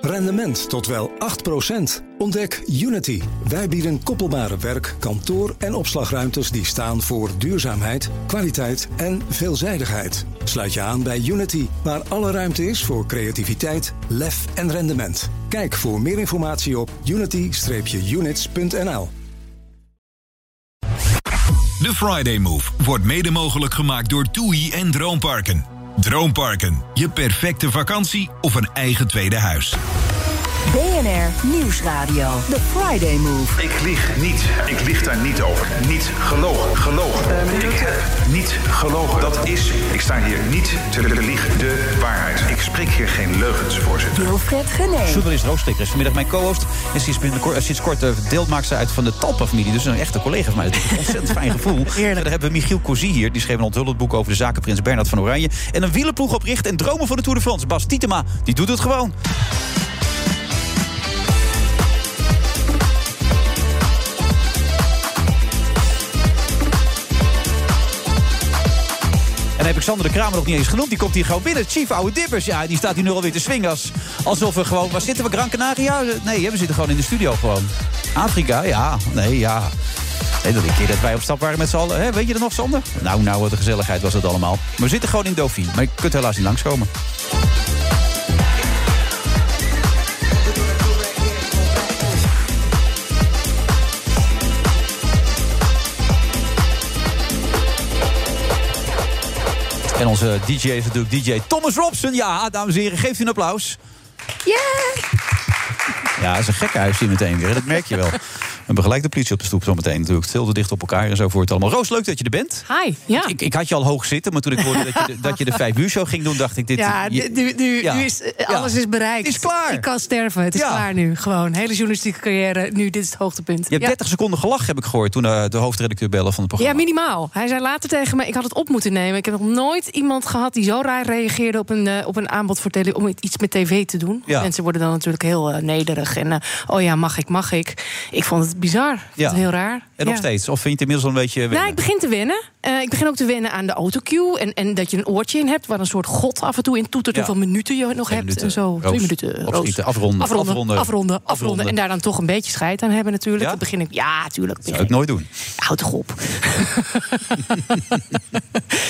Rendement tot wel 8%. Ontdek Unity. Wij bieden koppelbare werk, kantoor en opslagruimtes die staan voor duurzaamheid, kwaliteit en veelzijdigheid. Sluit je aan bij Unity, waar alle ruimte is voor creativiteit, lef en rendement. Kijk voor meer informatie op unity-units.nl. De Friday Move wordt mede mogelijk gemaakt door TUI en Droomparken. Droomparken, je perfecte vakantie of een eigen tweede huis. BNR Nieuwsradio. The Friday Move. Ik lieg niet. Ik lieg daar niet over. Niet gelogen. Gelogen. ik heb niet gelogen. Dat is, ik sta hier niet te liegen. De waarheid. Ik spreek hier geen leugens, voorzitter. Wilfred Gené. Journalist Roosstikker is vanmiddag mijn co-host. En sinds, binnenkort- sinds kort eh, ze uit van de Talpa-familie. Dus een echte collega van mij. Dat is een ontzettend fijn gevoel. Verder hebben we Michiel Cozy hier. Die schreef een onthullend boek over de zaken Prins Bernhard van Oranje. En een wielenploeg opricht en dromen van de Tour de France. Bas Tietema, die doet het gewoon. Heb ik Sander de Kramer nog niet eens genoemd. Die komt hier gewoon binnen. Chief Oude Dippers. Ja, die staat hier nu alweer te swingen. Als, alsof we gewoon... Waar zitten we? Gran Canaria? Nee, hè, we zitten gewoon in de studio gewoon. Afrika? Ja. Nee, ja. Nee, dat een keer dat wij op stap waren met z'n allen. Weet je er nog, Sander? Nou, nou, wat een gezelligheid was het allemaal. Maar we zitten gewoon in Dauphine. Maar je kunt helaas niet langskomen. En onze DJ is natuurlijk DJ Thomas Robson. Ja, dames en heren, geeft u een applaus. Yeah! Ja, dat is een gekke huis hier meteen weer. Dat merk je wel. Hebben gelijk de politie op de stoep zometeen natuurlijk. Veel te dicht op elkaar en zo voor het allemaal. Roos, leuk dat je er bent. Hi, ja. Ik, ik had je al hoog zitten, maar toen ik hoorde dat je de, dat je de vijf uur show ging doen, dacht ik dit. Ja, je- nu, nu, ja. nu is eh, Ja. alles is bereikt. Het is klaar. Ik kan sterven. Het is Ja. klaar nu. Gewoon. Hele journalistieke carrière. Nu, dit is het hoogtepunt. Je hebt ja. 30 seconden gelachen, heb ik gehoord, toen eh, de hoofdredacteur bellen van het Ja, programma. minimaal. Hij zei later tegen me, ik had het op moeten nemen. Ik heb nog nooit iemand gehad die zo raar reageerde op een, eh, op een aanbod voor tele om iets met tv te doen. Ja. Mensen worden dan natuurlijk heel nederig. En oh ja, mag ik, mag ik. Ik vond het bizar. Ja. het heel raar. En nog Ja. steeds? Of vind je het inmiddels al een beetje... Nou, wennen? ik begin te wennen. Eh, ik begin ook te wennen aan de autocue. En, en dat je een oortje in hebt waar een soort god af en toe in toetert. Ja. Hoeveel minuten je nog hebt. minuten. En zo. Roos. Twee minuten. Opschieten, afronden, Afronden, afronden. afronden, afronden, Afronden. En daar dan toch een beetje scheid aan hebben natuurlijk. Ja? Dan begin ik, ja, tuurlijk. Zou ik nooit doen. Houd toch op.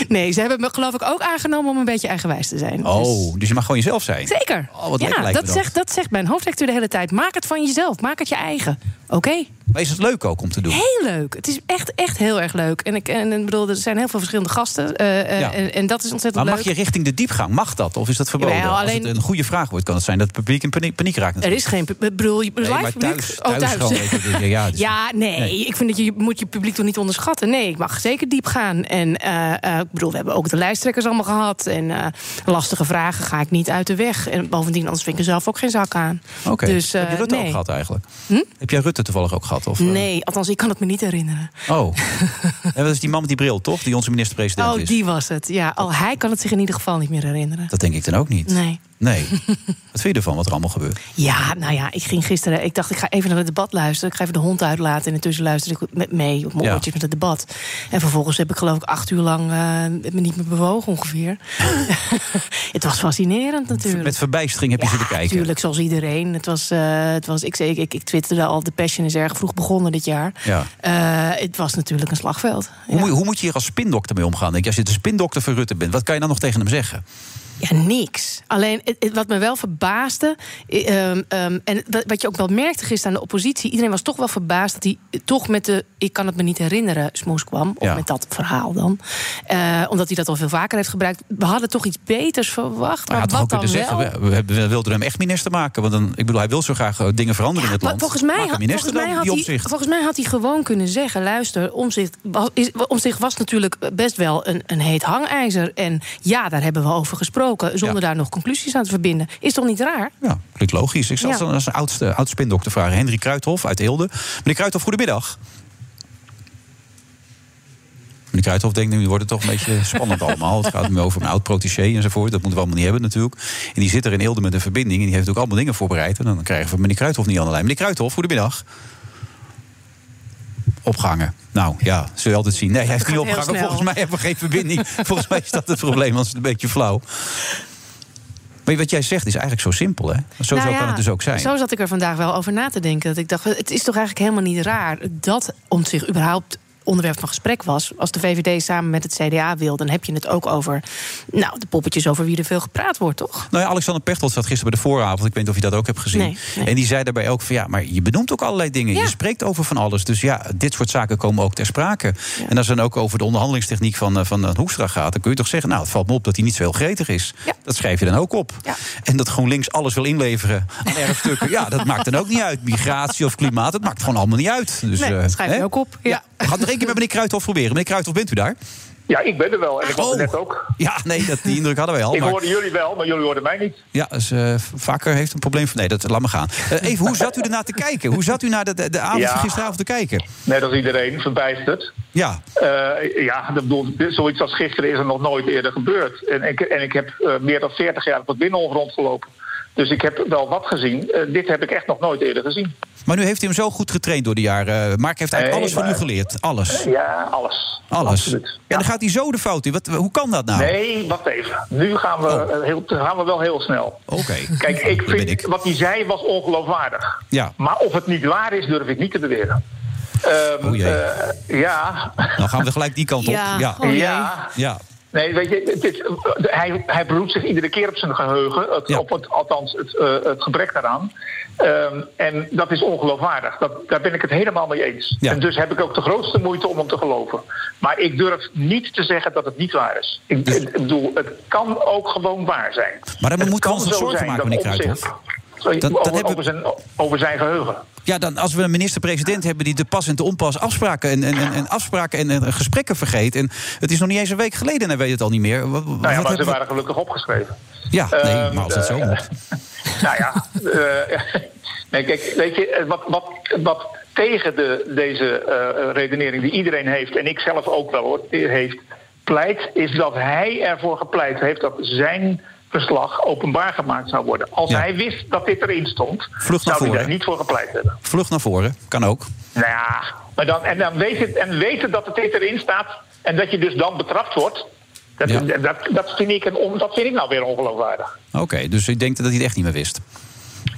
nee, ze hebben me geloof ik ook aangenomen om een beetje eigenwijs te zijn. Dus- Oh, dus je mag gewoon jezelf zijn. Zeker. Oh, wat ja, dat dat. zegt, dat zegt mijn hoofdlecteur de hele tijd. Maak het van jezelf. Maak het je eigen. Oké? Maar is het leuk ook om te doen? Heel leuk. Het is echt, echt heel erg leuk. En ik, en, bedoel, er zijn heel veel verschillende gasten. eh, eh, Ja. en, en dat is ontzettend Maar leuk. mag je richting de diepgang? Mag dat? Of is dat verboden? Als alleen- het een goede vraag wordt, kan het zijn dat het publiek in paniek, paniek raakt. Er is geen bedoel, je Nee, live maar publiek? thuis, Oh, thuis gewoon, ja, ja, dus- ja, nee, Nee. Ik vind dat je moet je publiek toch niet onderschatten. Nee, ik mag zeker diep gaan. En eh, ik bedoel, we hebben ook de lijsttrekkers allemaal gehad. En lastige vragen ga ik niet uit de weg. En bovendien, anders vind ik er zelf ook geen zak aan. Oké. Dus, Heb je Rutte nee. ook gehad eigenlijk? Heb jij Rutte toevallig ook gehad? Of? Nee, althans, ik kan het me niet herinneren. Oh. en dat is die man met die bril, toch? Die onze minister-president Oh, is. die was het. Ja, al hij kan het zich in ieder geval niet meer herinneren. Dat denk ik dan ook niet. Nee. Nee. Wat vind je ervan, wat er allemaal gebeurt? Ja, nou ja, ik ging gisteren. Ik dacht, ik ga even naar het debat luisteren. Ik ga even de hond uitlaten. En intussen luister ik met mee op mijn Ja. oortjes met het debat. En vervolgens heb ik geloof ik acht uur lang eh, me niet meer bewogen ongeveer. het was fascinerend natuurlijk. Met verbijstering heb je ja, zitten kijken. natuurlijk, zoals iedereen. Het was, eh, het was, ik, zei, ik, ik twitterde al, de Passion is erg vroeg begonnen dit jaar. Ja. Eh, het was natuurlijk een slagveld. Hoe, moet je, hoe moet je hier als spindokter mee omgaan? Denk je, als je de spindokter van Rutte bent, wat kan je dan nog tegen hem zeggen? Ja, niks. Alleen het- het- wat me wel verbaasde. eh, ehm, ehm, en wat- je ook wel merkte gisteren aan de oppositie. Iedereen was toch wel verbaasd dat hij toch met de. Ik kan het me niet herinneren. smoes kwam. Of Ja. met dat verhaal dan. Eh, omdat hij dat al veel vaker heeft gebruikt. We hadden toch iets beters verwacht. Maar Maar had toch wat ook dan kunnen wel? zeggen, we, we, wilden hem echt minister maken. Want dan, ik bedoel, hij wil zo graag eh, dingen veranderen in het land. volgens mij, had, volgens, mij had hij, volgens mij had hij gewoon kunnen zeggen: luister, omzicht was, is, omzicht was natuurlijk best wel een, een heet hangijzer. En ja, daar hebben we over gesproken. Zonder Ja. daar nog conclusies aan te verbinden. Is toch niet raar? Ja, klinkt logisch. Ik zal Ja. dan als een oudste, oud spindokter vragen. Henry Kruithof uit Eelde. Meneer Kruithof, goedemiddag. Meneer Kruithof denkt, nu wordt het toch een beetje spannend allemaal. Het gaat nu over een oud protégé enzovoort. Dat moeten we allemaal niet hebben natuurlijk. En die zit er in Eelde met een verbinding. En die heeft ook allemaal dingen voorbereid. En dan krijgen we meneer Kruithof niet aan de lijn. Meneer Kruithof, goedemiddag. Opgehangen. Nou ja, zul je altijd zien. Nee, hij heeft niet opgehangen. Volgens mij hebben we geen verbinding. Volgens mij is dat het probleem, als het een beetje flauw. Maar wat jij zegt is eigenlijk zo simpel, hè? Zo Nou ja, kan het dus ook zijn. Zo zat ik er vandaag wel over na te denken. Dat ik dacht, het is toch eigenlijk helemaal niet raar dat om zich überhaupt onderwerp van gesprek was. Als de VVD samen met het CDA wil, dan heb je het ook over nou, de poppetjes over wie er veel gepraat wordt, toch? Nou ja, Alexander Pechtold zat gisteren bij de vooravond. Ik weet niet of je dat ook hebt gezien. Nee, nee. En die zei daarbij ook van ja, maar je benoemt ook allerlei dingen. Ja. Je spreekt over van alles. Dus ja, dit soort zaken komen ook ter sprake. En als het dan ook over de onderhandelingstechniek van, eh, van eh, Hoekstra gaat, dan kun je toch zeggen, nou, het valt me op dat hij niet zo heel gretig is. Ja. Dat schrijf je dan ook op. Ja. En dat GroenLinks alles wil inleveren aan erfstukken. ja, dat maakt dan ook niet uit. Migratie of klimaat, dat maakt gewoon allemaal niet uit. Dus, Nee, eh, dat schrijf je ook op. Ja. Één keer met meneer Kruithof proberen. Meneer Kruithof, bent u daar? Ja, ik ben er wel. En ik was er Oh. net ook. Ja, nee, dat, die indruk hadden wij al. Ik maar- hoorde jullie wel, maar jullie hoorden mij niet. Ja, dus, vaker heeft een probleem van. Nee, dat laat me gaan. Eh, even, hoe zat u ernaar te kijken? Hoe zat u naar de, de, avond Ja. van gisteravond te kijken? Net als iedereen, verbijsterd. Ja, Eh, ja, ik bedoel, zoiets als gisteren is er nog nooit eerder gebeurd. En ik, en ik heb meer dan 40 jaar op het Binnenhof rondgelopen. Dus ik heb wel wat gezien. Eh, dit heb ik echt nog nooit eerder gezien. maar nu heeft u hem zo goed getraind door de jaren. Mark heeft eigenlijk Nee, alles van u geleerd. Alles. Ja, alles. Alles. Absoluut. En Ja. dan gaat hij zo de fout in. Wat, hoe kan dat nou? Nee, wacht even. Nu gaan we, Oh. eh, heel, gaan we wel heel snel. Oké. Kijk, ik vind, ik. wat hij zei was ongeloofwaardig. Ja. Maar of het niet waar is, durf ik niet te beweren. Ehm, O jee. eh, ja. Dan gaan we gelijk die kant op. Ja. Ja. Oh, ja. ja. Nee, weet je, het is, hij, hij beroept zich iedere keer op zijn geheugen. Het, Ja. Op het, althans, het, eh, het gebrek daaraan. Ehm, en dat is ongeloofwaardig. Dat, daar ben ik het helemaal mee eens. Ja. En dus heb ik ook de grootste moeite om hem te geloven. Maar ik durf niet te zeggen dat het niet waar is. Ik, ik bedoel, het kan ook gewoon waar zijn. Maar dan Het moeten we ons zorgen maken, meneer Omtzigt- Dat over, hebben- over, zijn, over zijn geheugen. Ja, dan als we een minister-president hebben die de pas en te onpas afspraken en, en, en, en afspraken en, en gesprekken vergeet. En het is nog niet eens een week geleden en hij weet het al niet meer. Wat, Nou ja, maar ze we- waren gelukkig opgeschreven. Ja, nee, Ehm, maar als dat zo eh, moet. Nou ja, eh, nee, kijk, weet je, eh, wat, wat, wat tegen de, deze redenering die iedereen heeft, en ik zelf ook wel hoor, heeft, pleit, is dat hij ervoor gepleit heeft dat zijn verslag openbaar gemaakt zou worden. Als Ja. hij wist dat dit erin stond, Vlucht zou hij voren. daar niet voor gepleit hebben. Vlucht naar voren, kan ook. Nou ja, maar dan, en dan weten, en weten dat het dit erin staat en dat je dus dan betrapt wordt. Dat, Ja. dat, dat, vind ik een, dat vind ik nou weer ongeloofwaardig. Oké, dus ik denk dat hij het echt niet meer wist.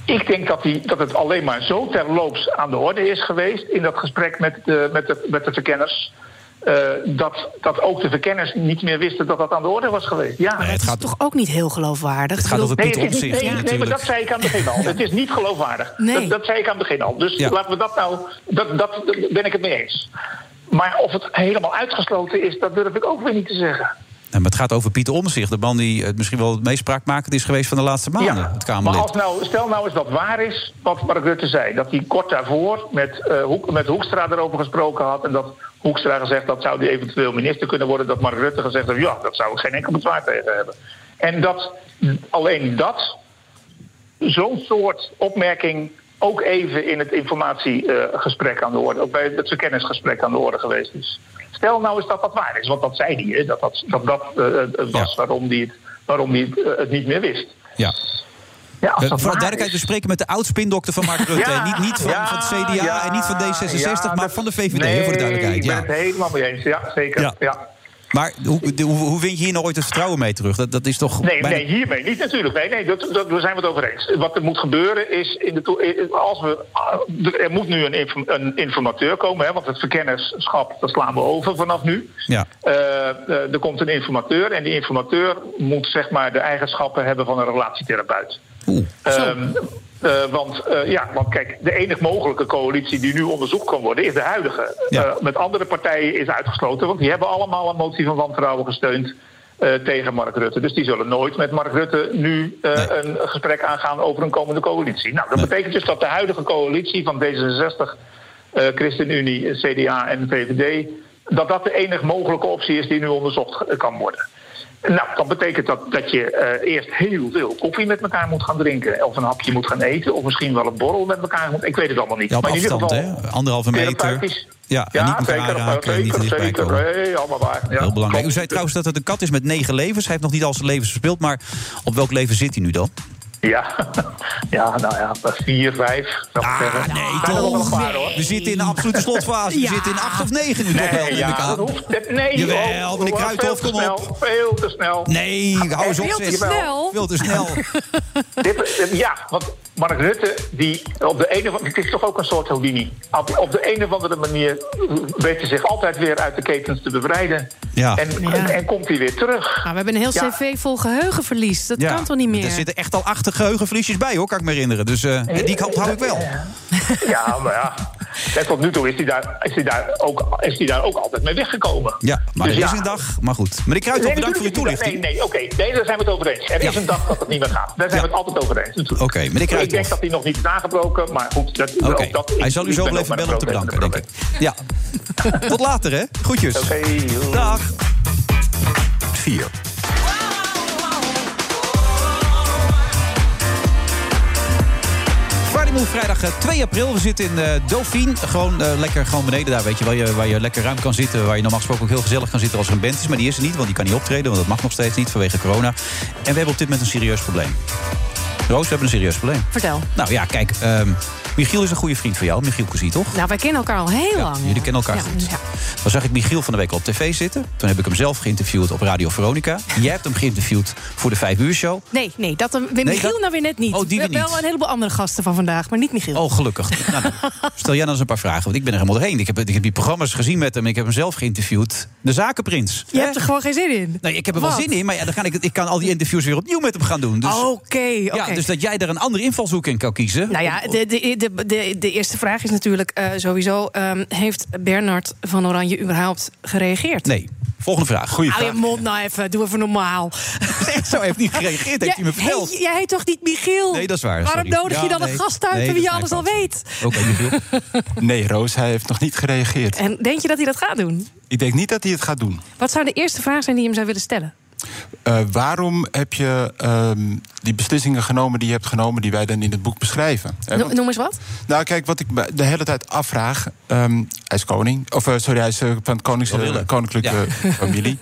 Ik denk dat, die, dat het alleen maar zo terloops aan de orde is geweest in dat gesprek met de, met de, met de verkenners. Eh, dat, dat ook de verkenners niet meer wisten dat dat aan de orde was geweest. Ja. Nee, het gaat, Toch ook niet heel geloofwaardig. het gaat over Piet Nee, Omtzigt nee, nee, maar dat zei ik aan het begin al. Het is niet geloofwaardig. Nee. Dat, dat zei ik aan het begin al. Dus Ja. laten we dat nou. Dat, dat ben ik het mee eens. Maar of het helemaal uitgesloten is, dat durf ik ook weer niet te zeggen. Maar het gaat over Pieter Omzicht, de man die eh, misschien wel het meest spraakmakend is geweest van de laatste maanden. het maar Kamerlid. als nou, stel nou eens dat waar is wat Mark Rutte zei. Dat hij kort daarvoor met, eh, Hoek, met Hoekstra erover gesproken had. En dat Hoekstra gezegd dat zou die eventueel minister kunnen worden. Dat Mark Rutte gezegd heeft, ja, dat zou ik geen enkel bezwaar tegen hebben. En dat alleen dat, zo'n soort opmerking ook even in het informatiegesprek aan de orde, ook bij het verkenningsgesprek aan de orde geweest is. Stel nou eens dat dat waar is, want dat zei hij, hè, dat dat, dat, dat eh, het was Ja. waarom hij het, waarom hij het, eh, het niet meer wist. Ja. Ja, als Eh, dat voor de duidelijkheid, we spreken met de oud-spindokter van Mark Rutte. Ja, niet niet van, ja, van het CDA en niet van D66, ja, maar dat- van de VVD, nee, voor de duidelijkheid. Ik ben het helemaal mee eens, ja, zeker. Ja. Maar hoe, de- hoe, hoe vind je hier nou ooit het vertrouwen mee terug? Dat, dat is toch Nee, bijna- nee, hiermee niet natuurlijk. Nee, nee, dat, dat, daar zijn we het over eens. Wat er moet gebeuren is, in de eh, als we, ah, er moet nu een, een informateur komen, hè, want het verkennerschap dat slaan we over vanaf nu. Ja. Eh, eh, er komt een informateur en die informateur moet zeg maar de eigenschappen hebben van een relatietherapeut. Oeh. Ehm, eh, want, eh, ja, want kijk, de enige mogelijke coalitie die nu onderzocht kan worden is de huidige. Ja. Eh, met andere partijen is uitgesloten, want die hebben allemaal een motie van wantrouwen gesteund tegen Mark Rutte. Dus die zullen nooit met Mark Rutte nu Nee. een gesprek aangaan over een komende coalitie. Nou, dat Nee. betekent dus dat de huidige coalitie van D66, eh, ChristenUnie, CDA en VVD, dat dat de enige mogelijke optie is die nu onderzocht kan worden. Nou, dat betekent dat, dat je eh, eerst heel veel koffie met elkaar moet gaan drinken. Of een hapje moet gaan eten. Of misschien wel een borrel met elkaar moet. Ik weet het allemaal niet. Ja, op Maar in ieder afstand, geval hè? Anderhalve meter. Ja, en niet elkaar zeker, aanraken, niet dichtbij zeker. komen. Nee, allemaal waar. Ja, Heel belangrijk. U zei trouwens dat het een kat is met negen levens. Hij heeft nog niet al zijn levens verspeeld. Maar op welk leven zit hij nu dan? Ja, ja nou ja, vier, vijf, zou ik Ah, zeggen. nee, Zijn er nog wel toch? een paar, hoor. We zitten in de absolute slotfase. We Ja. zitten in acht of negen nu toch wel, Nee, neem ik ja, aan. dat hoeft... dat- Nee, Jawel, oh, meneer Kruithof, veel te kom snel, op. Veel te snel. Nee, hou eens op, Veel te snel. Veel te snel. Dit- ja, want Mark Rutte, die op de ene, het is toch ook een soort Houdini. Op, op de een of andere manier weet hij zich altijd weer uit de ketens te bevrijden. Ja. En, Ja. en, en komt hij weer terug. Maar we hebben een heel Ja. cv vol geheugenverlies. Dat kan toch niet meer? Er zitten echt al acht geheugenverliesjes bij, hoor, kan ik me herinneren. Dus eh, en die kant hou ik wel. Ja, maar ja. En tot nu toe is hij daar, is hij daar, ook, is hij daar ook altijd mee weggekomen. Ja, maar Dus er is ja. een dag. Maar goed. Meneer Kruithof, Nee, bedankt voor uw niet. toelichting. Nee, nee, oké. Nee, daar zijn we het over eens. Er is een dag dat het niet meer gaat. Daar zijn Ja. we het altijd over eens. natuurlijk. Oké, meneer Ik denk dat hij nog niet is aangebroken, maar goed. Dat, ook dat, hij zal u zo wel even bellen om te bedanken, denk ik. Ja. Tot later, hè. Groetjes. Oké. Dag. 4. Vrijdag eh, 2 april. We zitten in eh Dauphine. Gewoon eh, lekker gewoon beneden daar, weet je, waar je. Waar je lekker ruim kan zitten. Waar je normaal gesproken ook heel gezellig kan zitten als er een band is. Maar die is er niet, want die kan niet optreden. Want dat mag nog steeds niet vanwege corona. En we hebben op dit moment een serieus probleem. Roos, we hebben een serieus probleem. Vertel. Nou ja, kijk. ehm, Michiel is een goede vriend van jou. Michiel Cousy, toch? Nou, wij kennen elkaar al heel Ja, lang. jullie kennen elkaar Ja, goed. ja. Dan zag ik Michiel van de week op tv zitten. Toen heb ik hem zelf geïnterviewd op Radio Veronica. Jij hebt hem geïnterviewd voor de vijf uur show. Nee, nee, dat, Michiel dat- nou weer net niet. Oh, die we hebben wel een heleboel andere gasten van vandaag, maar niet Michiel. Oh, gelukkig. nou, stel jij dan eens een paar vragen, want ik ben er helemaal doorheen. Ik heb, ik heb die programma's gezien met hem. Ik heb hem zelf geïnterviewd. De zakenprins. Je hebt er gewoon geen zin in. Nee, ik heb er wel zin in, maar ja, dan ga ik, ik kan al die interviews weer opnieuw met hem gaan doen. Dus, Oké, ja, dus dat jij er een andere invalshoek in kan kiezen. Nou ja, de, de, de, de, de eerste vraag is natuurlijk eh, sowieso... ehm, heeft Bernard van Oranje überhaupt gereageerd? Nee. Volgende vraag. Goeie Hou je mond nou even, doe even normaal. Zo, hij heeft niet gereageerd, heeft hij me verteld. Hey, jij heet toch niet Michiel? Nee, dat is waar, Waarom sorry. nodig Ja, je dan nee. een gast uit Nee, wie je alles al weet? Oké, Michiel. Nee, Roos, hij heeft nog niet gereageerd. En denk je dat hij dat gaat doen? Ik denk niet dat hij het gaat doen. Wat zou de eerste vraag zijn die je hem zou willen stellen? Eh, waarom heb je ehm, die beslissingen genomen die je hebt genomen... die wij dan in het boek beschrijven? Eh, want- noem eens wat. nou, kijk, wat ik me de hele tijd afvraag... ehm, hij is koning, of eh, sorry, hij is van het konings, koninklijke familie.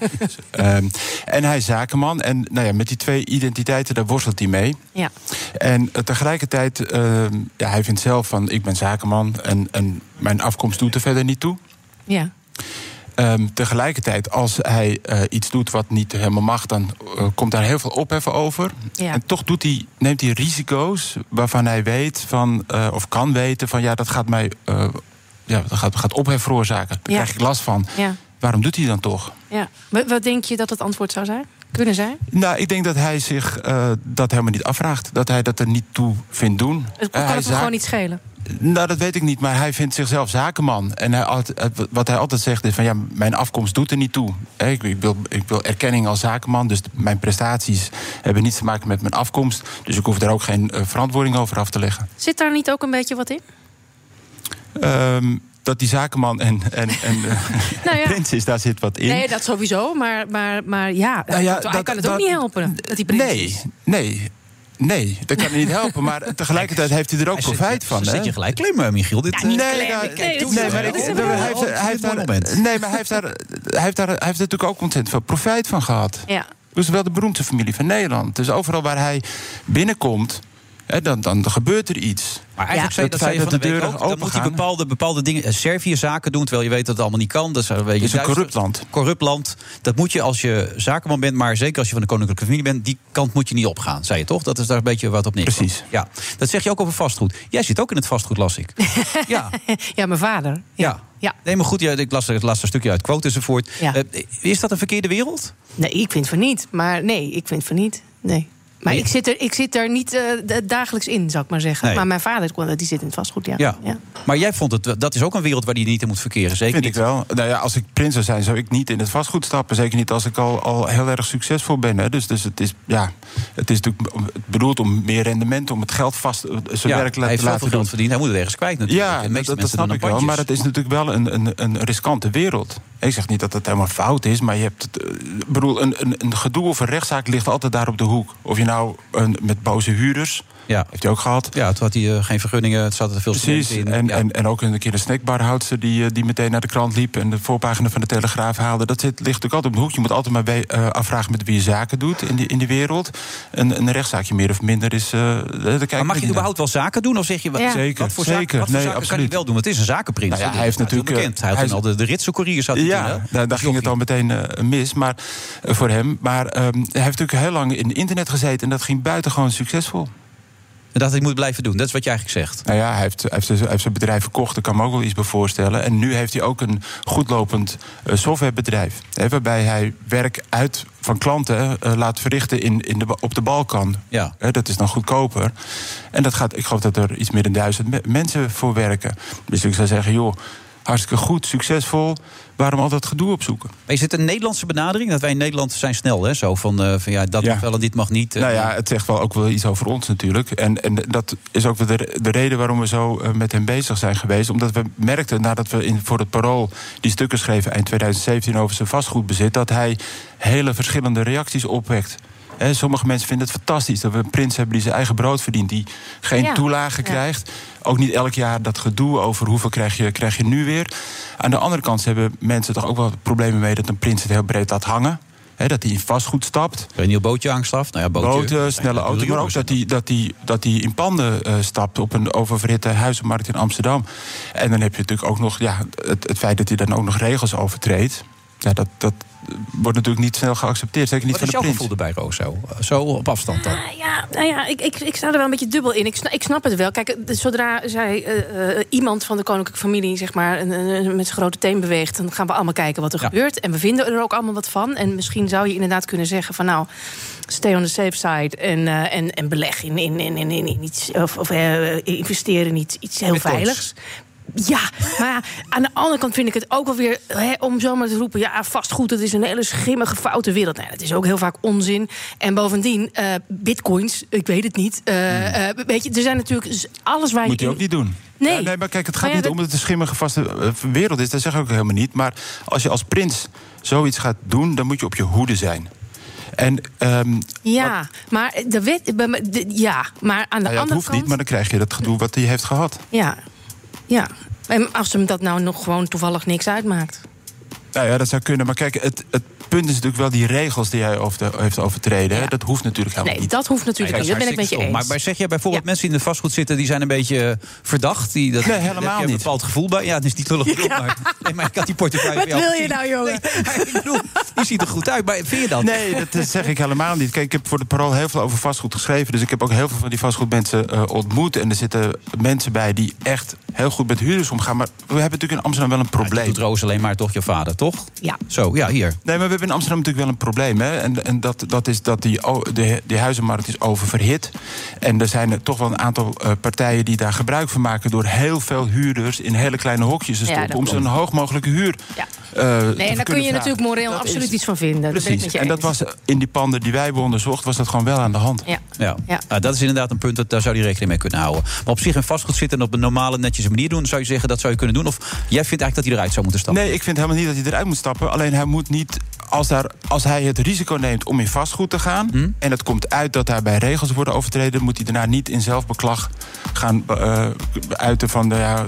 Ehm, en hij is zakenman. En nou ja, met die twee identiteiten, daar worstelt hij mee. Ja. En tegelijkertijd, ehm, ja, hij vindt zelf van... ik ben zakenman en, en mijn afkomst doet er verder niet toe. Ja. Ehm, tegelijkertijd, als hij eh, iets doet wat niet helemaal mag, dan eh, komt daar heel veel opheffen over. Ja. En toch doet hij, neemt hij risico's waarvan hij weet van, eh, of kan weten van ja, dat gaat mij ja, dat gaat, gaat ophef veroorzaken. Daar Ja. krijg ik last van. Ja. Waarom doet hij dan toch? ja. Wat, denk je dat het antwoord zou zijn? Kunnen zijn? Nou, ik denk dat hij zich dat helemaal niet afvraagt. Dat hij dat er niet toe vindt doen. Het kan hij het zaak- gewoon niet schelen. Nou, dat weet ik niet, maar hij vindt zichzelf zakenman. En hij, wat hij altijd zegt is van ja, mijn afkomst doet er niet toe. Ik, ik, wil, ik wil erkenning als zakenman, dus mijn prestaties hebben niets te maken met mijn afkomst. Dus ik hoef daar ook geen eh, verantwoording over af te leggen. Zit daar niet ook een beetje wat in? Ehm, dat die zakenman en, en, en Nou ja. prins is, daar zit wat in. Nee, dat sowieso. Maar, maar, maar ja, Nou ja, hij dat- kan het dat- ook niet helpen. Dat hij prins nee, is. nee, nee, dat kan hij niet helpen. Maar tegelijkertijd heeft hij er ook Hij zit- profijt van. Zet hè? je gelijk klimmen, Michiel. Dit, niet Nee, Nee, nee, maar hij heeft- daar- moment. Nee, maar hij heeft daar, hij heeft daar, hij heeft natuurlijk ook ontzettend veel profijt van gehad. Ja. Dus wel de beroemdste familie van Nederland. Dus overal waar hij binnenkomt, hè, dan, dan gebeurt er iets. Maar eigenlijk Ja. zei, Het dat zei je feit van de dat de week deuren ook. Dan moet opengaan. bepaalde, bepaalde dingen, eh, Servië zaken doen... terwijl je weet dat het allemaal niet kan. Dat is een, beetje Het is een Duitsland. corrupt land. Corrupt land. Dat moet je als je zakenman bent, maar zeker als je van de koninklijke familie bent... die kant moet je niet opgaan, zei je toch? Dat is daar een beetje wat op neerkomt. Precies. Ja, dat zeg je ook over vastgoed. Jij zit ook in het vastgoed, las ik. ja. ja, mijn vader. Ja. Ja. Nee, maar goed, ja, ik las het laatste stukje uit quote enzovoort. Ja. Eh, is dat een verkeerde wereld? Nee, ik vind van niet. Maar nee, ik vind van niet. Nee. Maar ik zit, er, ik zit er niet eh, dagelijks in, zou ik maar zeggen. Nee. Maar mijn vader die zit in het vastgoed, ja. Ja. Maar jij vond het, dat is ook een wereld waar die niet in moet verkeren, zeker Vind niet. ik wel. Nou ja, als ik prins zou zijn, zou ik niet in het vastgoed stappen. Zeker niet als ik al, al heel erg succesvol ben. Hè. Dus, dus het, is, ja, het is natuurlijk bedoeld om meer rendement, om het geld vast eh, zijn Ja, werk hij heeft te zoveel laten geld doen. verdiend, hij moet het ergens kwijt natuurlijk. Ja, dat, dat snap doen ik wel. Maar het is natuurlijk wel een, een, een riskante wereld. Ik zeg niet dat het helemaal fout is, maar je hebt het, eh, ik bedoel, een, een, een gedoe of een rechtszaak ligt altijd daar op de hoek. Of je nou een, met boze huurders Ja. Heeft hij ook gehad. Ja, toen had hij eh, geen vergunningen, het zat er veel Precies, in. en, Ja. en, en ook een keer een snackbarhoudster die, eh, die meteen naar de krant liep... en de voorpagina van de Telegraaf haalde. Dat zit, ligt natuurlijk altijd op de hoek. Je moet altijd maar we- eh, afvragen met wie je zaken doet in die, in die wereld. Een, een rechtszaakje meer of minder is... eh maar mag je überhaupt wel zaken doen? Of zeg je, wat, Ja. Zeker, wat voor zeker. zaken, wat voor Nee, zaken kan hij absoluut. wel doen? Want het is een zakenprins. Nou ja, hij heeft natuurlijk, bekend. Hij had hij toen is- al de, de Ritse courier zat hij toen, hè? Ja, daar, daar ging het al meteen mis maar, voor hem. Maar ehm, hij heeft natuurlijk heel lang in internet gezeten... en dat ging buitengewoon succesvol. En dat hij moet blijven doen. Dat is wat je eigenlijk zegt. Nou ja, hij heeft, hij heeft, hij heeft zijn bedrijf verkocht, daar kan me ook wel iets bij voorstellen. En nu heeft hij ook een goedlopend eh, softwarebedrijf. Hè, waarbij hij werk uit van klanten eh, laat verrichten in, in de, op de Balkan. Ja. Hè, dat is dan goedkoper. En dat gaat, ik geloof dat er iets meer dan duizend me- mensen voor werken. Dus ik zou zeggen, joh, hartstikke goed, succesvol. Waarom al dat gedoe opzoeken? Maar is het een Nederlandse benadering? Dat wij in Nederland zijn snel, hè? Zo van, eh, van ja, dat Ja. mag wel en dit mag niet. eh. Nou ja, het zegt wel ook wel iets over ons natuurlijk. En, en dat is ook de, de reden waarom we zo eh, met hem bezig zijn geweest. Omdat we merkten nadat we in, voor het parool die stukken schreven eind 2017 over zijn vastgoedbezit, dat hij hele verschillende reacties opwekt. Hè, sommige mensen vinden het fantastisch dat we een prins hebben die zijn eigen brood verdient, die geen Ja. toelage Ja. krijgt. Ook niet elk jaar dat gedoe over hoeveel krijg je, krijg je nu weer. Aan de andere kant hebben mensen toch ook wel problemen mee dat een prins het heel breed laat hangen. Hè, dat hij in vastgoed stapt. Een nieuw bootje angstaf. Nou ja, bootje. Boten, snelle Ja, auto. Maar ook dat hij, dat hij, dat hij in panden eh, stapt op een oververhitte huizenmarkt in Amsterdam. En dan heb je natuurlijk ook nog ja, het, het feit dat hij dan ook nog regels overtreedt. Ja, dat, dat wordt natuurlijk niet snel geaccepteerd. Zeker niet Wat van is de jouw prins. gevoel erbij, Roos? Zo, zo op afstand dan? Nou ja, nou ja ik, ik, ik sta er wel een beetje dubbel in. Ik snap, ik snap het wel. Kijk, eh, zodra zij eh, eh, iemand van de koninklijke familie zeg maar, een- een- met zijn grote teen beweegt... dan gaan we allemaal kijken wat er Ja. gebeurt. En we vinden er ook allemaal wat van. En misschien zou je inderdaad kunnen zeggen van... nou, stay on the safe side en, eh, en, en beleg in, in, in, in, in iets... of, of investeren in iets, iets heel Bitcoins. veiligs. Ja, maar ja, aan de andere kant vind ik het ook wel weer... Hè, om zomaar te roepen, ja, vastgoed, het is een hele schimmige, foute wereld. Nou, dat is ook heel vaak onzin. En bovendien, eh, bitcoins, ik weet het niet. Eh, eh, weet je, er zijn natuurlijk alles waar Moet je... ook niet doen. Nee. Ja, nee, maar kijk, het gaat ja, niet dat- om dat het een schimmige vaste wereld is. Dat zeg ik ook helemaal niet. Maar als je als prins zoiets gaat doen, dan moet je op je hoede zijn. En ehm, Ja, maar de wet... de- Ja, maar aan de nou ja, andere hoeft kant... niet, maar dan krijg je dat gedoe wat hij heeft gehad. Ja, ja. En als hem dat nou nog gewoon toevallig niks uitmaakt. Nou ja, dat zou kunnen. Maar kijk, het, het punt is natuurlijk wel die regels die hij over de- heeft overtreden. hè. Ja. Dat hoeft natuurlijk helemaal Nee, niet. dat hoeft natuurlijk Nee, niet. Dat ben ik met je eens. Maar, maar zeg jij bijvoorbeeld Ja. mensen die in de vastgoed zitten... die zijn een beetje verdacht? Die, dat, Nee, helemaal een bepaald gevoel bij. Ja, het is niet lullig maar, nee, maar ik had die portefeuille Wat wil je nou, jongen? Nee, die ziet er goed uit. Maar vind je dat? Nee, dat zeg ik helemaal niet. Kijk, ik heb voor de parool heel veel over vastgoed geschreven. Dus ik heb ook heel veel van die vastgoedmensen eh, ontmoet. En er zitten mensen bij die echt heel goed met huurders omgaan. Maar we hebben natuurlijk in Amsterdam wel een probleem. doet Roos alleen maar toch je vader, toch? Ja. Zo, ja, hier. Nee, maar we hebben in Amsterdam natuurlijk wel een probleem. Hè? En, en dat, dat is dat die, de, die huizenmarkt is oververhit. En er zijn er toch wel een aantal eh, partijen die daar gebruik van maken... door heel veel huurders in hele kleine hokjes te stoppen... om ze een hoog mogelijke huur Ja. Eh, Nee, en daar kun je vragen. natuurlijk moreel Dat absoluut is- iets van vinden. Precies, en dat was in die panden die wij hebben onderzocht... was dat gewoon wel aan de hand. Ja. Ja. Ja. Nou, dat is inderdaad een punt, dat, daar zou die rekening mee kunnen houden. Maar op zich in vastgoed zitten en op een normale, netjes manier doen... zou je zeggen, dat zou je kunnen doen? Of jij vindt eigenlijk dat hij eruit zou moeten stappen? Nee, ik vind helemaal niet dat hij eruit moet stappen. Alleen hij moet niet, als, daar, als hij het risico neemt om in vastgoed te gaan... Hm? en het komt uit dat daarbij regels worden overtreden... moet hij daarna niet in zelfbeklag gaan eh, uiten van... de, ja,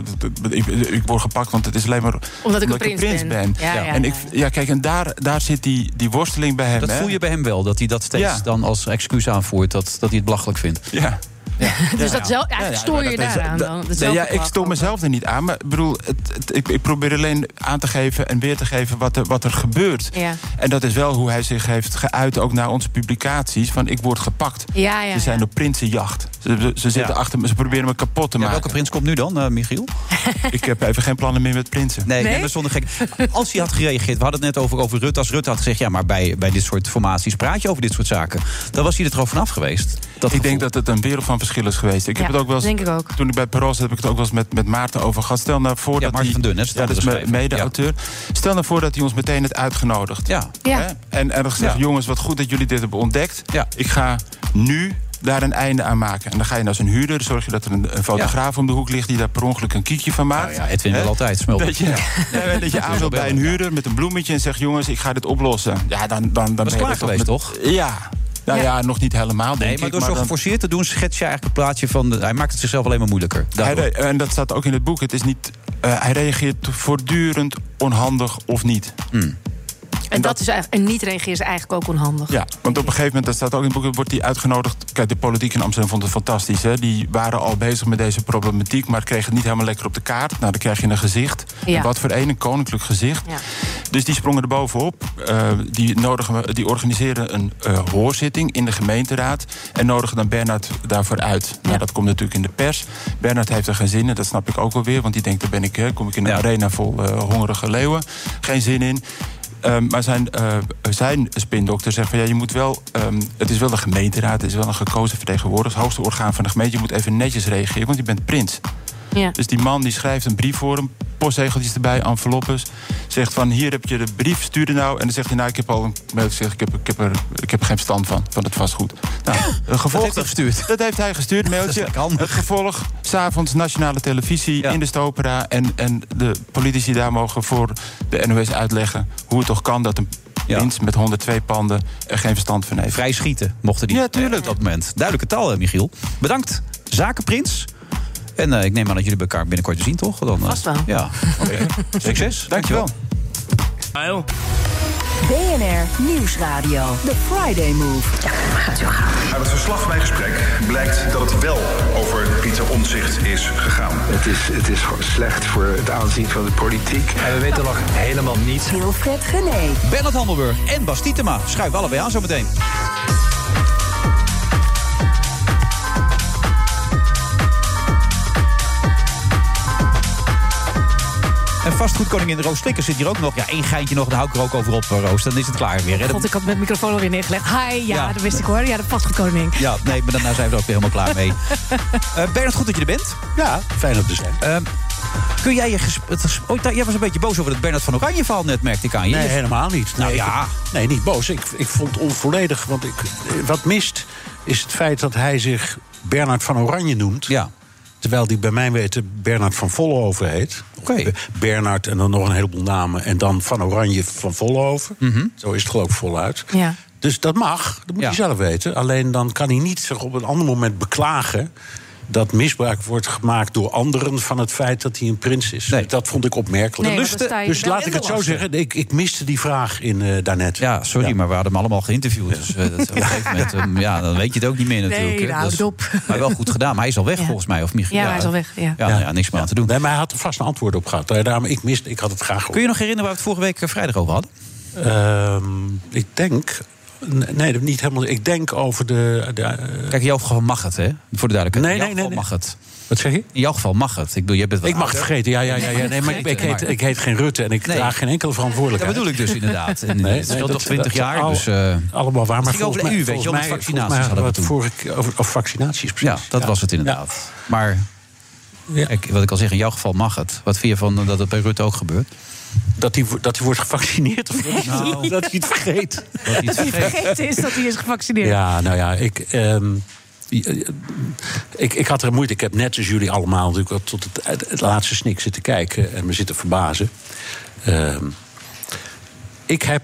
ik, ik word gepakt, want het is alleen maar Omdat ik een prins ben. Ja, ja, en ik, ja, kijk, en daar, daar zit die, die worsteling bij hem. Dat hè. voel je bij hem wel, dat hij dat steeds Ja. dan als excuus aanvoert... dat, dat hij het belachelijk vindt. Ja. Dus dat zelf, Ja, eigenlijk ja, stoor je daaraan dat- dan? nee, ja, ik stoor mezelf er niet aan. Maar ik bedoel, het, het- ik, ik probeer alleen aan te geven en weer te geven wat er, wat er gebeurt. Ja. En dat is wel hoe hij zich heeft geuit, ook naar onze publicaties. Van ik word gepakt. Ja, ja, ze zijn ja. op prinsenjacht. Ze, ze, ze zitten Ja. achter me, ze proberen me kapot te Ja, maken. welke prins komt nu dan, eh, Michiel? Ik heb even geen plannen meer met prinsen. Nee, Nee? nee? zonder gek. Als hij had gereageerd, we hadden het net over, over Rutte. Als Rutte had gezegd, ja, maar bij, bij dit soort formaties praat je over dit soort zaken. Dan was hij er toch vanaf geweest. Dat ik denk dat het een wereld van verschil is geweest. Ik heb Ja, het ook wel eens, denk ik ook. Toen ik bij Parool zat, heb ik het ook wel eens met, met Maarten over gehad. Stel nou voor Ja, dat Maarten hij, van Dun, hè, is het ja, dat is andere mijn mede-auteur. Stel nou voor dat hij ons meteen had uitgenodigd. Ja. Ja. Hè? En, en dan gezegd, Ja. jongens, wat goed dat jullie dit hebben ontdekt. Ja. Ik ga nu daar een einde aan maken. En dan ga je naar zijn huurder, zorg je dat er een, een fotograaf om de hoek ligt... die daar per ongeluk een kiekje van maakt. Nou ja, Edwin wil altijd smulpen. Dat je, ja, dat je bij een huurder met een bloemetje en zegt... jongens, ik ga dit oplossen. Ja, dan, dan, dan Dat is ben je klaar toch geweest, met- toch? Ja. Nou ja, nog niet helemaal, denk Nee, maar ik. door zo dan- geforceerd te doen, schets je eigenlijk een plaatje van... de- hij maakt het zichzelf alleen maar moeilijker. Hij Daardoor. re- en dat staat ook in het boek. Het is niet, eh, hij reageert voortdurend onhandig of niet. En, dat is eigenlijk, en niet reageren is eigenlijk ook onhandig. Ja, want op een gegeven moment, dat staat ook in het boek, wordt hij uitgenodigd. Kijk, de politiek in Amsterdam vond het fantastisch. Hè? Die waren al bezig met deze problematiek, maar kregen het niet helemaal lekker op de kaart. Nou, dan krijg je een gezicht. Ja. En wat voor een, een koninklijk gezicht. Ja. Dus die sprongen er bovenop. Eh, die, nodigen, die organiseren een eh, hoorzitting in de gemeenteraad. En nodigen dan Bernard daarvoor uit. Nou, dat komt natuurlijk in de pers. Bernard heeft er geen zin in, dat snap ik ook wel weer. Want die denkt, dan ben ik, hè, kom ik in een arena vol eh, hongerige leeuwen. Geen zin in. Ehm, maar zijn, eh, zijn spindokter zegt van ja, je moet wel. ehm, het is wel de gemeenteraad, het is wel een gekozen vertegenwoordiger, het hoogste orgaan van de gemeente. Je moet even netjes reageren, want je bent prins. Ja. Dus die man die schrijft een brief voor hem, postzegeltjes erbij, enveloppes. Zegt van hier heb je de brief, stuur er nou. En dan zegt hij nou, ik heb al een mail gezegd, ik heb, ik heb, er, ik heb geen verstand van, van het vastgoed. Nou, een gevolg, heeft hij gestuurd. Dat heeft hij gestuurd, mailtje. Het gevolg, s'avonds nationale televisie Ja. in de Stopera. En, en de politici daar mogen voor de NOS uitleggen hoe het toch kan dat een Ja. met 102 panden er geen verstand van heeft. Vrij schieten mochten die Ja, tuurlijk. op dat moment. Duidelijke taal, hè, Michiel. Bedankt, Zakenprins. En eh, ik neem aan dat jullie elkaar binnenkort zien, toch? Dan, eh, Vast wel. Ja, oké. Succes. Dankjewel. BNR Nieuwsradio. The Friday Move. Uit het verslag van mijn gesprek blijkt dat het wel over Pieter Omtzigt is gegaan. Het is, het is gewoon slecht voor het aanzien van de politiek. En we weten nog helemaal niets. Wilfred Gené. Bernard Handelburg en Bas Tietema. Schuiven allebei aan zometeen. Vastgoedkoningin Roos Slikker zit hier ook nog. Ja, één geintje nog, dan hou ik er ook over op, Roos. Dan is het klaar weer. Hè? God, ik had mijn microfoon alweer neergelegd. Hi, ja, Ja. dat wist ik hoor. Ja, de vastgekoning. Ja, nee, maar daarna zijn we er ook weer helemaal klaar mee. Eh Bernard, goed dat je er bent. Ja, fijn om te zijn. Ehm, kun jij je... ges- het ges- oh, jij was een beetje boos over het Bernard van Oranje verhaal net, merkte ik aan je. Nee, helemaal niet. Nou Nee, ja. ik- nee, niet boos. Ik, ik vond het onvolledig. Want ik, wat mist is het feit dat hij zich Bernard van Oranje noemt. Ja. Terwijl die bij mij weten Bernard van Vollenhoven heet. Oké. Be- Bernard en dan nog een heleboel namen. En dan van Oranje van Vollenhoven. Zo is het geloof ik voluit. Ja. Dus dat mag, dat moet Ja. hij zelf weten. Alleen dan kan hij niet zich op een ander moment beklagen... dat misbruik wordt gemaakt door anderen van het feit dat hij een prins is. Nee. Dat vond ik opmerkelijk. Nee, Dus laat ik het zo zeggen, ik, ik miste die vraag in eh daarnet. Ja, sorry, maar we hadden hem allemaal geïnterviewd. Dus eh, dat is op een gegeven moment, ehm, ja, dan weet je het ook niet meer natuurlijk. Nee, nou, Dat is- houd op. Maar wel goed gedaan. Maar hij is al weg Ja. volgens mij, of Michiel? Ja, hij is al weg, ja. Ja, nou ja, niks meer aan te doen. Nee, maar hij had er vast een antwoord op gehad. Eh, Daarom, ik, miste, ik had het graag Kun je nog herinneren waar we het vorige week eh, vrijdag over hadden? Ehm, ik denk... Nee, dat niet helemaal. Ik denk over de... de eh, Kijk, in jouw geval mag het, hè? Voor de duidelijkheid. Nee, in jouw nee, nee, geval nee. mag het. wat zeg je? In jouw geval mag het. Ik bedoel, je bent Ik mag het vergeten, ja, ja, ja. ja. Nee, maar ik, ik, heet, ik heet geen Rutte en ik Nee. draag geen enkele Dat verantwoordelijkheid. bedoel ik dus inderdaad. En Nee, het scheelt dat- toch 20 dat- jaar, al- dus... eh, Allemaal waar, maar ging over de EU, weet je, mij- vaccinaties hadden we het vorige, over, over vaccinaties precies. ja, dat Ja. was het inderdaad. Maar wat ik al zeg, in jouw geval mag het. Wat vind je van eh, dat het bij Rutte ook gebeurt? Dat hij, dat hij wordt gevaccineerd of? Nou. dat hij het vergeet. Dat hij het vergeet. vergeten is dat hij is gevaccineerd. Ja, nou ja, ik, ehm, ik, ik had er moeite. Ik heb net als jullie allemaal natuurlijk tot het, het, het laatste snik zitten kijken en me zitten verbazen. Ehm, ik heb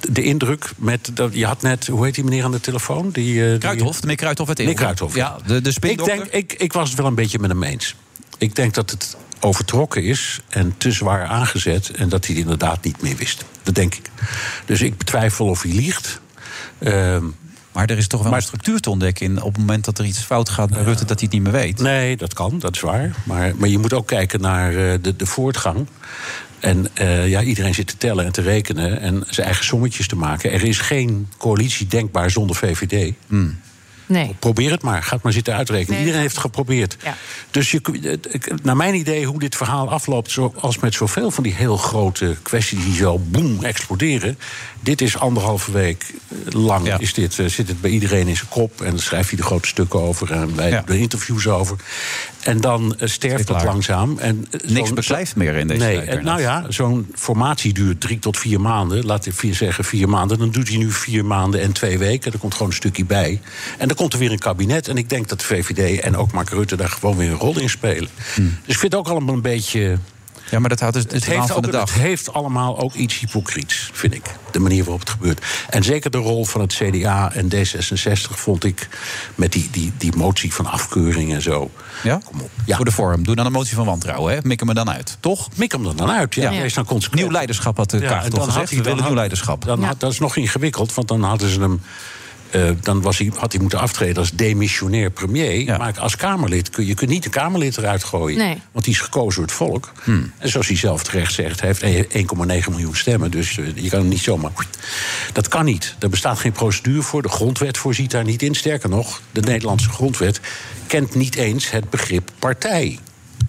de indruk met. Dat, je had net, hoe heet die meneer aan de telefoon? Die, eh, die- meneer Kruithof uit Meneer Eeuwen. Kruithof, Ja, de, de ik, denk, ik, ik was het wel een beetje met hem eens. Ik denk dat het overtrokken is en te zwaar aangezet... en dat hij het inderdaad niet meer wist. Dat denk ik. Dus ik betwijfel of hij liegt. Ehm, Maar er is toch wel Maar- een structuur te ontdekken... In, op het moment dat er iets fout gaat bij Rutte, dat hij het niet meer weet. nee, dat kan, dat is waar. Maar, maar je moet ook kijken naar eh, de, de voortgang. En eh, ja, iedereen zit te tellen en te rekenen en zijn eigen sommetjes te maken. Er is geen coalitie denkbaar zonder VVD. Nee. Probeer het maar. Ga het maar zitten uitrekenen. Nee, Iedereen heeft het geprobeerd. Ja. Dus je, naar mijn idee, hoe dit verhaal afloopt... zoals met zoveel van die heel grote kwesties die zo boem exploderen... dit is anderhalve week eh, lang Ja. is dit, eh, zit het bij iedereen in zijn kop... en dan schrijft hij de grote stukken over en wij Ja. doen er interviews over. En dan eh, sterft het langzaam. En, Niks beklijft meer in deze Nee, en nou ja, zo'n formatie duurt drie tot vier maanden. Laat ik vier zeggen vier maanden. Dan doet hij nu vier maanden en twee weken. Er komt gewoon een stukje bij. En dan komt er weer een kabinet. En ik denk dat de VVD en ook Mark Rutte daar gewoon weer een rol in spelen. Hmm. Dus ik vind het ook allemaal een beetje Ja, maar dat houdt dus het heeft, van de dag. het heeft allemaal ook iets hypocriets, vind ik. De manier waarop het gebeurt. En zeker de rol van het CDA en D66 vond ik met die, die, die motie van afkeuring en zo. Ja? Kom op. Ja. Voor de vorm. Doe dan een motie van wantrouwen. Hè? Mik hem er dan uit, toch? Mik hem er dan uit, ja. ja. dan consequent. Nieuw leiderschap had de Kaag toch gezegd. Hij, We willen nieuw leiderschap. Dan had, dat is nog ingewikkeld, want dan hadden ze hem uh, dan was hij, had hij moeten aftreden als demissionair premier. Maar als Kamerlid kun je kunt niet een Kamerlid eruit gooien. Nee. Want die is gekozen door het volk. Hmm. En zoals hij zelf terecht zegt, hij heeft 1,9 miljoen stemmen. Dus uh, je kan hem niet zomaar. Dat kan niet. Er bestaat geen procedure voor. De grondwet voorziet daar niet in. Sterker nog, de Nederlandse grondwet kent niet eens het begrip partij.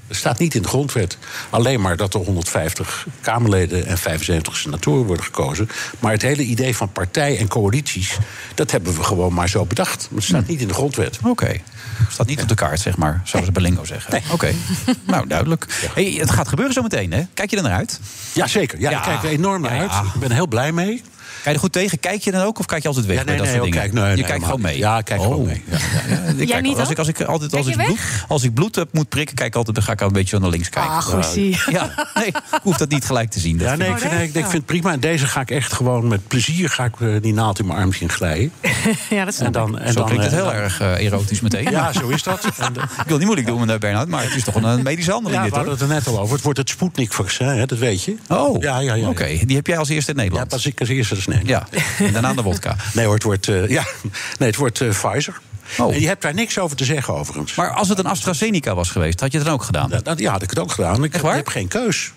Dat staat niet in de grondwet. Alleen maar dat er 150 Kamerleden en 75 senatoren worden gekozen. Maar het hele idee van partij en coalities, dat hebben we gewoon maar zo bedacht. Maar het staat niet in de grondwet. Oké. Okay. Staat niet op de kaart, zeg maar, zoals ze bij Lingo zeggen. Nee. Oké, nou duidelijk. Hey, het gaat gebeuren zometeen, hè? Kijk je er naar uit? Ja, zeker. Ja, Ik kijk er enorm naar uit. Ik ben heel blij mee. Kijk je er goed tegen? Kijk je dan ook of kijk je altijd weg ja, nee, bij dat nee, soort dingen? Kijk, nee, je kijkt gewoon mee. Ja, kijk gewoon oh. mee. Ja, ja, Jij niet als ik, als ik altijd als ik, bloed, als ik bloed heb, moet prikken, kijk altijd, dan ga ik al een beetje naar links kijken. Ah, goed zie. Ja, nee, ik hoef dat niet gelijk te zien. Ja, nee, ik vind, ik, ik vind het prima. En deze ga ik echt gewoon met plezier ga ik uh, die naald in mijn arm zien glijden. ja, dat en dan, en Zo dan, klinkt het heel erg uh, erotisch meteen. Ja, zo is dat. En, uh, ik wil niet moeilijk doen, Bernhard, maar het is toch een medische handeling ja, dit, we hadden het er net al over. Het wordt het Sputnik-vaccin, dat weet je. Oh, ja, ja, ja, oké. Die heb jij als eerste in Nederland? Ja, pas ik als eerste als Nederland. Ja, en daarna de wodka. Nee hoor, het wordt, uh, ja, nee, het wordt uh, Pfizer. Oh. En je hebt daar niks over te zeggen, overigens. Maar als het een AstraZeneca was geweest, had je het dan ook gedaan? Ja, dat, ja had ik het ook gedaan. Ik, Echt waar? ik heb geen keus.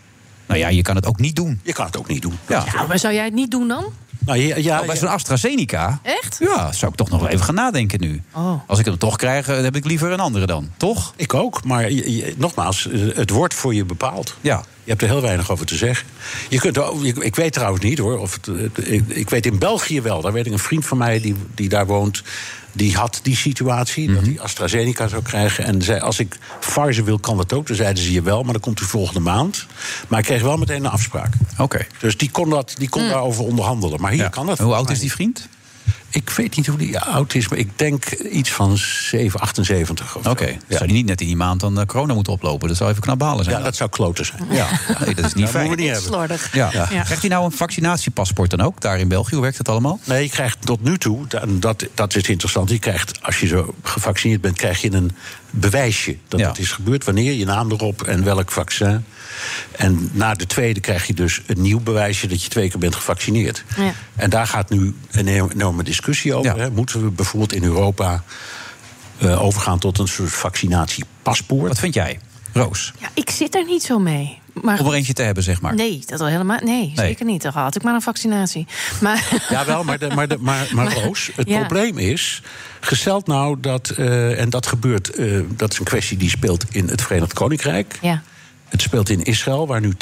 Nou ja, je kan het ook niet doen. Je kan het ook niet doen. Ja, ja maar zou jij het niet doen dan? Nou, ja, ja, nou, bij zo'n AstraZeneca. Echt? Ja, zou ik toch nog even gaan nadenken nu. Oh. Als ik hem toch krijg, dan heb ik liever een andere dan, toch? Ik ook, maar nogmaals, het wordt voor je bepaald. Ja. Je hebt er heel weinig over te zeggen. Je kunt, ik weet trouwens niet hoor. Of het, ik, ik weet in België wel. Daar weet ik een vriend van mij die, die daar woont. Die had die situatie, dat hij AstraZeneca zou krijgen. En zei, als ik Pfizer wil, kan dat ook. Toen zeiden ze je wel, maar dan komt u volgende maand. Maar ik kreeg wel meteen een afspraak. Oké. Dus die kon, dat, die kon daarover onderhandelen. Maar hier kan dat. Hoe oud is die vriend? Ik weet niet hoe die oud is, maar ik denk iets van 7, 78 Oké, okay. ja. zou die niet net in die maand dan uh, corona moeten oplopen? Dat zou even knap balen zijn. Ja, dat zou kloten zijn. Ja, nee, dat is niet fijn. we niet hebben. Slordig. Ja. Ja. Krijgt hij nou een vaccinatiepaspoort dan ook, daar in België? Hoe werkt dat allemaal? Nee, je krijgt tot nu toe, dat, dat is interessant... je krijgt, als je zo gevaccineerd bent, krijg je een bewijsje... dat het is gebeurd, wanneer, je naam erop en welk vaccin... En na de tweede krijg je dus een nieuw bewijsje dat je twee keer bent gevaccineerd. Ja. En daar gaat nu een enorme discussie over. Hè. Moeten we bijvoorbeeld in Europa uh, overgaan tot een soort vaccinatiepaspoort? Wat vind jij, Roos? Ja, ik zit er niet zo mee. Maar, Om er eentje te hebben, zeg maar. Nee, dat wel helemaal. Nee, nee. zeker niet. Dan had ik maar een vaccinatie. Maar, ja, wel, maar, de, maar, de, maar, maar, Roos, het ja. probleem is. Gesteld nou dat, uh, en dat gebeurt, uh, dat is een kwestie die speelt in het Verenigd Koninkrijk. Ja. Het speelt in Israël, waar nu 80%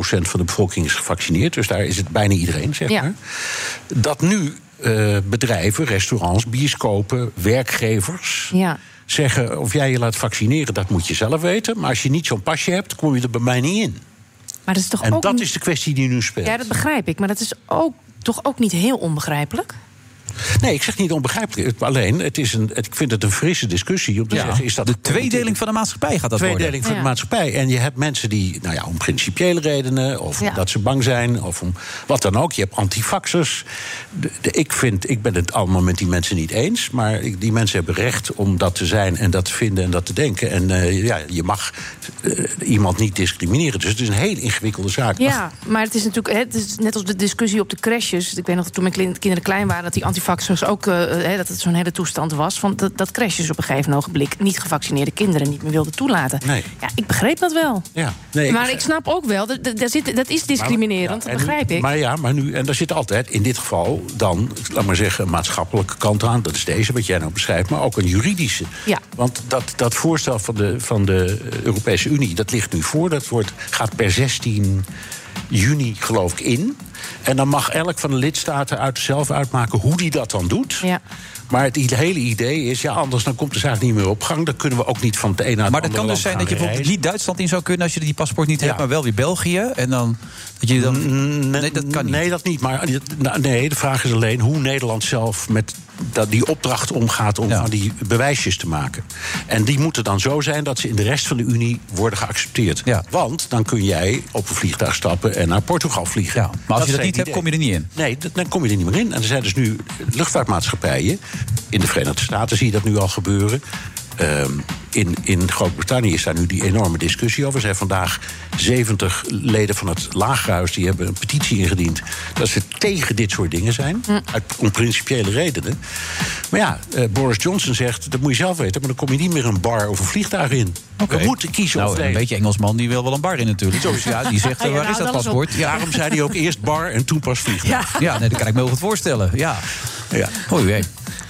van de bevolking is gevaccineerd. Dus daar is het bijna iedereen, zeg maar. Ja. Dat nu uh, bedrijven, restaurants, bioscopen, werkgevers. Ja. zeggen: of jij je laat vaccineren, dat moet je zelf weten. Maar als je niet zo'n pasje hebt, kom je er bij mij niet in. Maar dat is toch en ook dat niet... is de kwestie die nu speelt. Ja, dat begrijp ik. Maar dat is ook, toch ook niet heel onbegrijpelijk? Nee, ik zeg niet onbegrijpelijk. Alleen, het is een, ik vind het een frisse discussie om te ja, zeggen... Is dat de tweedeling van de maatschappij gaat dat tweedeling worden. van de maatschappij. En je hebt mensen die, nou ja, om principiële redenen... of Ja. omdat ze bang zijn, of om wat dan ook. Je hebt antifaxers. Ik, vind, ik ben het allemaal met die mensen niet eens... maar ik- die mensen hebben recht om dat te zijn en dat te vinden en dat te denken. En eh, ja, je mag eh, iemand niet discrimineren. Dus het is een heel ingewikkelde zaak. Ja, maar het is natuurlijk hè, het is net als de discussie op de crashes. Ik weet nog dat toen mijn kinderen klein waren, dat die antivaxers ook eh, hè, dat het zo'n hele toestand was. Van dat, dat crashes op een gegeven ogenblik niet gevaccineerde kinderen niet meer wilden toelaten. Nee. Ja, ik begreep dat wel. Ja, nee, maar ik snap ook wel, dat, dat, zit- dat is discriminerend, Maar- dat begrijp ik. Maar ja, maar nu, en daar zit altijd in dit geval dan, laat maar zeggen, een maatschappelijke kant aan. Dat is deze, wat jij nou beschrijft, maar ook een juridische. Ja. Want dat, dat voorstel van de, van de Europese Unie, dat ligt nu voor. Dat wordt, gaat per 16 juni, geloof ik, in. En dan mag elk van de lidstaten uit zelf uitmaken hoe die dat dan doet. Ja. Maar het hele idee is, ja, anders dan komt de zaak niet meer op gang. Dan kunnen we ook niet van het een naar het Maar dat andere kan dus zijn dat je bijvoorbeeld niet Duitsland in zou kunnen als je die paspoort niet hebt, maar wel weer België. En dan dat je dan. Nee, dat kan niet. Nee, dat niet. Maar nou, nee, de vraag is alleen hoe Nederland zelf met dat die opdracht omgaat om van die bewijsjes te maken. En die moeten dan zo zijn dat ze in de rest van de Unie worden geaccepteerd. Want dan kun jij op een vliegtuig stappen en naar Portugal vliegen. Maar als je dat niet het hebt, kom je er niet in. Nee, dan kom je er niet meer in. En er zijn dus nu luchtvaartmaatschappijen. In de Verenigde Staten zie je dat nu al gebeuren. Ehm, in, in Groot-Brittannië is daar nu die enorme discussie over. Er zijn vandaag 70 leden van het Lagerhuis die hebben een petitie ingediend. dat ze tegen dit soort dingen zijn. Uit, om principiële redenen. Maar ja, eh, Boris Johnson zegt: dat moet je zelf weten. maar dan kom je niet meer een bar of een vliegtuig in. We moeten kiezen Nou, of een beetje Engelsman die wil wel een bar in natuurlijk. Dus ja, die zegt, eh, waar is dat paspoort? Ja. Daarom zei hij ook eerst bar en toen pas vliegtuig. Ja, nee, dat kan ik me heel goed voorstellen. Ja. Ja. Oei, jee.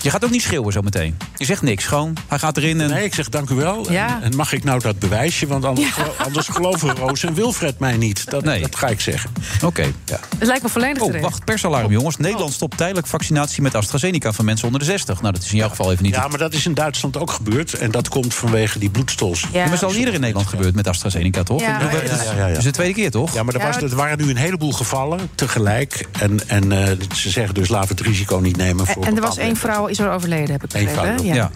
Je gaat ook niet schreeuwen zo meteen. Je zegt niks, gewoon. Hij gaat erin en... Nee, ik zeg dank u wel. Ja. En, en mag ik nou dat bewijsje? Want anders, anders geloven Roos en Wilfred mij niet. Dat, dat ga ik zeggen. Oké. Ja. Het lijkt me volledig Oh, wacht, persalarm jongens. Nederland stopt tijdelijk vaccinatie met AstraZeneca van mensen onder de 60. Nou, dat is in jouw geval even niet. Ja, maar dat is in Duitsland ook gebeurd. En dat komt vanwege die bloedstols. Ja, maar het is al eerder in Nederland gebeurd met AstraZeneca, toch? Ja. Ja, ja, ja, ja. Het is de tweede keer, toch? Ja, maar er, was, er waren nu een heleboel gevallen tegelijk. En, en eh, ze zeggen dus laten we het risico niet nemen. Voor En er was één vrouw is er overleden, heb ik Eén begrepen. Ja. Ja.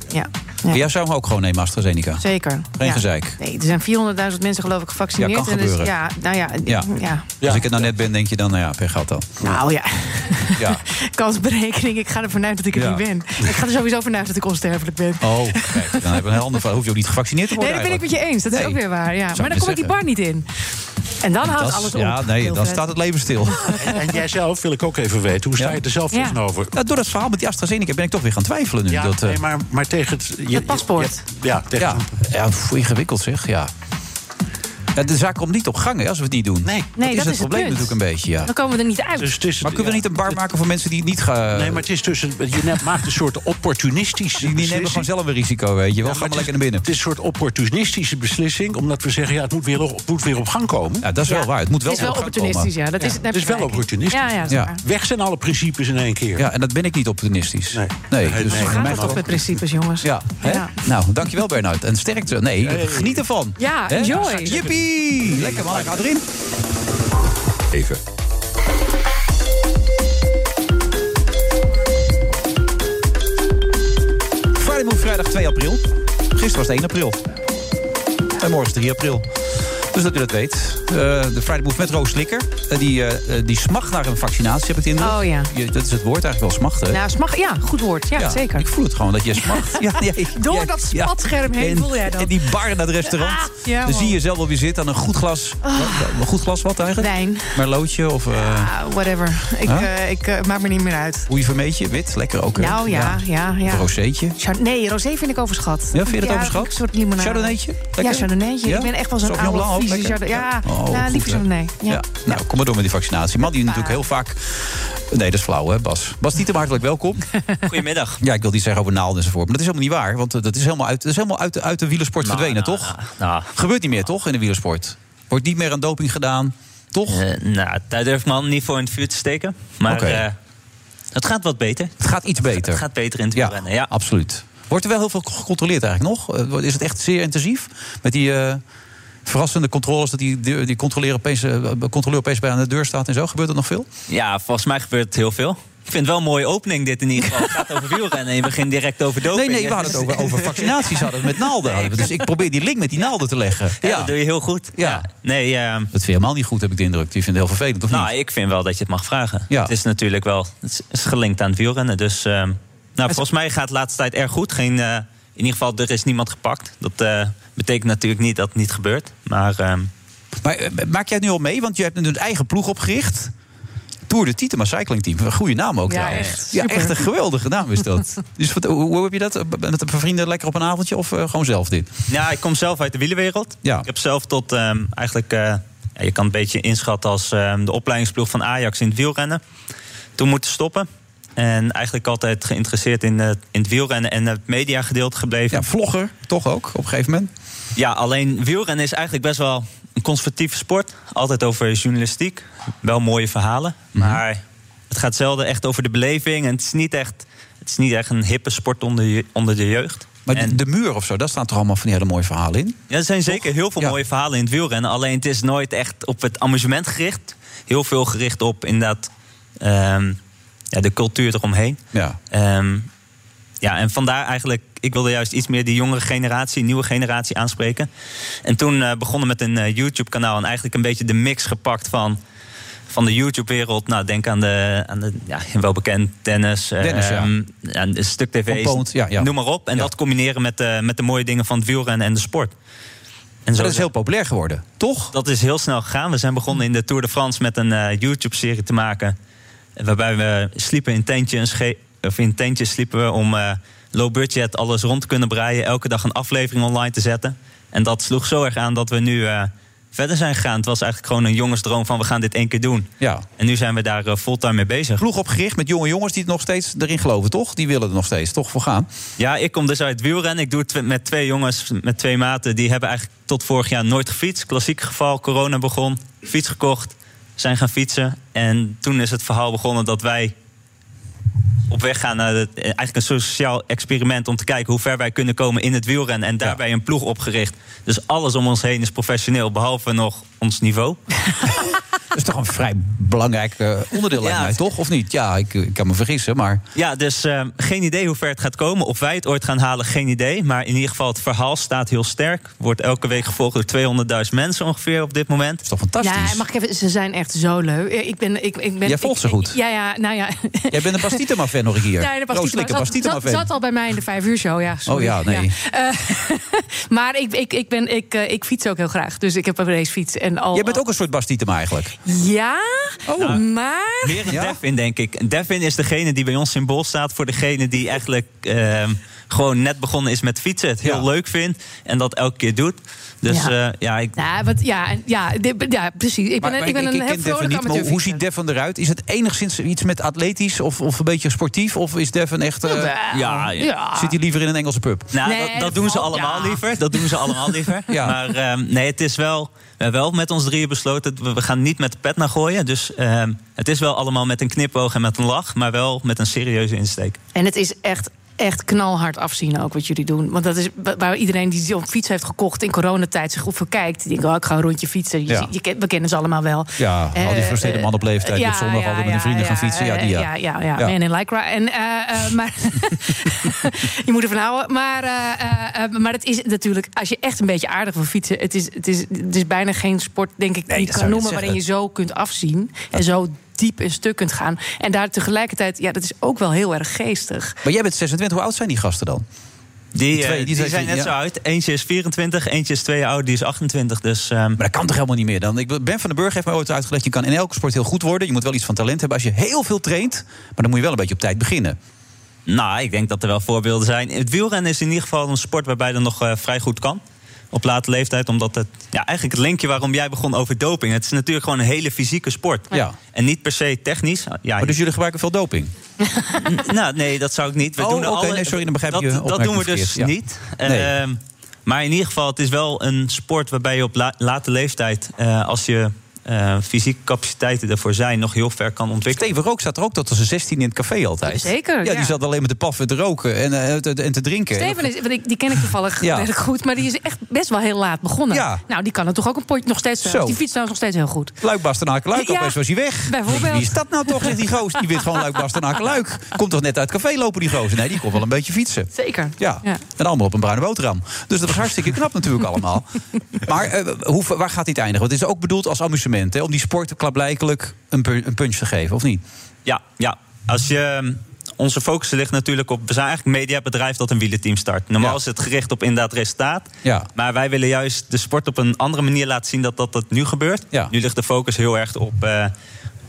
Ja. Jij zou hem ook gewoon nemen, AstraZeneca? Zeker. Geen Ja. gezeik. Nee, er zijn 400.000 mensen geloof ik gevaccineerd. Ja, kan en dus, gebeuren. ja, nou ja, Ja. ja. Als ik het nou net ben, denk je dan, nou ja, per gat dan. Nou ja, Ja. kansberekening. Ik ga ervan uit dat ik het Ja. niet ben. Ik ga er sowieso vanuit dat ik onsterfelijk ben. Oh, kijk, dan hebben we een heel ander verhaal. Hoef je ook niet gevaccineerd te Nee, worden dat ben ik met je eens. Dat is Nee. ook weer waar. Ja. Maar dan kom ik die bar niet in. En dan houdt alles op. Ja, nee, dan staat het leven stil. En, en jij zelf wil ik ook even weten. Hoe sta je er zelf Ja. tegenover? Nou, door dat verhaal met die AstraZeneca ben ik toch weer gaan twijfelen nu. Ja, dat, eh, nee, maar, maar tegen het... Je, paspoort. je- ja, tegen ja, ja ingewikkeld zeg, ja. Ja. De zaak komt niet op gang hè, als we het niet doen. Nee, Nee, is dat het is het probleem natuurlijk een beetje, ja. Dan komen we er niet uit. Dus het is, Maar kunnen we niet een bar maken voor mensen die het niet gaan... Nee, maar het is tussen. Je net maakt een soort opportunistische Die, die nemen gewoon zelf een risico, weet je wel. Ja, Ga maar lekker naar binnen. Het is een soort opportunistische beslissing, omdat we zeggen: ja, het moet weer, op, het moet weer op gang komen. Ja, dat is wel waar. Het moet wel Het is wel op gang opportunistisch, komen. ja. Dat is, Het is wel opportunistisch. Ja. Weg zijn alle principes in één keer. Ja, en dat ben ik niet opportunistisch. Nee. nee, dus nee, gaat het toch met principes, jongens. Ja. Nou, dankjewel Bernard. En sterkte. Nee, geniet ervan. Ja, enjoy. Jippie! Lekker man, ik ga erin. Even. Friday Move vrijdag 2 april. Gisteren was het 1 april. En morgen is 3 april. Dus dat u dat weet. Eh, de Friday Move met Roos Slikker. Eh, die, eh, die smacht naar een vaccinatie, heb ik de indruk. Oh ja. Je, dat is het woord eigenlijk wel smachten. Nou, smag, ja, goed woord. Ja, zeker. Ik voel het gewoon dat je smacht. ja, ja, Door dat spatscherm heen En- voel jij dat. En die bar naar het restaurant. Ah, ja, dan zie je zelf wel weer zitten aan een goed glas. Wat- Een goed glas wat eigenlijk? Wijn. Merlotje of Ah, whatever. Ik, Huh? ik maak me niet meer uit. oevermeetje, wit. Lekker ook. Nou ja, ja, ja. Chard- Nee, rosé vind ik overschat. Ja, vind je dat overschat? Een soort limonade. Chardonnaytje? Lekker? Ja, chardonnaytje. Ik ben echt wel zo'n oude Vieze lekker? chardonnay. Ja, Oh, ja goed, lieve hè? chardonnay. Ja. Ja. Nou, kom maar door met die vaccinatie. Man die natuurlijk heel vaak... Nee, dat is flauw, hè, Bas? Bas Dieter, hartelijk welkom. Goedemiddag. Ja, ik wil niet zeggen over naalden enzovoort. Maar dat is helemaal niet waar. Want eh, dat is helemaal uit, dat is helemaal uit, de, uit de wielersport Nou, verdwenen, nou, toch? Nou, Gebeurt niet meer, toch, in de wielersport? Wordt niet meer aan doping gedaan, toch? eh, nou, daar durf ik me niet voor in het vuur te steken. Maar eh, het gaat wat beter. Het gaat iets beter. Het gaat beter in het Ja, wielrennen, ja. absoluut. Wordt er wel heel veel gecontroleerd eigenlijk nog? Is het echt zeer intensief? Met die eh, verrassende controles, dat die, die, die controleur, opeens, eh, opeens bij aan de deur staat en zo? Gebeurt er nog veel? Ja, volgens mij gebeurt het heel veel. Ik vind het wel een mooie opening dit in ieder geval. Het gaat over wielrennen en je begint direct over doping. Nee, nee, we hadden het over, over vaccinaties. Hadden we het met naalden. hadden we. Dus ik probeer die link met die naalden te leggen. Ja, dat doe je heel goed. Ja. Nee, eh, Dat vind je helemaal niet goed, heb ik de indruk. Die vindt het heel vervelend, of niet? nou, ik vind wel dat je het mag vragen. Ja. Het is natuurlijk wel het is gelinkt aan het wielrennen. Dus eh, nou, volgens mij gaat het de laatste tijd erg goed. Geen, eh, in ieder geval, er is niemand gepakt. Dat eh, betekent natuurlijk niet dat het niet gebeurt. Maar ehm, Maar eh, maak jij het nu al mee? Want je hebt een eigen ploeg opgericht. Tour de Tietema Cycling Team. Een goede naam ook Ja, trouwens. echt. Ja, echt een geweldige naam is dat. dus wat, hoe, hoe heb je dat? Met een vrienden lekker op een avondje of eh, gewoon zelf dit? Ja, ik kom zelf uit de wielerwereld. Ja. Ik heb zelf tot ehm, eigenlijk... eh, ja, je kan het een beetje inschatten als ehm, de opleidingsploeg van Ajax in het wielrennen. Toen moeten stoppen. En eigenlijk altijd geïnteresseerd in, het- in het wielrennen en het mediagedeelte gebleven. Ja, vlogger toch ook op een gegeven moment? Ja, alleen wielrennen is eigenlijk best wel een conservatieve sport. Altijd over journalistiek. Wel mooie verhalen. Mhm. Maar het gaat zelden echt over de beleving. En het is niet echt, het is niet echt een hippe sport onder, onder de jeugd. Maar de- de muur of zo, daar staan toch allemaal van die hele mooie verhalen in? Ja, er zijn zeker heel veel mooie verhalen in het wielrennen. Alleen het is nooit echt op het amusement gericht. Heel veel gericht op inderdaad ehm, ja, de cultuur eromheen. Ja. Ehm, ja, en vandaar eigenlijk, ik wilde juist iets meer die jongere generatie, nieuwe generatie aanspreken. En toen eh, begonnen met een eh, YouTube-kanaal en eigenlijk een beetje de mix gepakt van, van de YouTube-wereld. Nou, denk aan de, aan de ja, wel bekend tennis, eh, Dennis, ja. ehm, ja, de stuk tv, ja, ja. noem maar op. En dat combineren met, de met de mooie dingen van het wielrennen en de sport. En dat is heel populair geworden, toch? Dat is heel snel gegaan. We zijn begonnen in de Tour de France met een eh, YouTube-serie te maken. Waarbij we sliepen in tentjes, of in tentjes sliepen we om eh, low budget alles rond te kunnen breien. Elke dag een aflevering online te zetten. En dat sloeg zo erg aan dat we nu eh, verder zijn gegaan. Het was eigenlijk gewoon een jongensdroom van we gaan dit één keer doen. Ja. En nu zijn we daar eh, fulltime mee bezig. Ploeg opgericht met jonge jongens die het nog steeds erin geloven, toch? Die willen er nog steeds toch voor gaan. Ja, ik kom dus uit wielrennen. Ik doe het met twee jongens, met twee maten. Die hebben eigenlijk tot vorig jaar nooit gefietst. Klassiek geval, corona begon. Fiets gekocht, zijn gaan fietsen. En toen is het verhaal begonnen dat wij op weg gaan naar het, eh, eigenlijk een sociaal experiment... om te kijken hoe ver wij kunnen komen in het wielrennen. En daarbij een ploeg opgericht. Dus alles om ons heen is professioneel, behalve nog ons niveau. Dat is toch een vrij belangrijk eh, onderdeel, lijkt Ja. mij, toch? Of niet? Ja, ik, ik kan me vergissen, maar... Ja, dus eh, geen idee hoe ver het gaat komen. Of wij het ooit gaan halen, geen idee. Maar in ieder geval, het verhaal staat heel sterk. Wordt elke week gevolgd door 200.000 mensen ongeveer op dit moment. Dat is toch Ja, mag ik even, ze zijn echt zo leuk. Ik ben, ik, ik ben, Jij volgt ik- ze goed. Ja, ja, nou ja. Jij bent een Bastitema-fan, nog hier. Ja, de Bastitema. Rooselijke Zat- Bastitema-fan. Zat, zat al bij mij in de vijf uur show, ja. sorry. Oh ja, nee. Eh, maar ik, ik, ik, ben, ik, eh, ik fiets ook heel graag. Dus ik heb een racefiets. En al, Jij bent ook een soort Bastitema eigenlijk. Ja, Oh. maar... Meer een Devin, denk ik. Devin is degene die bij ons symbool staat voor degene die eigenlijk ehm, gewoon net begonnen is met fietsen. Het heel leuk vindt en dat elke keer doet. Dus Ja. ja, ja ik, Ja, wat, ja, en- ja, dit- ja, precies. Ik ben, Maar- ik ben een heel vrolijk niet, maar hoe ziet Devon eruit? Is het enigszins iets met atletisch of, of een beetje sportief? Of is Devon echt... eh, ja, ja. Zit hij liever in een Engelse pub? Nou, Nee, dat, dat dat doen ze allemaal ja. liever. Dat doen ze allemaal liever. Ja. Maar ehm, nee, het is wel. We hebben wel met ons drieën besloten. dat We, we gaan niet met de pet naar gooien. Dus ehm, het is wel allemaal met een knipoog en met een lach. Maar wel met een serieuze insteek. En het is echt, echt knalhard afzien ook wat jullie doen. Want dat is wa- waar iedereen die zo'n fiets heeft gekocht in coronatijd zich op verkijkt. Die denkt, oh, ik ga een rondje fietsen. Je, Ja. je, we kennen ze allemaal wel. Ja, al die Eh, frustreerde man op leeftijd die op zondag altijd met hun vrienden gaan fietsen. Ja, die ja. ja, ja, ja, Ja. Man in Lycra. En, eh, eh, maar je moet ervan houden. Maar, eh, eh, eh, maar het is natuurlijk, als je echt een beetje aardig wil fietsen... het is, het is, het is bijna geen sport, denk ik, die je kan noemen... waarin je zo kunt afzien en zo diep in stuk kunt gaan. En daar tegelijkertijd, ja, dat is ook wel heel erg geestig. Maar jij bent 26, hoe oud zijn die gasten dan? Die, Die twee, eh, die die, zijn- zijn net ja. zo oud. Eentje is 24, eentje is twee jaar oud, die is 28. Dus, ehm, Maar dat kan toch helemaal niet meer dan? Ik, ben van den Burg heeft mij ooit uitgelegd... je kan in elke sport heel goed worden. Je moet wel iets van talent hebben als je heel veel traint. Maar dan moet je wel een beetje op tijd beginnen. Nou, ik denk dat er wel voorbeelden zijn. Het wielrennen is in ieder geval een sport waarbij dat nog eh, vrij goed kan. Op late leeftijd, omdat het... Ja, eigenlijk het linkje waarom jij begon over doping. Het is natuurlijk gewoon een hele fysieke sport. Ja. En niet per se technisch. Ja, Maar dus jullie gebruiken veel doping? nou, nee, dat zou ik niet. We Oh, doen oké, alle- nee, sorry, dan begrijp dat, je Dat doen we dus ja. niet. Nee. Ehm, maar in ieder geval, het is wel een sport waarbij je op la- late leeftijd... eh, als je eh, fysieke capaciteiten ervoor zijn, nog heel ver kan ontwikkelen. Steven Rook staat er ook tot als een 16 in het café altijd. Zeker, Ja, ja. die zat alleen met de paffen te roken en, eh, te, en te drinken. Steven is, want ik, die ken ik toevallig Ja. goed, maar die is echt best wel heel laat begonnen. Ja. Nou, die kan het toch ook een potje nog steeds. Zo. Die fietst trouwens nog steeds heel goed. Luik Bastenaken Luik, Ja, opeens was hij weg. bijvoorbeeld. Wie is dat nou toch, zegt die goos? Die wint gewoon Luik Bastenaken Luik. Komt toch net uit het café lopen, die gozer? Nee, die kon wel een beetje fietsen. Zeker. Ja. Ja. en allemaal op een bruine boterham. Dus dat was hartstikke knap natuurlijk allemaal. Maar eh, hoe, waar gaat dit eindigen? Want het is ook bedoeld als amusement, hè? Om die sport klaarblijkelijk een, een punch te geven, of niet? Ja, ja. Als je, onze focus ligt natuurlijk op... We zijn eigenlijk een mediabedrijf dat een wielerteam start. Normaal Ja. is het gericht op inderdaad resultaat. Ja. Maar wij willen juist de sport op een andere manier laten zien dat dat, dat nu gebeurt. Ja. Nu ligt de focus heel erg op, eh,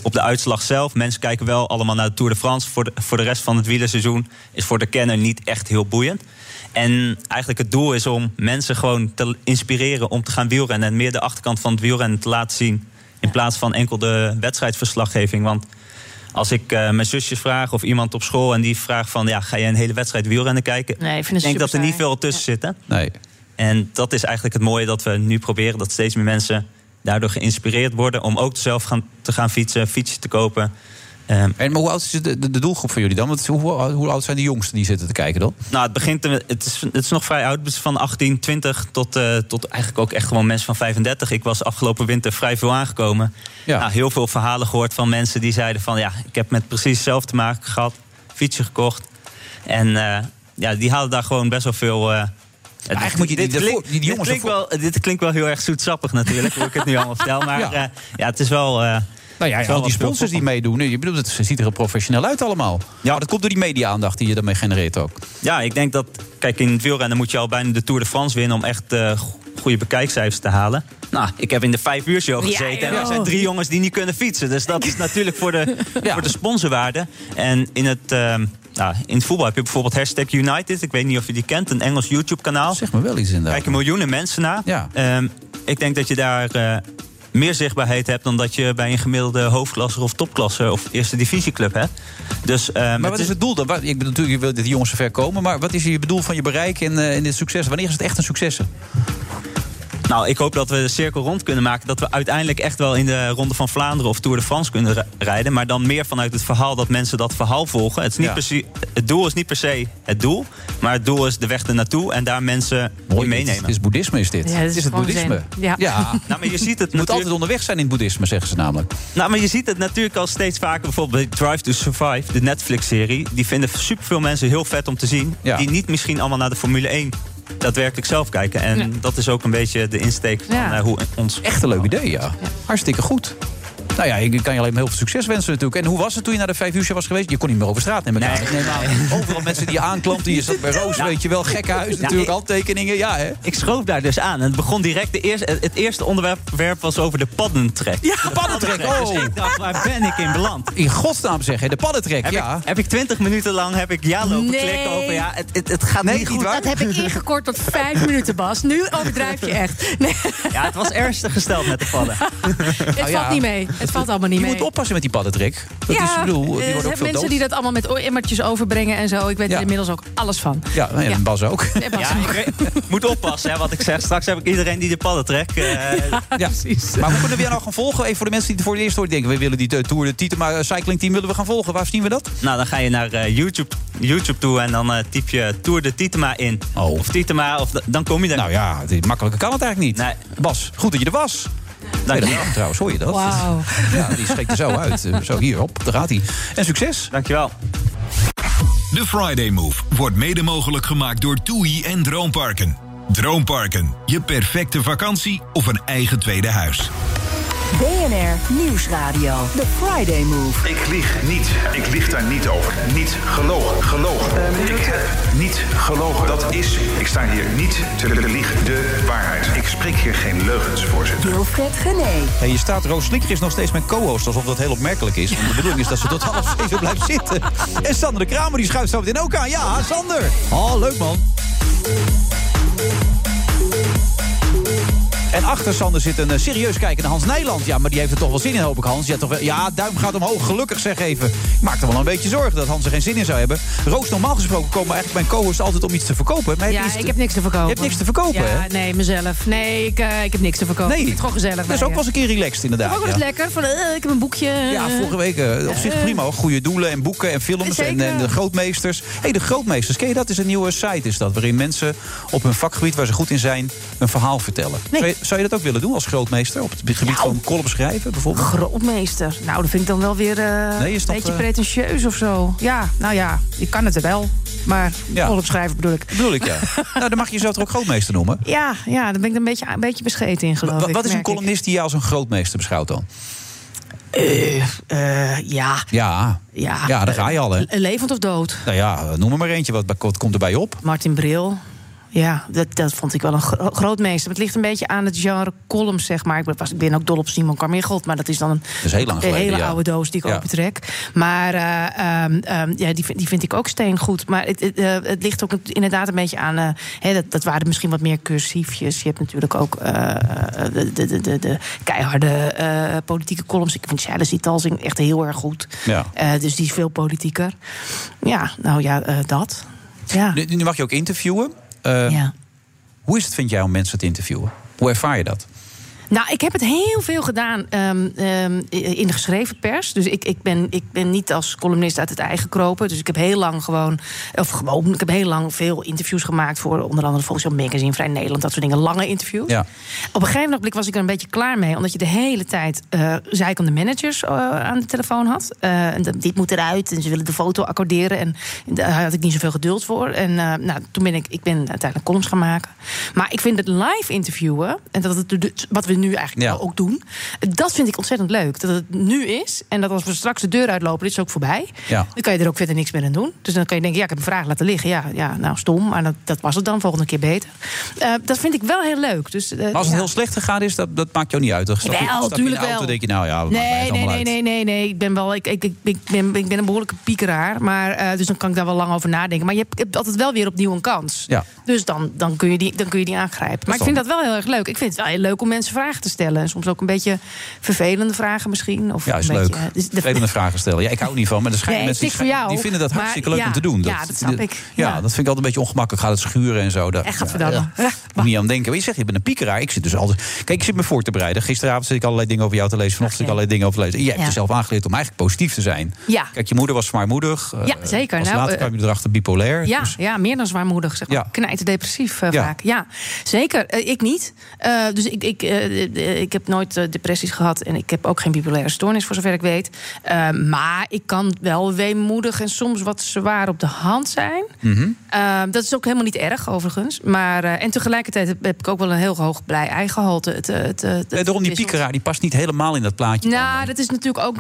op de uitslag zelf. Mensen kijken wel allemaal naar de Tour de France. Voor de, voor de rest van het wielerseizoen is voor de kenner niet echt heel boeiend. En eigenlijk het doel is om mensen gewoon te inspireren om te gaan wielrennen. En meer de achterkant van het wielrennen te laten zien. In plaats van enkel de wedstrijdverslaggeving. Want als ik eh, mijn zusjes vraag of iemand op school en die vraagt van... Ja, ga je een hele wedstrijd wielrennen kijken? Nee, ik vind ik het denk dat er niet veel tussen zitten. Nee. En dat is eigenlijk het mooie dat we nu proberen... dat steeds meer mensen daardoor geïnspireerd worden om ook zelf gaan, te gaan fietsen, fietsen te kopen. Ehm, En maar hoe oud is de, de, de doelgroep van jullie dan? Want hoe, hoe oud zijn de jongsten die zitten te kijken dan? Nou, het begint. te- Het is, het is nog vrij oud. Het is van 18, 20 tot, eh, tot eigenlijk ook echt gewoon mensen van 35. Ik was afgelopen winter vrij veel aangekomen. Ja. Nou, heel veel verhalen gehoord van mensen die zeiden van ja, ik heb met precies hetzelfde te maken gehad. Fietsje gekocht. En eh, ja, die halen daar gewoon best wel veel. eh, eigenlijk moet je die- dit, die dit klinkt wel, dit klinkt wel heel erg zoetsappig natuurlijk, hoe ik het nu allemaal vertel. Maar Ja. ja, ja het is wel. Eh, Nou ja, al die sponsors die meedoen. Je bedoelt, het ziet er heel professioneel uit allemaal. Ja. Maar dat komt door die media-aandacht die je daarmee genereert ook. Ja, ik denk dat. Kijk, in het wielrennen moet je al bijna de Tour de France winnen om echt eh, go- goede bekijkcijfers te halen. Nou, ik heb in de vijf uur show Ja, gezeten. en er zijn drie jongens die niet kunnen fietsen. Dus dat is natuurlijk voor de, voor de sponsorwaarde. En in het. ehm, nou, in het voetbal heb je bijvoorbeeld hashtag United. Ik weet niet of je die kent, een Engels YouTube-kanaal. Zeg me wel iets inderdaad. Kijken miljoenen mensen naar. Ja. Ehm, ik denk dat je daar eh, meer zichtbaarheid hebt dan dat je bij een gemiddelde hoofdklasse of topklasse of eerste divisieclub hebt. Dus, ehm, Maar wat is het doel dan? Ik bedoel, natuurlijk, je wil dat die jongens ver komen. Maar wat is je bedoel van je bereik en, eh, en dit succes? Wanneer is het echt een succes? Nou, ik hoop dat we de cirkel rond kunnen maken. Dat we uiteindelijk echt wel in de Ronde van Vlaanderen of Tour de France kunnen ri- rijden. Maar dan meer vanuit het verhaal dat mensen dat verhaal volgen. Het, is niet Ja. per se, het doel is niet per se het doel. Maar het doel is de weg ernaartoe en daar mensen in meenemen. Het is boeddhisme, is dit. Ja, het is is het boeddhisme. Ja. Nou, maar je ziet het Je moet altijd onderweg zijn in het boeddhisme, zeggen ze namelijk. Nou, maar je ziet het natuurlijk al steeds vaker. Bijvoorbeeld bij Drive to Survive, de Netflix-serie. Die vinden superveel mensen heel vet om te zien. Ja. Die niet misschien allemaal naar de Formule 1 daadwerkelijk zelf kijken. En Ja. dat is ook een beetje de insteek van Ja. eh, hoe ons... Echt een leuk idee, ja. Hartstikke goed. Nou ja, ik kan je alleen maar heel veel succes wensen natuurlijk. En hoe was het toen je naar de vijf uur show was geweest? Je kon niet meer over straat nemen. Nee. Aan, overal mensen die je aanklampten. Je zat bij Roos, weet je wel. Gekkenhuis natuurlijk, ik- handtekeningen. Ja, hè? Ik schoof daar dus aan. En het begon direct. De eerste, het eerste onderwerp was over de paddentrek. Ja, paddentrek. Dus Oh, ik dacht, waar ben ik in beland? in godsnaam zeg. De paddentrek, Heb, ja. ik, heb ik twintig minuten lang heb ik ja lopen Nee. klikken over... Ja, het, het, het gaat Nee, niet goed. waar. Dat heb ik ingekort tot vijf minuten, Bas. Nu overdrijf je echt. Nee, Ja, het was ernstig gesteld met de padden. het Nou ja. valt niet mee. Het valt allemaal niet Je mee. moet oppassen met die paddentrek. Dat ja, is, ik bedoel, die er worden ook zijn veel mensen dood. die dat allemaal met emmertjes overbrengen en zo. Ik weet Ja. er inmiddels ook alles van. Ja, en Ja. Bas ook. En Bas Ja, ook. ik weet- moet oppassen hè, wat ik zeg. Straks heb ik iedereen die de padden trekt. eh, Ja. Maar hoe kunnen we jou nou gaan volgen? Even voor de mensen die het voor het eerst horen. Denken, we willen die eh, Tour de Tietema eh, Cycling Team willen we gaan volgen. Waar zien we dat? nou, dan ga je naar eh, YouTube, YouTube toe en dan eh, typ je Tour de Tietema in. Oh. Of Tietema, of dan kom je er. Nou ja, het- makkelijker kan het eigenlijk niet. Nee. Bas, goed dat je er was. Dank Nee, je wel. trouwens, hoor je dat? Wauw. Ja, die schreekt er zo uit. Eh, Zo, hier, op, daar gaat hij. En succes. Dankjewel. De Friday Move wordt mede mogelijk gemaakt door TUI en Droomparken. Droomparken, je perfecte vakantie of een eigen tweede huis. BNR Nieuwsradio. The Friday Move. Ik lieg niet. Ik lieg daar niet over. Niet gelogen. Gelogen. ik heb niet gelogen. Dat is, ik sta hier niet te liegen. De waarheid. Ik spreek hier geen leugens, voorzitter. Wilfred Gené. Hey, je staat, Roos Slikker is nog steeds mijn co-host, alsof dat heel opmerkelijk is. Want de bedoeling is dat ze tot half zeven blijft zitten. En Sander de Kramer, die schuift zo meteen ook aan. Ja, Sander. Oh, leuk man. En achter Sander zit een eh, serieus kijkende Hans Nijland. Ja, maar die heeft er toch wel zin in, hoop ik, Hans. Ja, toch wel, ja, duim gaat omhoog. Gelukkig zeg even. Ik maak er wel een beetje zorgen dat Hans er geen zin in zou hebben. Roos, normaal gesproken komen eigenlijk mijn co-host altijd om iets te verkopen. Maar Ja, te- ik heb niks te verkopen. Je hebt niks te verkopen, ja, hè? nee, mezelf. Nee, ik, eh, ik heb niks te verkopen. Nee. Het gewoon gezellig. Dat is ook wel eens een keer relaxed, inderdaad. ook wel ja. eens lekker. Van, eh, ik heb een boekje. Ja, vorige week op zich prima. Goede doelen en boeken en films en, de grootmeesters. Hé, hey, de grootmeesters, ken je dat? is een nieuwe site is dat. Waarin mensen op hun vakgebied waar ze goed in zijn... een verhaal vertellen. Je, zou je dat ook willen doen als grootmeester? Op het gebied Nou. van column schrijven bijvoorbeeld? Grootmeester. Nou, dat vind ik dan wel weer eh, Nee, een beetje eh, pretentieus of zo. Ja, nou ja, ik kan het er wel. Maar Ja. column schrijven bedoel ik. Bedoel ik, ja. nou, dan mag je jezelf toch ook grootmeester noemen. Ja, ja, daar ben ik een beetje, een beetje bescheten in, geloof ik. wat is een ik. columnist die jij als een grootmeester beschouwt dan? Eh, ja, Ja, ja. ja daar ga je al, hè? Levend of dood? Nou ja, noem er maar eentje. Wat, wat komt erbij op? Martin Bril. Ja, dat, dat vond ik wel een gro- grootmeester. Het ligt een beetje aan het genre columns, zeg maar. Ik ben, was, ik ben ook dol op Simon Carmichael, maar dat is dan een, is heel lang een geleden, hele ja. oude doos die ik Ja. opentrek. Maar eh, ehm, ehm, ja, die, vind- die vind ik ook steengoed. Maar het, het, eh, het ligt ook inderdaad een beetje aan... eh, hè, dat, dat waren misschien wat meer cursiefjes. Je hebt natuurlijk ook de, de, de, de, de keiharde politieke columns. Ik vind Shaila Zitalsing echt heel erg goed. Ja. Dus die is veel politieker. Ja, nou ja, dat. Ja. Nu, nu mag je ook interviewen. Eh, ja. Hoe is het, vind jij, om mensen te interviewen? Hoe ervaar je dat? Nou, ik heb het heel veel gedaan ehm, ehm, in de geschreven pers. Dus ik, ik, ben, ik ben niet als columnist uit het eigen gekropen. Dus ik heb heel lang gewoon, of gewoon, ik heb heel lang veel interviews gemaakt voor onder andere Volkswagen Magazine, Vrij Nederland, dat soort dingen, lange interviews. Ja. Op een gegeven moment was ik er een beetje klaar mee, omdat je de hele tijd uh, zeikende managers uh, aan de telefoon had. Uh, en dit moet eruit en ze willen de foto accorderen. En daar had ik niet zoveel geduld voor. En nou, toen ben ik, ik ben uiteindelijk columns gaan maken. Maar ik vind het live interviewen, en dat het, wat we nu eigenlijk Ja. ook doen, dat vind ik ontzettend leuk. Dat het nu is en dat als we straks de deur uitlopen, dit is ook voorbij. Ja. Dan kan je er ook verder niks meer aan doen. Dus dan kan je denken, ja, ik heb een vraag laten liggen. Ja, ja nou, stom, maar dat, dat was het dan. Volgende keer beter. Eh, dat vind ik wel heel leuk. Dus, Maar als het ja. heel slecht gegaan is, dat, dat maakt jou niet uit. Dan stap je, Wel, stap je in de tuurlijk auto wel. denk je, nou ja, Nee, nee, nee, nee, nee, nee. Ik ben wel, ik, ik, ik, ik ben, ik ben een behoorlijke piekeraar. Maar, eh, dus dan kan ik daar wel lang over nadenken. Maar je hebt, je hebt altijd wel weer opnieuw een kans. Ja. Dus dan, dan, kun je die, dan kun je die aangrijpen. Maar ik vind dat wel heel erg leuk. Ik vind het wel heel leuk om mensen vragen te stellen. En soms ook een beetje vervelende vragen misschien. Of Ja, is een leuk. beetje, dus de- Vervelende vragen stellen. Ja, ik hou niet van, maar er schijnen Nee, mensen jou, die vinden dat hartstikke leuk ja, om te doen. ja, dat snap ik. Ja, Ja. dat vind ik altijd een beetje ongemakkelijk. Gaat het schuren en zo. Daar, Echt. Ja. Moet niet aan denken. Maar je zegt, je bent een piekeraar. Ik zit dus altijd... Kijk, ik zit me voor te bereiden. Gisteravond zit ik allerlei dingen over jou te lezen. Vanochtend zit ik allerlei dingen over te lezen. En jij hebt jezelf aangeleerd om eigenlijk positief te zijn. Ja. Kijk, je moeder was zwaarmoedig. Ja, Eh, zeker. Pas Nou, later eh, kwam je erachter bipolair. Ja, Dus- ja, meer dan zwaarmoedig. Zeg maar. Eh, Ja. vaak. Ja, zeker. Eh, ik niet. Eh, dus ik, ik, eh, eh, ik heb nooit eh, depressies gehad. En ik heb ook geen bipolaire stoornis, voor zover ik weet. Eh, maar ik kan wel weemoedig en soms wat zwaar op de hand zijn. Mhm. Eh, dat is ook helemaal niet erg, overigens. Maar, eh, en tegelijkertijd heb, ik ook wel een heel hoog blij eigengehalte. Het, eh, het, het, Eh, daarom die piekeraar, die past niet helemaal in dat plaatje. Nou, dat is natuurlijk ook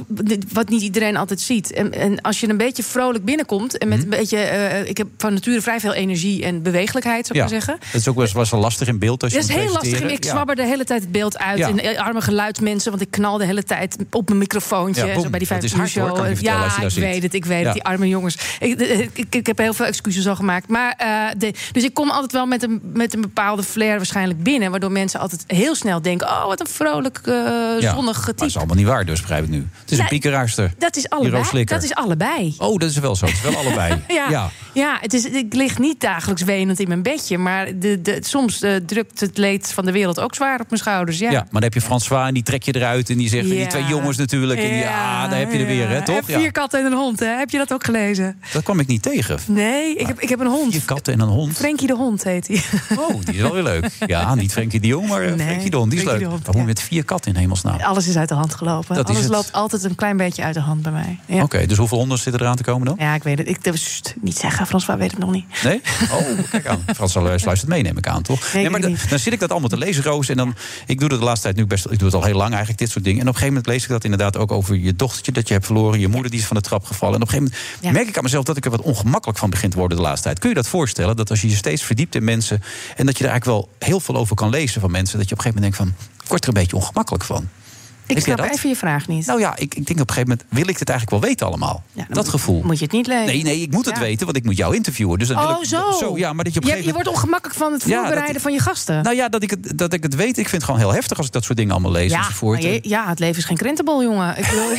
wat niet iedereen altijd ziet. En, en als je een beetje vrolijk binnenkomt en met Mhm. een beetje. eh, ik heb van nature vrij veel energie en beweeglijkheid, zou ik Ja, maar zeggen. dat is ook wel was wel lastig in beeld. Als je Dat is heel lastig. Ik zwabber de hele tijd het beeld uit. Ja. En eh, arme geluidsmensen, want ik knal de hele tijd op mijn microfoontje. Ja, zo bij die vijf hoor, je vertellen, Ja, ik weet het. Ik weet het. Die arme jongens. Ik, de- ik, ik heb heel veel excuses al gemaakt. Maar, eh, de, dus ik kom altijd wel met een, met een bepaalde flair waarschijnlijk binnen. Waardoor mensen altijd heel snel denken: oh, wat een vrolijk, eh Ja, zonnig Maar type. dat is allemaal niet waar, dus begrijp ik nu. Het is een piekeraarster. Dat is allebei. Dat is allebei. Oh, dat is wel zo. Het is wel allebei. Ja, ja. het is, ik lig niet dagelijks wenend in mijn bedje. Maar de, de, soms eh, drukt het leed van de wereld ook zwaar op mijn schouders. Ja, Ja. maar dan heb je François en die trek je eruit. En die zegt, die twee jongens natuurlijk. En die, Ja, ah, daar heb je er weer, hè, toch? Vier katten en een hond, hè? Heb je dat ook gelezen? Dat kwam ik niet tegen. Nee, ik heb, ik heb een hond. Vier katten en een hond. Frenkie de hond heet hij. Oh, die is wel weer leuk. Ja, niet Frenkie de Jong, maar eh, Nee, Frenkie de hond. Die is Frenkie leuk. hond, Waarom met vier katten in hemelsnaam? Alles is uit de hand gelopen. Dat Alles loopt altijd een klein beetje uit de hand bij mij. Ja, Oké, dus hoeveel honden zitten eraan te komen dan? ja ik weet het. Ik sst, niet zeggen, François weet het nog niet. Nee? Oh, kijk aan. Frans luistert mee, neem ik aan, toch? Nee, maar dan zit ik dat allemaal te lezen, Roos. En dan, ik doe dat de laatste tijd nu best... Ik doe het al heel lang eigenlijk, dit soort dingen. En op een gegeven moment lees ik dat inderdaad ook over je dochtertje... dat je hebt verloren, je moeder die is van de trap gevallen. En op een gegeven moment Ja. merk ik aan mezelf... dat ik er wat ongemakkelijk van begin te worden de laatste tijd. Kun je dat voorstellen? Dat als je je steeds verdiept in mensen... en dat je er eigenlijk wel heel veel over kan lezen van mensen... dat je op een gegeven moment denkt van... ik word er een beetje ongemakkelijk van. Ik snap even je vraag niet. Nou ja, ik, ik denk op een gegeven moment... wil ik het eigenlijk wel weten allemaal. Ja, dat gevoel. Moet je het niet lezen? Nee, nee, ik moet het Ja. weten, want ik moet jou interviewen. Dus dan wil Oh, ik, zo. Ja, maar dat je op je, gegeven je wordt ongemakkelijk van het Ja, dat- voorbereiden van je gasten. Nou ja, dat ik, het, dat ik het weet. Ik vind het gewoon heel heftig als ik dat soort dingen allemaal lees ja, enzovoort. je- ja, het leven is geen krentenbol, jongen. Ik bedoel,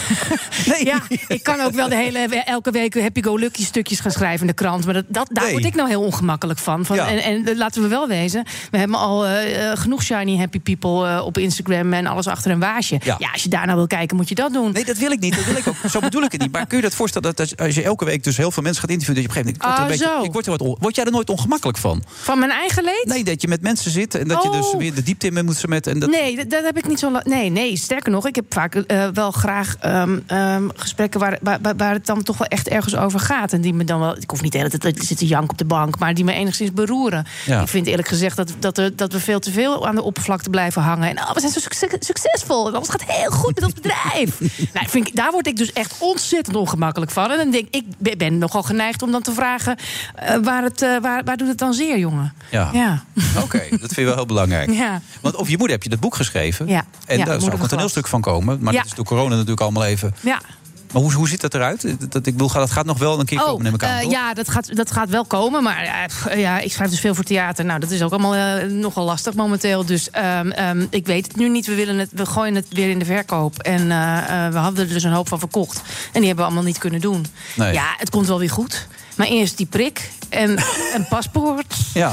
Nee. ja, ik kan ook wel de hele, elke week happy-go-lucky stukjes gaan schrijven in de krant. Maar dat, dat, daar Nee. word ik nou heel ongemakkelijk van. van en, en laten we wel wezen, we hebben al eh, eh, genoeg shiny happy people eh, op Instagram... en alles achter een waasje. Ja. Ja. als je daar nou wil kijken, moet je dat doen. Nee, dat wil ik niet. Dat wil ik ook. Zo bedoel ik het niet. Maar kun je dat voorstellen dat als- je elke week dus heel veel mensen gaat interviewen... dat je op een gegeven moment... Ik word, een beetje, zo. ik word, er wat, word jij er nooit ongemakkelijk van? Van mijn eigen leed? Nee, dat je met mensen zit en dat je dus Oh. weer de diepte in moet ze met... En dat, Nee, dat, dat heb ik niet zo. Nee, nee, sterker nog, ik heb vaak eh, wel graag ehm, ehm, gesprekken waar, waar, waar- het dan toch wel echt ergens over gaat. En die me dan wel. Ik hoef niet de hele tijd te zitten jank op de bank, maar die me enigszins beroeren. Ja. Ik vind eerlijk gezegd dat, dat, er, dat we veel te veel aan de oppervlakte blijven hangen. En oh, we zijn zo succes- succesvol. En alles gaat heel goed met ons bedrijf. nou, vind ik, daar word ik dus echt ontzettend ongemakkelijk van. En dan denk ik, ik ben- nogal geneigd om dan te vragen: eh, waar, het, eh, waar, waar doet het dan zeer, jongen? Ja. Ja. Oké, dat vind je wel heel belangrijk. Ja. Want over je moeder heb je dat boek geschreven. Ja. En Ja, daar zou ook een toneelstuk van komen. Maar Ja. dat is door corona natuurlijk allemaal even... Maar hoe, hoe ziet dat eruit? Dat, ik bedoel, gaat- dat gaat nog wel een keer komen, neem ik aan, eh, ja, dat gaat, dat gaat wel komen. Maar eh, pff, ja, ik schrijf dus veel voor theater. Nou, dat is ook allemaal eh, nogal lastig momenteel. Dus ehm, ehm, ik weet het nu niet. We, willen het, we gooien het weer in de verkoop. En eh, eh, we hadden er dus een hoop van verkocht. En die hebben we allemaal niet kunnen doen. Nee. Ja, het komt wel weer goed. Maar eerst die prik en een paspoort. Ja,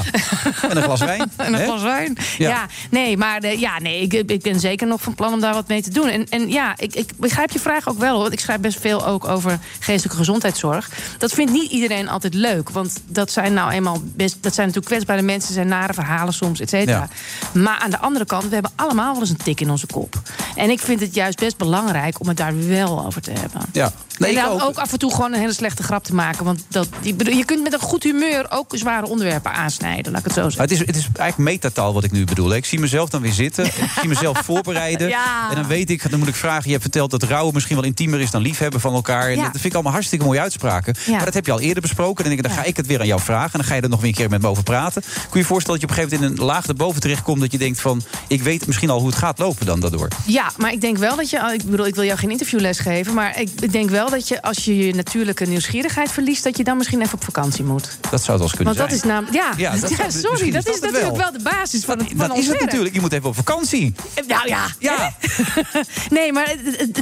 en een glas wijn. en een glas wijn. Ja. Ja, nee, maar de, ja, nee, ik, ik ben zeker nog van plan om daar wat mee te doen. En, en ja, ik, ik begrijp je vraag ook wel. Want ik schrijf best veel ook over geestelijke gezondheidszorg. Dat vindt niet iedereen altijd leuk. Want dat zijn nou eenmaal best. Dat zijn natuurlijk kwetsbare mensen, zijn nare verhalen soms, et cetera. Maar aan de andere kant, we hebben allemaal wel eens een tik in onze kop. En ik vind het juist best belangrijk om het daar wel over te hebben. Ja. Nee, en dan ook. ook. af en toe gewoon een hele slechte grap te maken. Want dat, bedoel, je kunt met een goed humeur ook zware onderwerpen aansnijden, laat ik het zo zeggen. het, is, het is eigenlijk metataal wat ik nu bedoel. Ik zie mezelf dan weer zitten. Ik zie mezelf voorbereiden. Ja. En dan weet ik, dan moet ik vragen. Je hebt verteld dat rouwen misschien wel intiemer is dan liefhebben van elkaar. En Ja. dat vind ik allemaal hartstikke mooie uitspraken. Ja. Maar dat heb je al eerder besproken. En dan denk ik, dan ga ik het weer aan jou vragen. En dan ga je er nog weer een keer met me over praten. Kun je je voorstellen dat je op een gegeven moment in een laag erboven terechtkomt. Dat je denkt van, ik weet misschien al hoe het gaat lopen dan daardoor. Ja, maar ik denk wel dat je. Ik bedoel, ik wil jou geen interviewles geven. Maar ik denk wel dat je, als je je natuurlijke nieuwsgierigheid verliest. dat je dan misschien even op vakantie moet. Dat zou het wel eens kunnen Want dat zijn. is namelijk. Ja, Ja, dat sorry. Dat is dat natuurlijk wel. wel de basis van, het- van Dat ons is het werk. natuurlijk. Je moet even op vakantie. Nou ja. Ja. nee, maar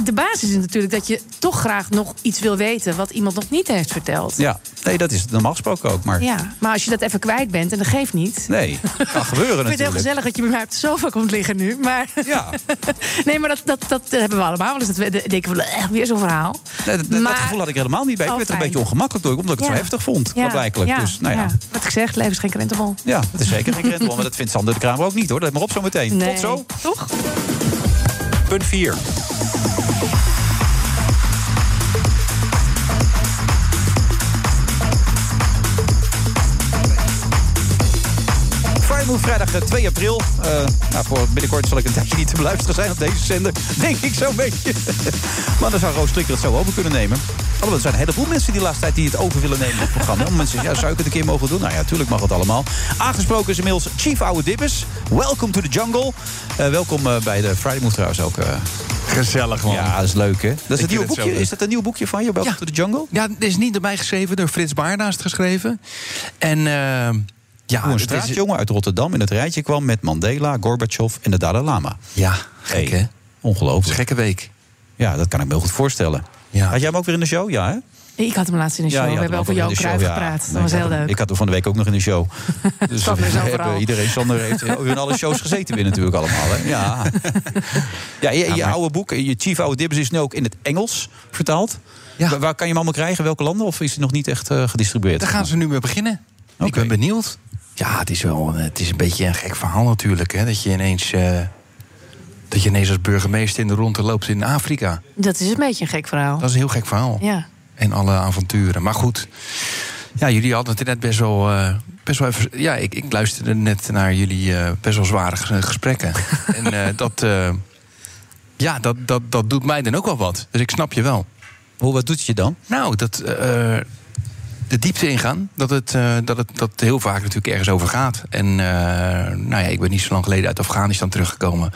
de basis is natuurlijk dat je toch graag nog iets wil weten. wat iemand nog niet heeft verteld. Ja, nee, dat is het normaal gesproken ook. Maar Ja, maar als je dat even kwijt bent, en dat geeft niet. nee, kan gebeuren Ik vind het heel natuurlijk. gezellig dat je bij mij op de sofa komt liggen nu. Maar Ja. nee, maar dat, dat, dat hebben we allemaal eens. Dat we denken van, eh, weer zo'n verhaal. Nee, dat, dat Maar- gevoel had ik helemaal niet bij. Ik Oh, werd er een fijn. beetje ongemakkelijk door, omdat ik het zo heftig vond. Ja, Wat ja, dus, nou ja. Wat ik zeg, leven is geen krentenbol. Ja, het is zeker geen krentenbol, maar dat vindt Sander de Kramer ook niet hoor. Let maar op zo meteen. Nee. Tot zo. Toch? Punt 4. Vrijdag eh, 2 april. Eh, nou, voor binnenkort zal ik een tijdje niet te beluisteren zijn op deze zender. Denk ik zo'n beetje. maar dan zou Roos Strikker het zo over kunnen nemen. Alhoewel, er zijn een heleboel mensen die de laatste tijd die het over willen nemen in het programma. Om mensen zeggen, ja, zou ik het een keer mogen doen? Nou ja, natuurlijk mag het allemaal. Aangesproken is inmiddels Chief Oude Dippes. Welcome to the jungle. Eh, welkom eh, bij de Friday Move trouwens ook. eh. Gezellig, man. Ja, dat is leuk, hè? Dat is, het nieuwe het boekje. is dat een nieuw boekje van je, Welcome Ja. to the Jungle? Ja, dit is niet door mij geschreven, door Frits Baarda is het geschreven. En eh, ja, Hoe een het is- straatjongen uit Rotterdam in het rijtje kwam met Mandela, Gorbachev en de Dalai Lama. Ja, gek Hey, hè? Ongelooflijk. Gekke week. Ja, dat kan ik me heel goed voorstellen. Ja. Had jij hem ook weer in de show? Ja, hè? Ik had hem laatst in de show. Ja, we hebben over Cruijff show, ja. gepraat. Nee, Dat was ik heel had leuk. Ik had hem van de week ook nog in de show. Dus we hebben- iedereen, Sander heeft in alle shows gezeten weer natuurlijk allemaal. Hè? Ja. ja, je, je oude boek, je Chief Oude Dibbers is nu ook in het Engels vertaald. Ja. Waar, waar kan je hem allemaal krijgen? Welke landen? Of is het nog niet echt eh, gedistribueerd? Daar gaan ze nu mee beginnen. Ik ben benieuwd. Ja, het is wel eh, het is een beetje een gek verhaal natuurlijk. Hè? Dat je ineens... eh, dat je ineens als burgemeester in de ronde loopt in Afrika. Dat is een beetje een gek verhaal. Dat is een heel gek verhaal. Ja. En alle avonturen. Maar goed, ja, jullie hadden het net best wel. eh, best wel even, ja, ik, ik luisterde net naar jullie eh, best wel zware ges- gesprekken. en eh, dat, eh, ja, dat, dat, dat doet mij dan ook wel wat. Dus ik snap je wel. Hoe, wat doet je dan? Nou, dat. De diepte ingaan, dat het, eh, dat het dat heel vaak natuurlijk ergens over gaat. En eh, nou ja, ik ben niet zo lang geleden uit Afghanistan teruggekomen.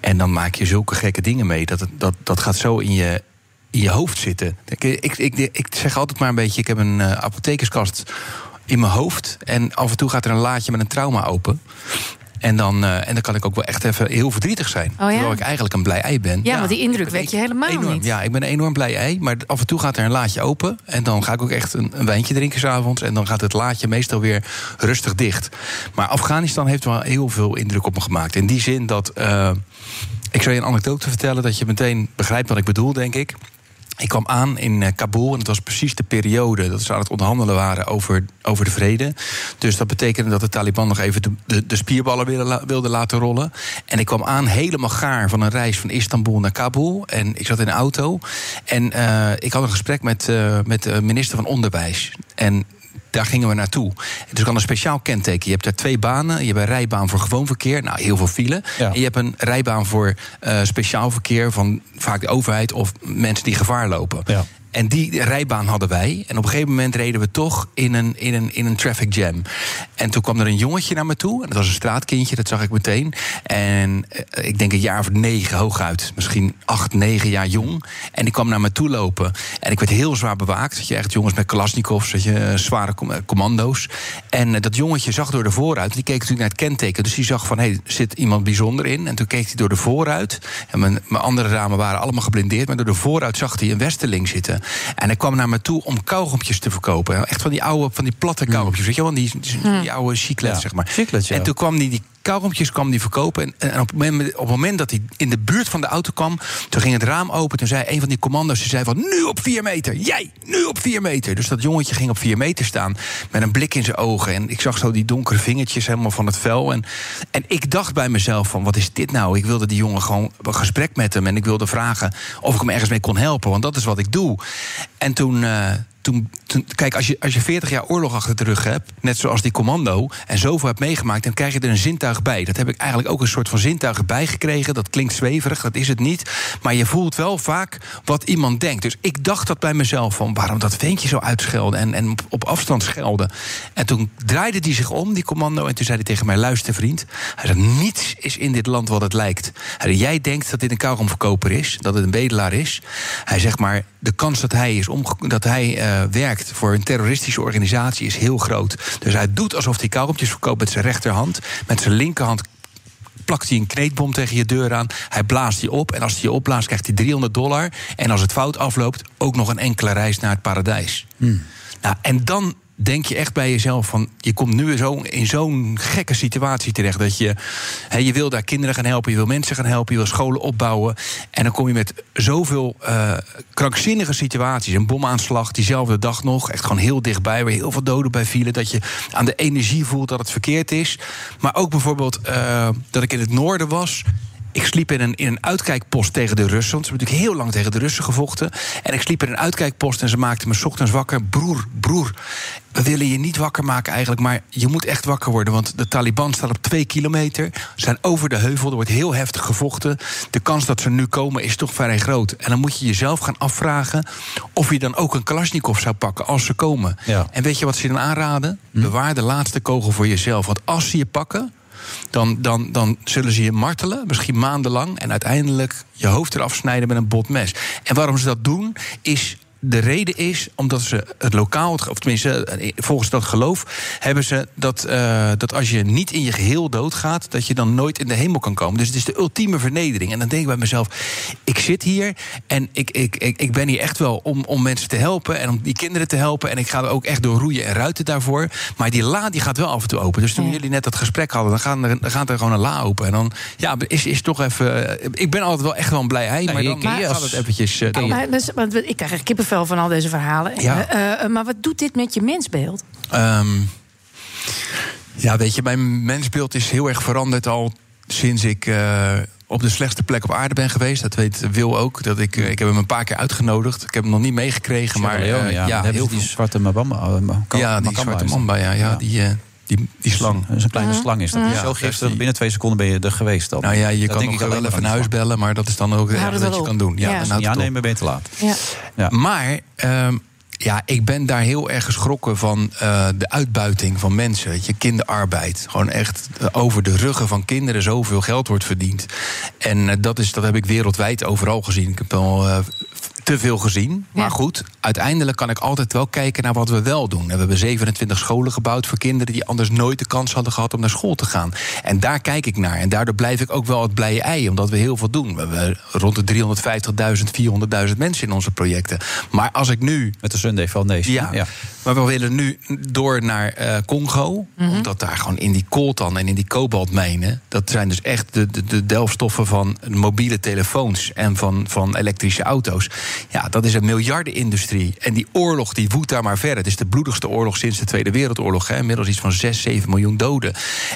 En dan maak je zulke gekke dingen mee. Dat, het, dat, dat gaat zo in je, in je hoofd zitten. Ik, ik, ik, ik zeg altijd maar een beetje: ik heb een eh, apothekerskast in mijn hoofd. En af en toe gaat er een laadje met een trauma open. En dan, eh, en dan kan ik ook wel echt even heel verdrietig zijn. ja? Terwijl ik eigenlijk een blij ei ben. Ja, want die indruk wek je helemaal enorm, niet. Ja, ik ben een enorm blij ei. Maar af en toe gaat er een laadje open. En dan ga ik ook echt een, een wijntje drinken s'avonds. En dan gaat het laadje meestal weer rustig dicht. Maar Afghanistan heeft wel heel veel indruk op me gemaakt. In die zin dat. eh, ik zal je een anekdote vertellen dat je meteen begrijpt wat ik bedoel, denk ik. Ik kwam aan in eh, Kabul en het was precies de periode dat ze aan het onderhandelen waren over, over de vrede. Dus dat betekende dat de Taliban nog even de, de, spierballen wilden laten rollen. En ik kwam aan helemaal gaar van een reis van Istanbul naar Kabul. En ik zat in een auto. En eh, ik had een gesprek met, eh, met de minister van Onderwijs. En daar gingen we naartoe. Dus ik had een speciaal kenteken. Je hebt daar twee banen. Je hebt een rijbaan voor gewoon verkeer. Nou, heel veel file. En je hebt een rijbaan voor eh, speciaal verkeer... van vaak de overheid of mensen die gevaar lopen. En die rijbaan hadden wij. En op een gegeven moment reden we toch in een, in een, in een traffic jam. En toen kwam er een jongetje naar me toe. En dat was een straatkindje, dat zag ik meteen. En eh, ik denk een jaar of negen hooguit. Misschien acht, negen jaar jong. En die kwam naar me toe lopen. En ik werd heel zwaar bewaakt. Dat je echt jongens met Kalasnikovs, dat je, eh, zware eh, commando's. En dat jongetje zag door de vooruit. Die keek natuurlijk naar het kenteken. Dus die zag van, hé, hey, zit iemand bijzonder in. En toen keek hij door de vooruit. En mijn, mijn andere ramen waren allemaal geblindeerd. Maar door de vooruit zag hij een westerling zitten. En hij kwam naar me toe om kauwgompjes te verkopen. Echt van die oude, van die platte kauwgompjes. Weet je wel, die, die, die oude chiclets, Ja, zeg maar. chiclets, ja. En toen kwam hij die kauwgompjes kwam die verkopen. En, op, het moment, op het moment dat hij in de buurt van de auto kwam... toen ging het raam open. Toen zei een van die commando's... die zei van, nu op vier meter. Jij, nu op vier meter. Dus dat jongetje ging op vier meter staan... met een blik in zijn ogen. En ik zag zo die donkere vingertjes helemaal van het vel. En, en ik dacht bij mezelf van, wat is dit nou? Ik wilde die jongen gewoon een gesprek met hem... en ik wilde vragen of ik hem ergens mee kon helpen. Want dat is wat ik doe. En toen... eh, toen, kijk, als je, als je 40 jaar oorlog achter de rug hebt, net zoals die commando, en zoveel hebt meegemaakt, dan krijg je er een zintuig bij. Dat heb ik eigenlijk ook een soort van zintuig bij gekregen. Dat klinkt zweverig, dat is het niet. Maar je voelt wel vaak wat iemand denkt. Dus ik dacht dat bij mezelf van waarom dat ventje zo uitschelden en, en op, afstand schelden. En toen draaide hij zich om, die commando, en toen zei hij tegen mij: luister vriend, hij zei, niets is in dit land wat het lijkt. Hij jij denkt dat dit een kauwgomverkoper is, dat het een bedelaar is. Hij zegt maar, de kans dat hij, is omge- dat hij eh, werkt voor een terroristische organisatie is heel groot. Dus hij doet alsof hij kauwgompjes verkoopt met zijn rechterhand. Met zijn linkerhand plakt hij een kneedbom tegen je deur aan. Hij blaast die op. En als hij je opblaast, krijgt hij 300 dollar. En als het fout afloopt, ook nog een enkele reis naar het paradijs. Nou, en dan denk je echt bij jezelf van... je komt nu zo, in zo'n gekke situatie terecht... dat je, je wil daar kinderen gaan helpen, je wil mensen gaan helpen... je wil scholen opbouwen. En dan kom je met zoveel eh, krankzinnige situaties. Een bomaanslag diezelfde dag nog, echt gewoon heel dichtbij... waar heel veel doden bij vielen, dat je aan de energie voelt dat het verkeerd is. Maar ook bijvoorbeeld eh, dat ik in het noorden was... Ik sliep in een, in een uitkijkpost tegen de Russen. Want ze hebben natuurlijk heel lang tegen de Russen gevochten. En ik sliep in een uitkijkpost en ze maakten me 's ochtends wakker. Broer, broer, we willen je niet wakker maken eigenlijk... maar je moet echt wakker worden, want de Taliban staat op twee kilometer... zijn over de heuvel, er wordt heel heftig gevochten. De kans dat ze nu komen is toch vrij groot. En dan moet je jezelf gaan afvragen... of je dan ook een Kalashnikov zou pakken als ze komen. En weet je wat ze dan aanraden? Bewaar de laatste kogel voor jezelf. Want als ze je pakken dan, dan, dan zullen ze je martelen, misschien maandenlang... en uiteindelijk je hoofd eraf snijden met een bot mes. En waarom ze dat doen, is... De reden is omdat ze het lokaal, of tenminste eh, volgens dat geloof, hebben ze dat, eh, dat als je niet in je geheel doodgaat, dat je dan nooit in de hemel kan komen. Dus het is de ultieme vernedering. En dan denk ik bij mezelf: ik zit hier en ik, ik, ik, ik ben hier echt wel om, om mensen te helpen en om die kinderen te helpen. En ik ga er ook echt door roeien en ruiten daarvoor. Maar die la die gaat wel af en toe open. Dus toen jullie net dat gesprek hadden, dan, gaan er, dan gaat er gewoon een la open. En dan ja, is, is toch even. eh, Ik ben altijd wel echt wel een blij ei, maar dan ken je gaat het eventjes. dan- Maar, dus- want ik krijg echt kippenvel van al deze verhalen. Ja. Eh, eh, maar wat doet dit met je mensbeeld? Ehm, ja, weet je, mijn mensbeeld is heel erg veranderd al sinds ik eh, op de slechtste plek op aarde ben geweest. Dat weet Wil ook. Dat ik, ik heb hem een paar keer uitgenodigd. Ik heb hem nog niet meegekregen. Maar Leone, ja. heel die veel. zwarte mabamba. Ja, die zwarte mamba, ja, ja, Die, eh, die, die slang. Dat is een kleine slang is dat. Ja, zo giftig, binnen twee seconden ben je er geweest dan. Nou ja, je Dat kan denk nog ik wel even aan huis bellen, maar dat is dan ook het het dat je kan doen. Ja, Ja. dan houdt je ben je te laat. Ja. Ja. Maar ehm, ja, ik ben daar heel erg geschrokken van eh, de uitbuiting van mensen. Weet je, kinderarbeid. Gewoon echt eh, over de ruggen van kinderen zoveel geld wordt verdiend. En eh, dat, is, dat heb ik wereldwijd overal gezien. Ik heb wel eh, te veel gezien. Maar goed, uiteindelijk kan ik altijd wel kijken naar wat we wel doen. En we hebben 27 scholen gebouwd voor kinderen die anders nooit de kans hadden gehad om naar school te gaan. En daar kijk ik naar. En daardoor blijf ik ook wel het blije ei, omdat we heel veel doen. We hebben rond de 350.000, 400.000 mensen in onze projecten. Maar als ik nu. Met de Sunday Foundation. Ja, Ja. maar we willen nu door naar eh, Congo. Omdat daar gewoon in die coltan en in die kobaltmijnen... dat zijn dus echt de, de, de delfstoffen van mobiele telefoons... en van, van elektrische auto's. Ja, dat is een miljardenindustrie. En die oorlog die woedt daar maar verder. Het is de bloedigste oorlog sinds de Tweede Wereldoorlog. Hè. Inmiddels iets van 6, 7 miljoen doden.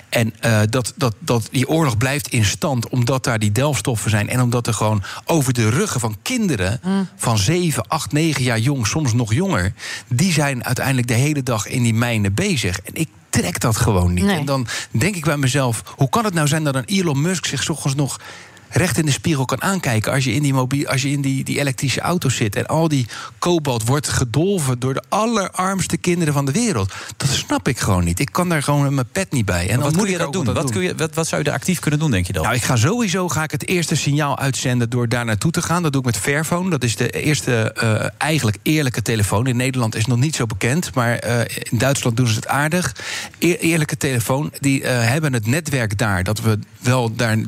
En eh, dat, dat, dat, die oorlog blijft in stand omdat daar die delfstoffen zijn... en omdat er gewoon over de ruggen van kinderen... van 7, 8, 9 jaar jong, soms nog jonger... die zijn uiteindelijk de hele dag in die mijnen bezig. En ik trek dat gewoon niet. Nee. En dan denk ik bij mezelf... hoe kan het nou zijn dat een Elon Musk zich ochtends nog recht in de spiegel kan aankijken als je in die, mobiel, als je in die, die elektrische auto zit. En al die kobalt wordt gedolven door de allerarmste kinderen van de wereld. Dat snap ik gewoon niet. Ik kan daar gewoon mijn pet niet bij. En wat moet je dat doen? wat kun je, wat, wat zou je er actief kunnen doen, denk je dan? nou, ik ga sowieso ga ik het eerste signaal uitzenden door daar naartoe te gaan. Dat doe ik met Fairphone. Dat is de eerste eh, eigenlijk eerlijke telefoon. In Nederland is het nog niet zo bekend, maar eh, in Duitsland doen ze het aardig. Eer- eerlijke telefoon. Die eh, hebben het netwerk daar dat we wel daar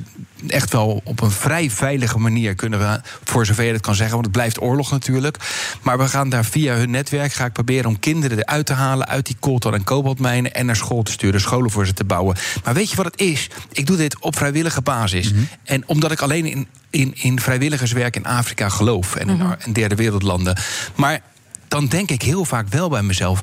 echt wel op een vrij veilige manier kunnen we, voor zover je dat kan zeggen, want het blijft oorlog natuurlijk. Maar we gaan daar via hun netwerk, ga ik proberen om kinderen eruit te halen uit die coltan en kobaltmijnen en naar school te sturen, scholen voor ze te bouwen. Maar weet je wat het is? Ik doe dit op vrijwillige basis. En omdat ik alleen in, in, in vrijwilligerswerk in Afrika geloof en in, in derde wereldlanden. Maar dan denk ik heel vaak wel bij mezelf: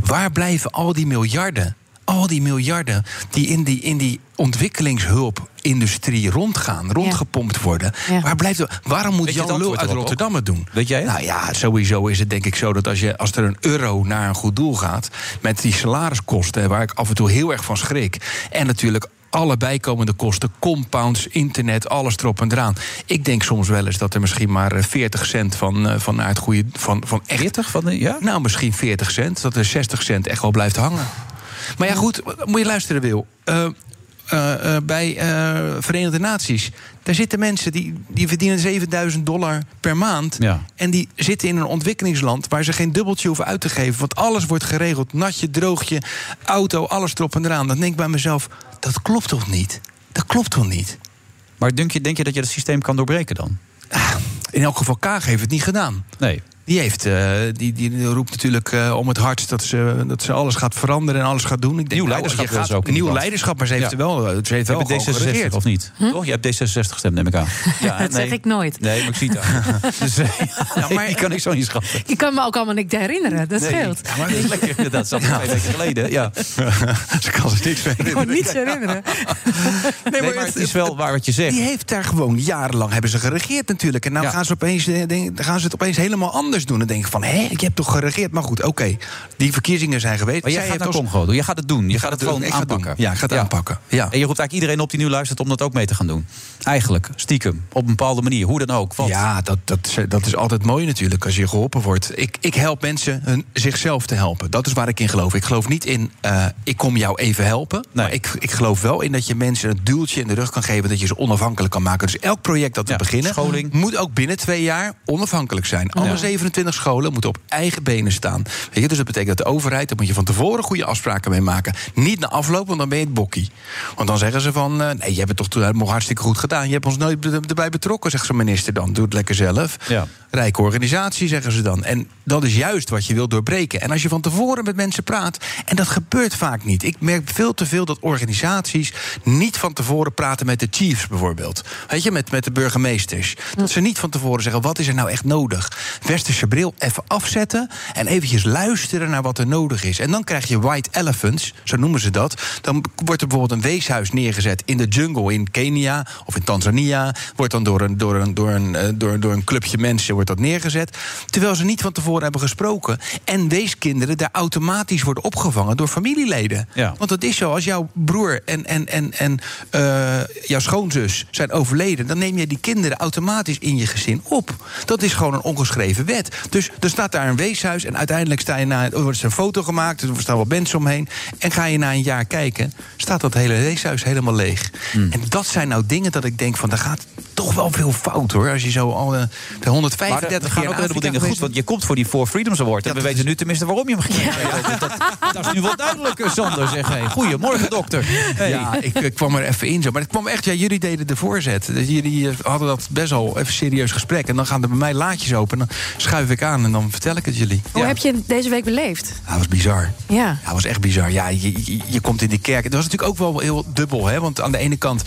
waar blijven al die miljarden? Al die miljarden die in die, in die ontwikkelingshulpindustrie rondgaan, rondgepompt worden. Waar blijft het? Waarom moet Jan Lul uit? Rotterdam het doen? Weet jij het? Nou ja, sowieso is het denk ik zo dat als, je, als er een euro naar een goed doel gaat, met die salariskosten, waar ik af en toe heel erg van schrik, en natuurlijk alle bijkomende kosten, compounds, internet, alles erop en eraan. Ik denk soms wel eens dat er misschien maar eh, 40 cent van, eh, van naar het goede. Van, van echt, 40 van de, ja? Nou, misschien 40 cent. Dat er 60 cent echt wel blijft hangen. Maar ja, goed, moet je luisteren, Wil. Eh, eh, bij Verenigde Naties. Daar zitten mensen die, die verdienen 7000 dollar per maand. Ja. En die zitten in een ontwikkelingsland waar ze geen dubbeltje hoeven uit te geven. Want alles wordt geregeld. Natje, droogje, auto, alles erop en eraan. Dan denk ik bij mezelf, dat klopt toch niet? Dat klopt toch niet? Maar denk je, denk je dat je het systeem kan doorbreken dan? In elk geval, Kaag heeft het niet gedaan. Nee. Die, heeft, eh, die, die roept natuurlijk eh, om het hardst dat ze, dat ze alles gaat veranderen en alles gaat doen. Ik denk, Nieuw nou, leiderschap gaat, ze ook Nieuw leiderschap, maar ze heeft Ja. er wel, ze heeft wel hebt gewoon D66 geregeerd. of niet? Toch? Je hebt D66 gestemd, neem ik aan. Ja, Dat zeg ik nooit. Nee, maar ik zie het aan. dus, eh, ja, maar die kan ik zo niet schatten. Je kan me ook allemaal niet herinneren, dat Nee. scheelt. Ja, maar dat is lekker inderdaad. Dat is al twee weken geleden. Ja. Ze kan zich niks meer Ik kon niets herinneren. Nee, maar het is wel waar wat je zegt. Die heeft daar gewoon jarenlang hebben ze geregeerd natuurlijk. En nou gaan, ze opeens, eh, denk- dan gaan ze het opeens helemaal anders doen. Dan denk ik van, hé, ik heb toch geregeerd. Maar goed, oké, die verkiezingen zijn geweest. Maar jij Zij gaat naar heeft als- Congo doen. Je gaat het doen. Je gaat ga het gewoon doen. Ik ga het aanpakken. Ja, ik ga het aanpakken. Ja. En je roept eigenlijk iedereen op die nu luistert om dat ook mee te gaan doen. Eigenlijk, stiekem. Op een bepaalde manier. Hoe dan ook. Want Ja, dat, dat, is- dat is altijd mooi natuurlijk als je geholpen wordt. Ik, ik help mensen hun, zichzelf te helpen. Dat is waar ik in geloof. Ik geloof niet in, eh, ik kom jou even helpen. Maar ik, ik geloof wel in dat je mensen een duwtje in de rug kan geven... dat je ze onafhankelijk kan maken. Dus elk project dat we Ja, beginnen... scholing. moet ook binnen twee jaar onafhankelijk zijn. Alle Ja. 27 scholen moeten op eigen benen staan. Weet je, dus dat betekent dat de overheid... daar moet je van tevoren goede afspraken mee maken. Niet na afloop, want dan ben je het bokkie. Want dan zeggen ze van... eh, nee, je hebt het toch toen helemaal hartstikke goed gedaan. Je hebt ons nooit er- erbij betrokken, zegt zo'n minister dan. Doe het lekker zelf. Ja. Rijke organisatie, zeggen ze dan. En dat is juist wat je wilt doorbreken. En als je van tevoren met mensen praat, en dat gebeurt vaak niet. Ik merk veel te veel dat organisaties niet van tevoren praten met de chiefs bijvoorbeeld. Weet je, met, met de burgemeesters. Dat ze niet van tevoren zeggen, wat is er nou echt nodig? Westerse bril even afzetten en eventjes luisteren naar wat er nodig is. En dan krijg je white elephants, zo noemen ze dat. Dan wordt er bijvoorbeeld een weeshuis neergezet in de jungle in Kenia of in Tanzania. Wordt dan door een, door een, door een, eh, door, door een clubje mensen wordt dat neergezet. Terwijl ze niet van tevoren hebben gesproken. En weeskinderen daar automatisch worden opgevangen door familieleden. Ja. Want dat is zo, als jouw broer en, en, en, en eh, jouw schoonzus zijn overleden... dan neem je die kinderen automatisch in je gezin op. Dat is gewoon een ongeschreven wet. Dus er staat daar een weeshuis en uiteindelijk sta je na, er wordt een foto gemaakt... er staan wel mensen omheen. En ga je na een jaar kijken, staat dat hele weeshuis helemaal leeg. En dat zijn nou dingen dat ik denk van... daar gaat toch wel veel fout, hoor. Als je zo al eh, de 135 Maar er, er gaan ook heleboel dingen goed. Want je komt voor die Four Freedoms Award. En we weten nu tenminste waarom je hem gekregen dat, dat is nu wel duidelijker, Sander. Zeg, hey. Goedemorgen, dokter. Hey. Ja, ik, ik kwam er even in zo. Maar het kwam echt, ja, jullie deden de voorzet. Dus Jullie eh, hadden dat best wel even serieus gesprek. En dan gaan er bij mij laadjes open. En dan schuif ik aan en dan vertel ik het jullie. Hoe heb je deze week beleefd? Ja, dat was bizar. Ja. Ja, dat was echt bizar. Ja, je, je, je komt in die kerk. Het was natuurlijk ook wel heel dubbel. Hè? Want aan de ene kant...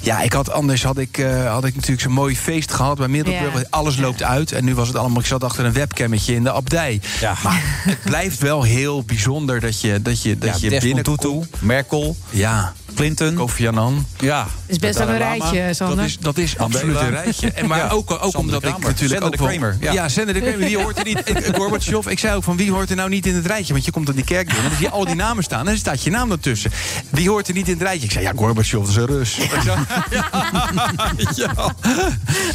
Ja, ik had, anders had ik, eh, had ik natuurlijk zo'n mooi feest gehad bij Middelburg. Ja. Alles loopt uit. En nu was het allemaal... Ik zat achter een webcammetje in de abdij. Ja. Maar het blijft wel heel bijzonder dat je, dat je, dat Ja, je binnenkomt. Tutu, Merkel, Ja, Clinton. Kofi Annan. Ja. Het is best wel een rijtje, Sander. Dat is, dat is absoluut een rijtje. En maar Ja. ook, ook Sander omdat ik natuurlijk Zender ook de wel- Kramer, ja. Ja, Zender Wie hoort er niet? Ik- Gorbachev. Ik zei ook van wie hoort er nou niet in het rijtje? Want je komt op die kerk binnen en dan zie je al die namen staan. En dan staat je naam ertussen. Wie hoort er niet in het rijtje? Ik zei ja, Gorbachev is een Rus. Ja.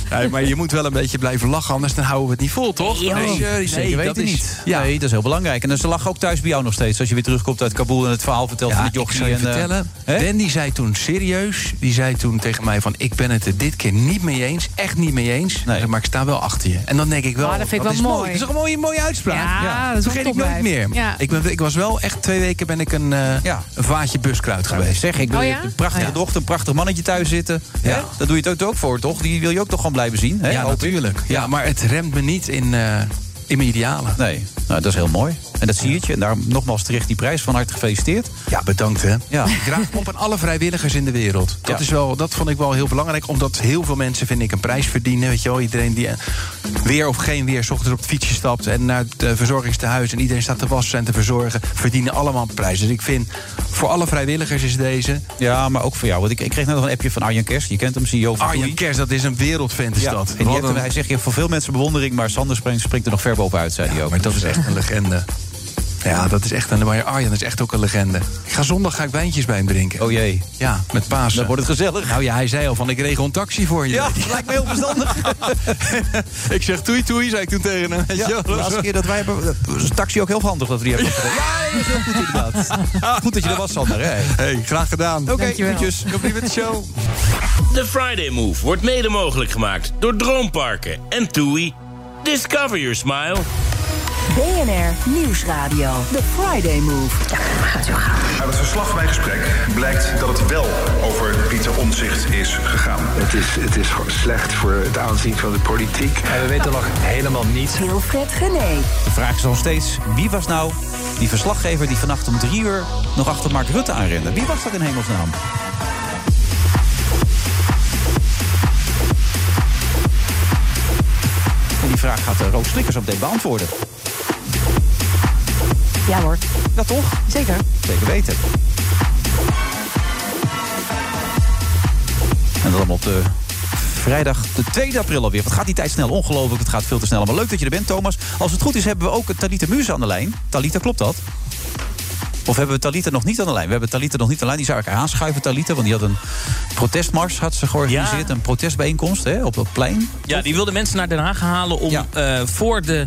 Nee, maar je moet wel een beetje blijven lachen, anders dan houden we het niet vol, toch? Nee, Nee, zeker dat weten is- niet. Ja. Nee, dat is heel belangrijk. En ze lag ook thuis bij jou nog steeds. Als je weer terugkomt uit Kabul en het verhaal vertelt Ja, van de ik jochie. en, eh, vertellen. hè? Ben die zei toen serieus. Die zei toen tegen mij van... ik ben het er dit keer niet mee eens. Echt niet mee eens. Nee. Maar ik sta wel achter je. En dan denk ik wel... Dat vind ik is wel mooi. Dat is toch een mooie, mooie uitspraak? Ja, dat is vergeet ik nooit meer. Ja. Ik, ben, ik was wel echt twee weken ben ik een, eh, Ja. een vaatje buskruid geweest. Zeg, ik Oh ja? een prachtige Oh ja. dochter, een prachtig mannetje thuis zitten. Ja. Daar doe je het ook voor, toch? Die wil je ook toch gewoon blijven zien? Hè? Ja, natuurlijk. Ja, maar het remt me niet in, eh, in mijn idealen. Nee, nou, dat is heel mooi. En dat zie je. En daar nogmaals terecht die prijs. Van harte gefeliciteerd. Ja, bedankt hè. Ja. Ik draag op aan alle vrijwilligers in de wereld. Dat, Ja. is wel, dat vond ik wel heel belangrijk. Omdat heel veel mensen, vind ik, een prijs verdienen. Weet je wel, iedereen die eh, weer of geen weer... 's ochtends op het fietsje stapt en naar het eh, verzorgingstehuis... en iedereen staat te wassen en te verzorgen... verdienen allemaal een prijs. Dus ik vind, voor alle vrijwilligers is deze... Ja, maar ook voor jou. Want ik, ik kreeg net nog een appje van Arjan Kers. Je kent hem, CEO van Toei. Kers, dat is een wereldvent is Ja, dat. en die heeft hem- hij zegt, je hebt voor veel mensen bewondering... maar Sander springt, springt er nog ver bovenuit, zei hij ook. Maar dat is echt een legende. Ja, dat is echt een. Maar Arjan is echt ook een legende. Ik ga zondag ga ik wijntjes bij hem drinken. Oh jee. Ja, met Pasen. Dan wordt het gezellig. Nou ja, hij zei al van ik regel een taxi voor je. Ja, dat lijkt me heel verstandig. ik zeg toei toei, zei ik toen tegen hem. Ja, wel. de laatste keer dat wij hebben... een taxi ook heel handig dat we die hebben. Ja, dat is heel goed inderdaad. Goed dat je er was, Sander. Hè? Hey, graag gedaan. Oké, Dankjewel. groetjes. Kom niet met de show. De Friday Move wordt mede mogelijk gemaakt door Droomparken en TUI. Discover your smile. BNR Nieuwsradio. The Friday Move. Ja, gaat zo gaan. Uit het verslag van mijn gesprek blijkt dat het wel over Pieter Omtzigt is gegaan. Het is, het is gewoon slecht voor het aanzien van de politiek. En we weten nog helemaal niet. Wilfred Gené. De vraag is nog steeds, wie was nou die verslaggever... die vannacht om drie uur nog achter Mark Rutte aanrende? Wie was dat in hemelsnaam? En die vraag gaat uh, Roos Slikkers op meteen beantwoorden. Ja hoor, Ja, toch? zeker. Zeker weten. En dan op de vrijdag de 2 april alweer. Wat gaat die tijd snel? Ongelooflijk, het gaat veel te snel. Maar leuk dat je er bent, Thomas. Als het goed is, hebben we ook Talita Muze aan de lijn. Talita, klopt dat? Of hebben we Talita nog niet aan de lijn? We hebben Talita nog niet aan de lijn. Die zou ik aanschuiven, Talita. Want die had een protestmars had ze georganiseerd. Ja. Een protestbijeenkomst hè, op het plein. Ja, die wilde mensen naar Den Haag halen om eh, voor de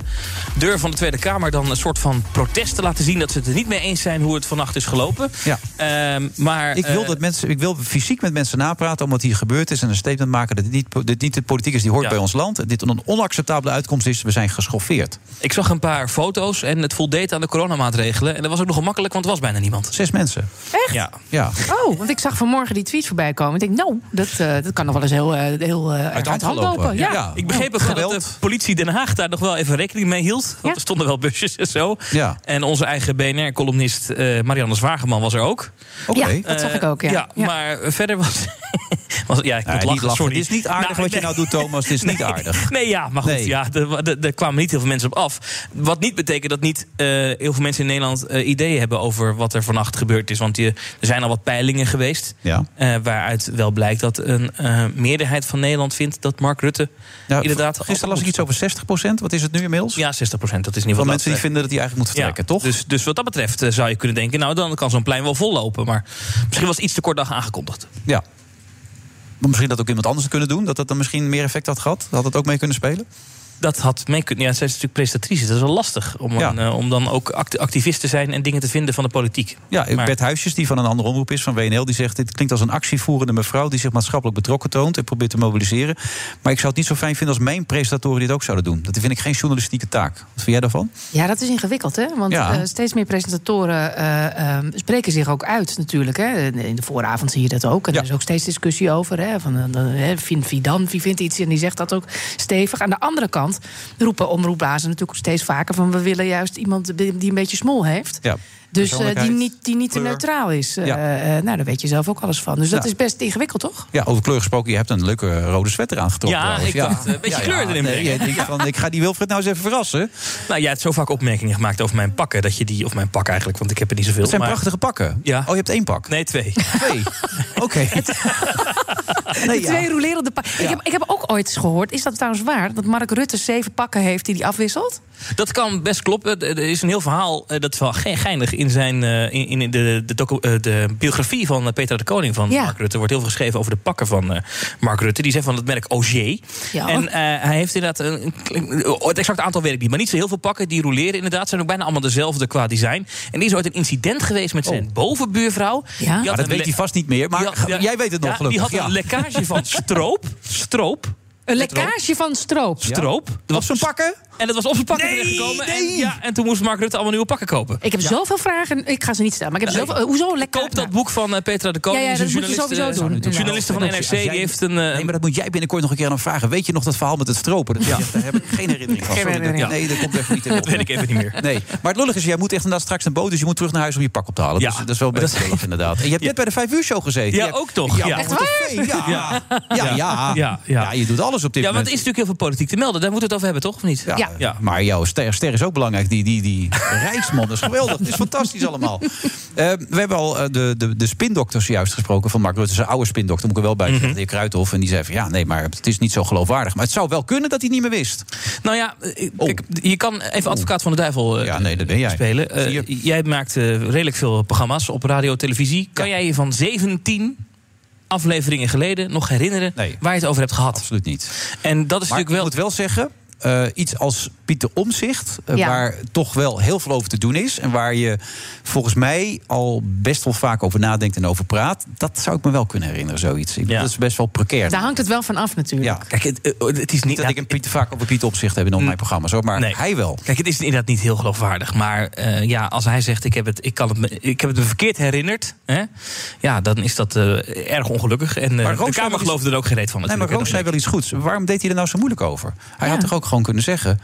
deur van de Tweede Kamer dan een soort van protest te laten zien dat ze het er niet mee eens zijn hoe het vannacht is gelopen. Ja. Ehm, maar Ik wil, eh, dat mensen, ik wil fysiek met mensen napraten om wat hier gebeurd is... en een statement maken dat dit niet, dit niet de politiek is die hoort Ja. bij ons land. Dit een onacceptabele uitkomst is. We zijn geschoffeerd. ik zag een paar foto's en het voldeed aan de coronamaatregelen. En dat was ook nogal makkelijk, want was bijna niemand. Zes mensen. Echt? Ja. Ja. Oh, want ik zag vanmorgen die tweet voorbij komen. Ik denk, nou, dat, eh, dat kan nog wel eens heel, eh, heel eh, uit, hand de hand gelopen. lopen. Ja. Ja. Ik begreep ook wel dat de politie Den Haag daar nog wel even rekening mee hield. Want Ja. er stonden wel busjes en zo. Ja. En onze eigen BNR-columnist eh, Marianne Zwageman was er ook. Oké. Ja, dat zag ik ook, ja. Ja, Ja. maar verder was... was ja, ik Nee, moet niet lachen, lachen. sorry. Het is niet aardig wat je nou doet, Thomas. Het is niet aardig. Nee, ja, maar goed, Nee. ja, er, er, er kwamen niet heel veel mensen op af. Wat niet betekent dat niet eh, heel veel mensen in Nederland ideeën hebben over wat er vannacht gebeurd is. Want je, er zijn al wat peilingen geweest. Ja. eh, waaruit wel blijkt dat een eh, meerderheid van Nederland vindt dat Mark Rutte inderdaad. Gisteren las ik iets over 60% Wat is het nu inmiddels? Ja, 60 procent. Dat is in Van ieder geval mensen die vinden dat hij eigenlijk moet eh, vertrekken, toch? Dus, dus wat dat betreft zou je kunnen denken... nou, dan kan zo'n plein wel vollopen. Maar misschien was het iets te kort dag aangekondigd. Ja. Maar misschien dat ook iemand anders kunnen doen. Dat dat dan misschien meer effect had gehad. Had het ook mee kunnen spelen? Dat had mee kunnen. Ja, zij is natuurlijk presentatrice. Dat is wel lastig om, Ja. een, eh, om dan ook act- activist te zijn en dingen te vinden van de politiek. Ja, Maar- Bert Huisjes, die van een andere omroep is, van WNL... die zegt, dit klinkt als een actievoerende mevrouw... die zich maatschappelijk betrokken toont en probeert te mobiliseren. Maar ik zou het niet zo fijn vinden als mijn presentatoren dit ook zouden doen. Dat vind ik geen journalistieke taak. Wat vind jij daarvan? Ja, dat is ingewikkeld, hè? Want Ja. eh, steeds meer presentatoren eh, eh, spreken zich ook uit, natuurlijk. Hè? In de vooravond zie je dat ook. En er is ook steeds discussie over. Hè? Van, hè, vindt wie dan? Wie vindt iets? En die zegt dat ook stevig. Aan de andere kant roepen omroepbazen natuurlijk steeds vaker... van we willen juist iemand die een beetje smol heeft. Ja. Dus eh, die niet, die niet te neutraal is. Eh, Ja. eh, nou, daar weet je zelf ook alles van. Dus dat Ja. is best ingewikkeld, toch? Ja, over kleur gesproken, je hebt een leuke rode sweater aangetrokken. Ja, trouwens. ik dacht, eh, een beetje kleur erin nee, denkt van, ik ga die Wilfred nou eens even verrassen. Nou, jij hebt zo vaak opmerkingen gemaakt over mijn pakken. Dat je die, of mijn pak eigenlijk, want ik heb er niet zoveel. Dat zijn maar- prachtige pakken. Ja. Oh, je hebt één pak? Nee, twee. Twee. Oké. de twee rolerende pakken. Ik, heb, ik heb ook ooit eens gehoord, is dat trouwens waar... dat Mark Rutte zeven pakken heeft die hij afwisselt? Dat kan best kloppen. Er is een heel verhaal, eh, dat is wel ge- geinig... in, zijn, eh, in, in de, de, docu- eh, de biografie van Peter de Koning van Ja. Mark Rutte. Er wordt heel veel geschreven over de pakken van eh, Mark Rutte. Die zijn van het merk Auger. Ja. En eh, hij heeft inderdaad... Een, een- het exacte aantal weet ik niet, maar niet zo heel veel pakken. Die roleren inderdaad. Zijn ook bijna allemaal dezelfde qua design. En er is ooit een incident geweest met zijn bovenbuurvrouw. Die had Maar dat weet hij vast niet meer. Maar die had- ja, jij weet het nog ja, gelukkig. Die had een ja. lekkage van stroop. Stroop. Een lekkage van stroop. Stroop. Op zijn pakken? En dat was op zijn pakken terechtgekomen. En, ja, en toen moest Mark Rutte allemaal nieuwe pakken kopen. Ik heb zoveel vragen. Ik ga ze niet stellen. Maar ik heb zoveel. hoezo lekker? Koop dat boek van eh, Petra de Koning. Ja, ja, is dat een moet je sowieso doen. Journaliste van NRC. jij- Die heeft een... eh, Nee, maar dat moet jij binnenkort nog een keer aan hem vragen. Weet je nog dat verhaal met het stropen? Dat, Daar heb ik geen herinnering van. Geen dat-. Nee, dat komt even niet in Dat weet ik even niet meer. Nee, maar het lullige is, jij moet echt inderdaad straks naar boot, dus je moet terug naar huis om je pak op te halen. Ja. Dus dat is wel best bezig, inderdaad. En je hebt net bij de vijf uur show gezeten. Ja, ook toch? Ja, Ja. Echt een feest. Ja. Ja. Ja, ja. Ja, ja. je doet alles op dit Ja, want moment. er is natuurlijk heel veel politiek te melden. Daar moeten we het over hebben, toch? Of niet? Ja. Ja. Maar jouw ster, ster is ook belangrijk. Die, die, die dat is geweldig. Het is fantastisch allemaal. Eh, we hebben al eh, de, de, de spindokters juist gesproken van Mark Rutte. Zijn oude spindokter, moet ik er wel bij Mhm. De heer Kruithof. En die zei van ja, nee, maar het is niet zo geloofwaardig. Maar het zou wel kunnen dat hij niet meer wist. Nou ja, eh, kijk, je kan even advocaat van de duivel eh, Ja, nee, dat ben jij. spelen. Jij maakt redelijk veel programma's op radio, televisie. Kan jij je van 17 afleveringen geleden nog herinneren Nee. waar je het over hebt gehad? Absoluut niet. En dat is Maar natuurlijk ik wel. moet wel zeggen, eh, iets als Pieter Omzicht, Ja. waar toch wel heel veel over te doen is. En waar je volgens mij al best wel vaak over nadenkt en over praat. Dat zou ik me wel kunnen herinneren, zoiets. Ik- Ja. Dat is best wel precair. Daar hangt het wel van af natuurlijk. Ja. Kijk, het, eh, het is niet. Niet dat ik een Pieter vaak over Pieter Omzicht heb in al mijn programma's, hoor, maar Nee. hij wel. Kijk, het is inderdaad niet heel geloofwaardig. Maar eh, ja, als hij zegt: ik heb, het, ik, kan het me, ik heb het me verkeerd herinnerd. Hè, ja, dan is dat eh, erg ongelukkig. En eh, Maar Roos de zei Kamer wel geloofde er ook geen reet van. Nee, maar Roos zei wel iets goeds. Waarom deed hij er nou zo moeilijk over? Hij Ja. had toch ook gewoon kunnen zeggen...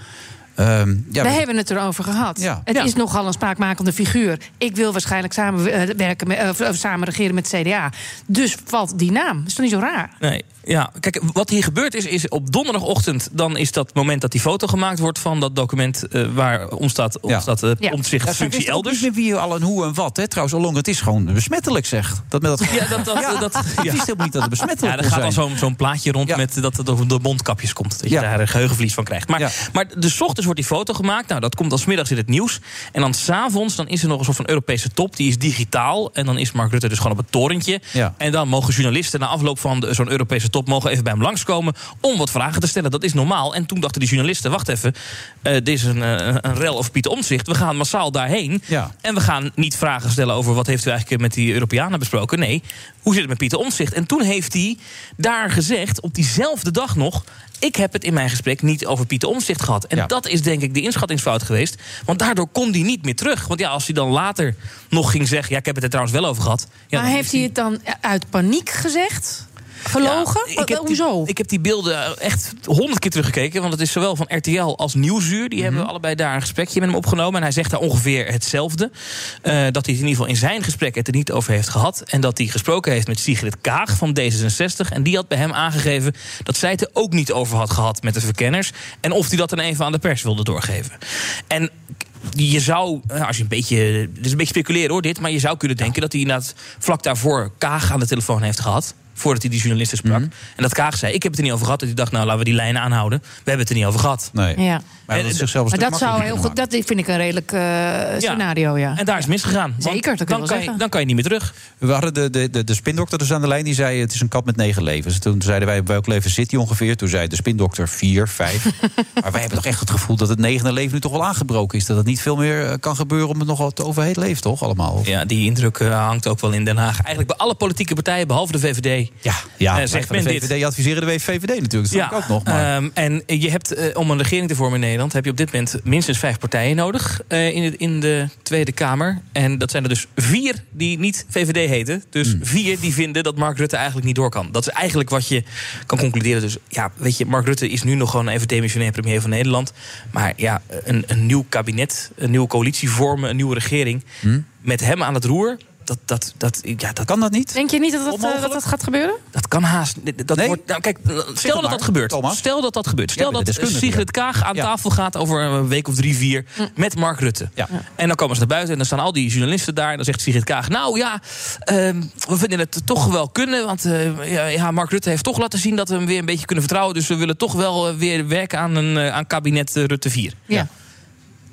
ehm, ja, we hebben het erover gehad. Ja. Het Ja. is nogal een spraakmakende figuur. Ik wil waarschijnlijk samenwerken met, of, samen regeren met het CDA. Dus valt die naam. Is toch niet zo raar? Nee, ja. Kijk, wat hier gebeurd is, is op donderdagochtend... dan is dat moment dat die foto gemaakt wordt van dat document... eh, waar omstaat, Ja. omstaat uh, Ja. omzicht Ja, zij functie wist ook elders. niet meer wie al en hoe en wat. Hè. Trouwens, Along, het is gewoon besmettelijk, zeg. Dat met dat... Ja, dat, dat, Ja, dat, wist helemaal niet dat het besmettelijk Ja, er gaat al zo'n zo'n plaatje rond Ja. met dat het over de mondkapjes komt. Dat je Ja. daar een geheugenverlies van krijgt. Maar, Ja. maar dus 's ochtends wordt die foto gemaakt. Nou, dat komt dan middags in het nieuws. En dan s'avonds dan is er nog een soort van Europese top. Die is digitaal. En dan is Mark Rutte dus gewoon op het torentje. Ja. En dan mogen journalisten na afloop van zo'n Europese top... mogen even bij hem langskomen om wat vragen te stellen. Dat is normaal. En toen dachten die journalisten, wacht even... eh, dit is een, eh, een rel over Pieter Omtzigt. We gaan massaal daarheen. Ja. En we gaan niet vragen stellen over... wat heeft u eigenlijk met die Europeanen besproken. Nee, hoe zit het met Pieter Omtzigt? En toen heeft hij daar gezegd, op diezelfde dag nog... ik heb het in mijn gesprek niet over Pieter Omtzigt gehad. En Ja. dat is denk ik de inschattingsfout geweest. Want daardoor kon hij niet meer terug. Want ja, als hij dan later nog ging zeggen... ja, ik heb het er trouwens wel over gehad. Ja, maar heeft hij het dan uit paniek gezegd? Gelogen? ja, ik heb Hoezo? Die, ik heb die beelden echt honderd keer teruggekeken. Want het is zowel van RTL als Nieuwsuur. Die Mhm. hebben allebei daar een gesprekje met hem opgenomen. En hij zegt daar ongeveer hetzelfde. Eh, dat hij het in ieder geval in zijn gesprek het er niet over heeft gehad. En dat hij gesproken heeft met Sigrid Kaag van D66. En die had bij hem aangegeven dat zij het er ook niet over had gehad met de verkenners. En of hij dat dan even aan de pers wilde doorgeven. En je zou, eh, als je een beetje. Het is een beetje speculeren hoor, dit. Maar je zou kunnen denken dat hij inderdaad vlak daarvoor Kaag aan de telefoon heeft gehad. Voordat hij die journalisten sprak. Mhm. En dat Kaag zei: Ik heb het er niet over gehad. Dat hij dacht: Nou, laten we die lijnen aanhouden. We hebben het er niet over gehad. Nee. Ja. Maar dat En- is zichzelf een Maar stuk dat zou heel goed. Dat vind ik een redelijk eh, scenario, ja. En daar is het misgegaan. Zeker, dat je dan, wel kan je, dan kan je niet meer terug. We hadden de, de, de, de spindokter dus aan de lijn. Die zei, het is een kat met negen levens. Toen zeiden wij, welk leven zit hij ongeveer? Toen zei de spindokter vier, vijf. maar wij hebben toch echt het gevoel dat het negende leven nu toch wel aangebroken is. Dat het niet veel meer eh, kan gebeuren om het nog wat overheet leeft, toch? Allemaal. Ja, die indruk eh, hangt ook wel in Den Haag. Eigenlijk bij alle politieke partijen, behalve de VVD. Ja, ja Eh, zegt van de men dit. VVD adviseren de VVD natuurlijk. Dat ik ook nog. Maar... ehm, en je hebt eh, om een regering te vormen in Nederland... heb je op dit moment minstens vijf partijen nodig eh, in, het, in de Tweede Kamer. En dat zijn er dus vier die niet VVD heten. Dus Hmm. vier die vinden dat Mark Rutte eigenlijk niet door kan. Dat is eigenlijk wat je kan concluderen. Dus ja, weet je, Mark Rutte is nu nog gewoon even demissionair premier van Nederland. Maar ja, een, een nieuw kabinet, een nieuwe coalitie vormen, een nieuwe regering... Hmm? met hem aan het roer... Dat, dat, dat, ja, dat, kan dat niet? Denk je niet dat dat, eh, dat, dat gaat gebeuren? Dat kan haast. Dat Nee? wordt, nou, kijk, stel dat dat gebeurt. Thomas. Stel dat dat gebeurt. Stel dat Sigrid Kaag aan Ja. tafel gaat over een week of drie, vier. met Mark Rutte. Ja. En dan komen ze naar buiten en dan staan al die journalisten daar. En dan zegt Sigrid Kaag: Nou ja, ehm, we vinden het toch wel kunnen. Want eh, ja, Mark Rutte heeft toch laten zien dat we hem weer een beetje kunnen vertrouwen. Dus we willen toch wel eh, weer werken aan, een, aan kabinet Rutte 4. Ja.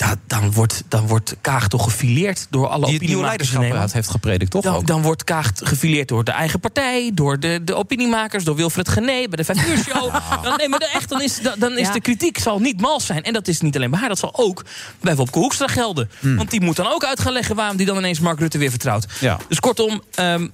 Da- dan, wordt, dan wordt Kaag toch gefileerd door alle Die opiniemakers in leiderschap Nederland. heeft gepredikt, toch Dan, ook? dan wordt Kaag gefileerd door de eigen partij, door de, de opiniemakers, door Wilfred Gené bij de Vijf Uur Show. Dan, nee, maar dan echt, dan is, dan, dan is Ja. de kritiek zal niet mals zijn. En dat is niet alleen bij haar, dat zal ook bij Wopke Hoekstra gelden. Want die moet dan ook uit gaan leggen waarom die dan ineens Mark Rutte weer vertrouwt. Ja. Dus kortom, ehm,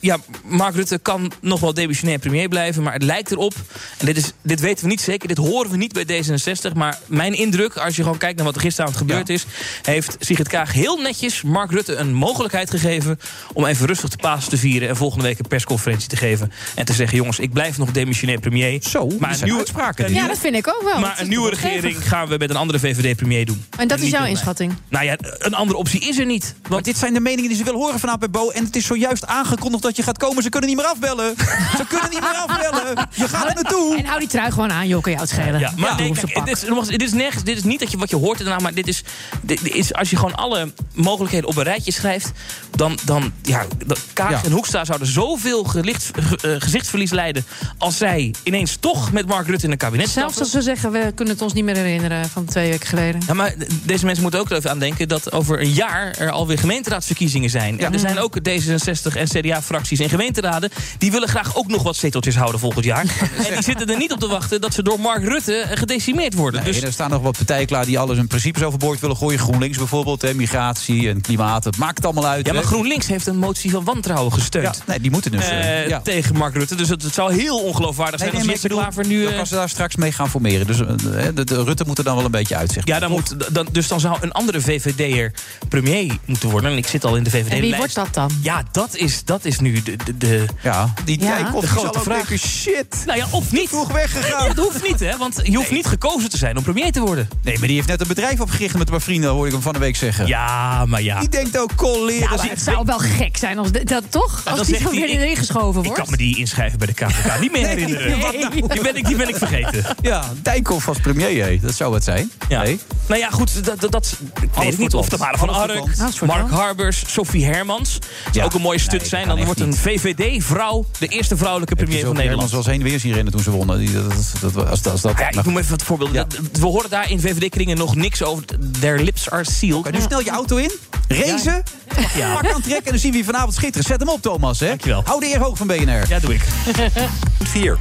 ja, Mark Rutte kan nog wel demissionair premier blijven. Maar het lijkt erop, en dit, is, dit weten we niet zeker, dit horen we niet bij D66. Maar mijn indruk, als je gewoon kijkt naar wat er gisteravond gebeurd is, heeft Sigrid Kaag heel netjes Mark Rutte een mogelijkheid gegeven om even rustig de Pasen te vieren en volgende week een persconferentie te geven. En te zeggen: jongens, ik blijf nog demissionair premier. Zo, maar zijn uitspraken. Ja, dat vind ik ook wel. maar een nieuwe regering gaan we met een andere VVD-premier doen. En dat is jouw inschatting? Nou ja, een andere optie is er niet. Want dit zijn de meningen die ze willen horen vanavond bij Bo. En het is zojuist aangekondigd dat je gaat komen. Ze kunnen niet meer afbellen. Ze kunnen niet meer afbellen. Je gaat er naartoe. En hou die trui gewoon aan, joh, kan jou het schelen. Ja, maar nee, kijk, dit, is, dit is nergens, dit is niet dat je, wat je hoort daarna, maar dit is, dit is als je gewoon alle mogelijkheden op een rijtje schrijft, dan, dan ja, de Kaag Ja. en Hoekstra zouden zoveel gelicht, eh, gezichtsverlies leiden als zij ineens toch met Mark Rutte in een kabinet Zelfs stappen. als ze zeggen, we kunnen het ons niet meer herinneren van twee weken geleden. Ja, maar deze mensen moeten ook er even aan denken dat over een jaar er alweer gemeenteraadsverkiezingen zijn. En er zijn ook D66 en CDA-fracties en gemeenteraden. Die willen graag ook nog wat zeteltjes houden volgend jaar. en die zitten er niet op te wachten dat ze door Mark Rutte eh, gedecimeerd worden. Nee, dus er staan nog wat partijen klaar die alles hun principes overboord willen gooien. GroenLinks bijvoorbeeld, hè, migratie en klimaat. Het maakt het allemaal uit. Ja, maar hè. GroenLinks heeft een motie van wantrouwen gesteund. Ja, nee, die moeten dus. eh, eh, ja. Tegen Mark Rutte. Dus het, het zou heel ongeloofwaardig zijn Nee, als Jesse Klaver nu... Dan kan ze daar straks mee gaan formeren. Dus de, de Rutte moet er dan wel een beetje uit, zeg maar. ja, dan moet, dan, dus dan zou een andere VVD'er premier moeten worden. En ik zit al in de VVD. En wie wordt dat dan? Ja, dat is, dat is nu de, de, de, Ja, die Ja. Dijkhoff de grote vraag. denken, shit. Nou ja, of niet. Vroeg weggegaan. Dat hoeft niet, hè? Want je hoeft niet gekozen te zijn om premier te worden. Nee, maar die heeft net een bedrijf opgericht met een paar vrienden, hoorde ik hem van de week zeggen. Ja, maar ja. Die denkt ook, colleren. Ja, maar het zou wel gek zijn als dat toch? dan Als die zo weer ik- erin geschoven Ik wordt. kan me die inschrijven bij de KVK niet meer Nee, herinneren. wat nou? Die, ben ik, die ben ik vergeten. Ja, Dijkhoff als premier, hé. dat zou het zijn. Ja. Nee. Nou ja, goed, dat, dat, dat ik weet het niet. Of de. Mare van Ark, Mark. Harbers, Sophie Hermans. Dat zou Ja. ook een mooie stunt Nee, zijn. kan Dan wordt een. VVD-vrouw de eerste vrouwelijke premier van Nederland. Hermans eens heen en weer zien rennen toen ze wonnen. Die, dat, dat, dat, als, als dat, Ja, ik noem even wat. Ja. Dat- We horen daar in VVD-kringen nog niks over. Their lips are sealed. Je nu snel je auto in, racen, Ja. pak aan trekken en dan zien we je vanavond schitteren. Zet hem op, Thomas. Hè? Dankjewel. Hou de eer hoog van BNR. Ja, doe ik. 4.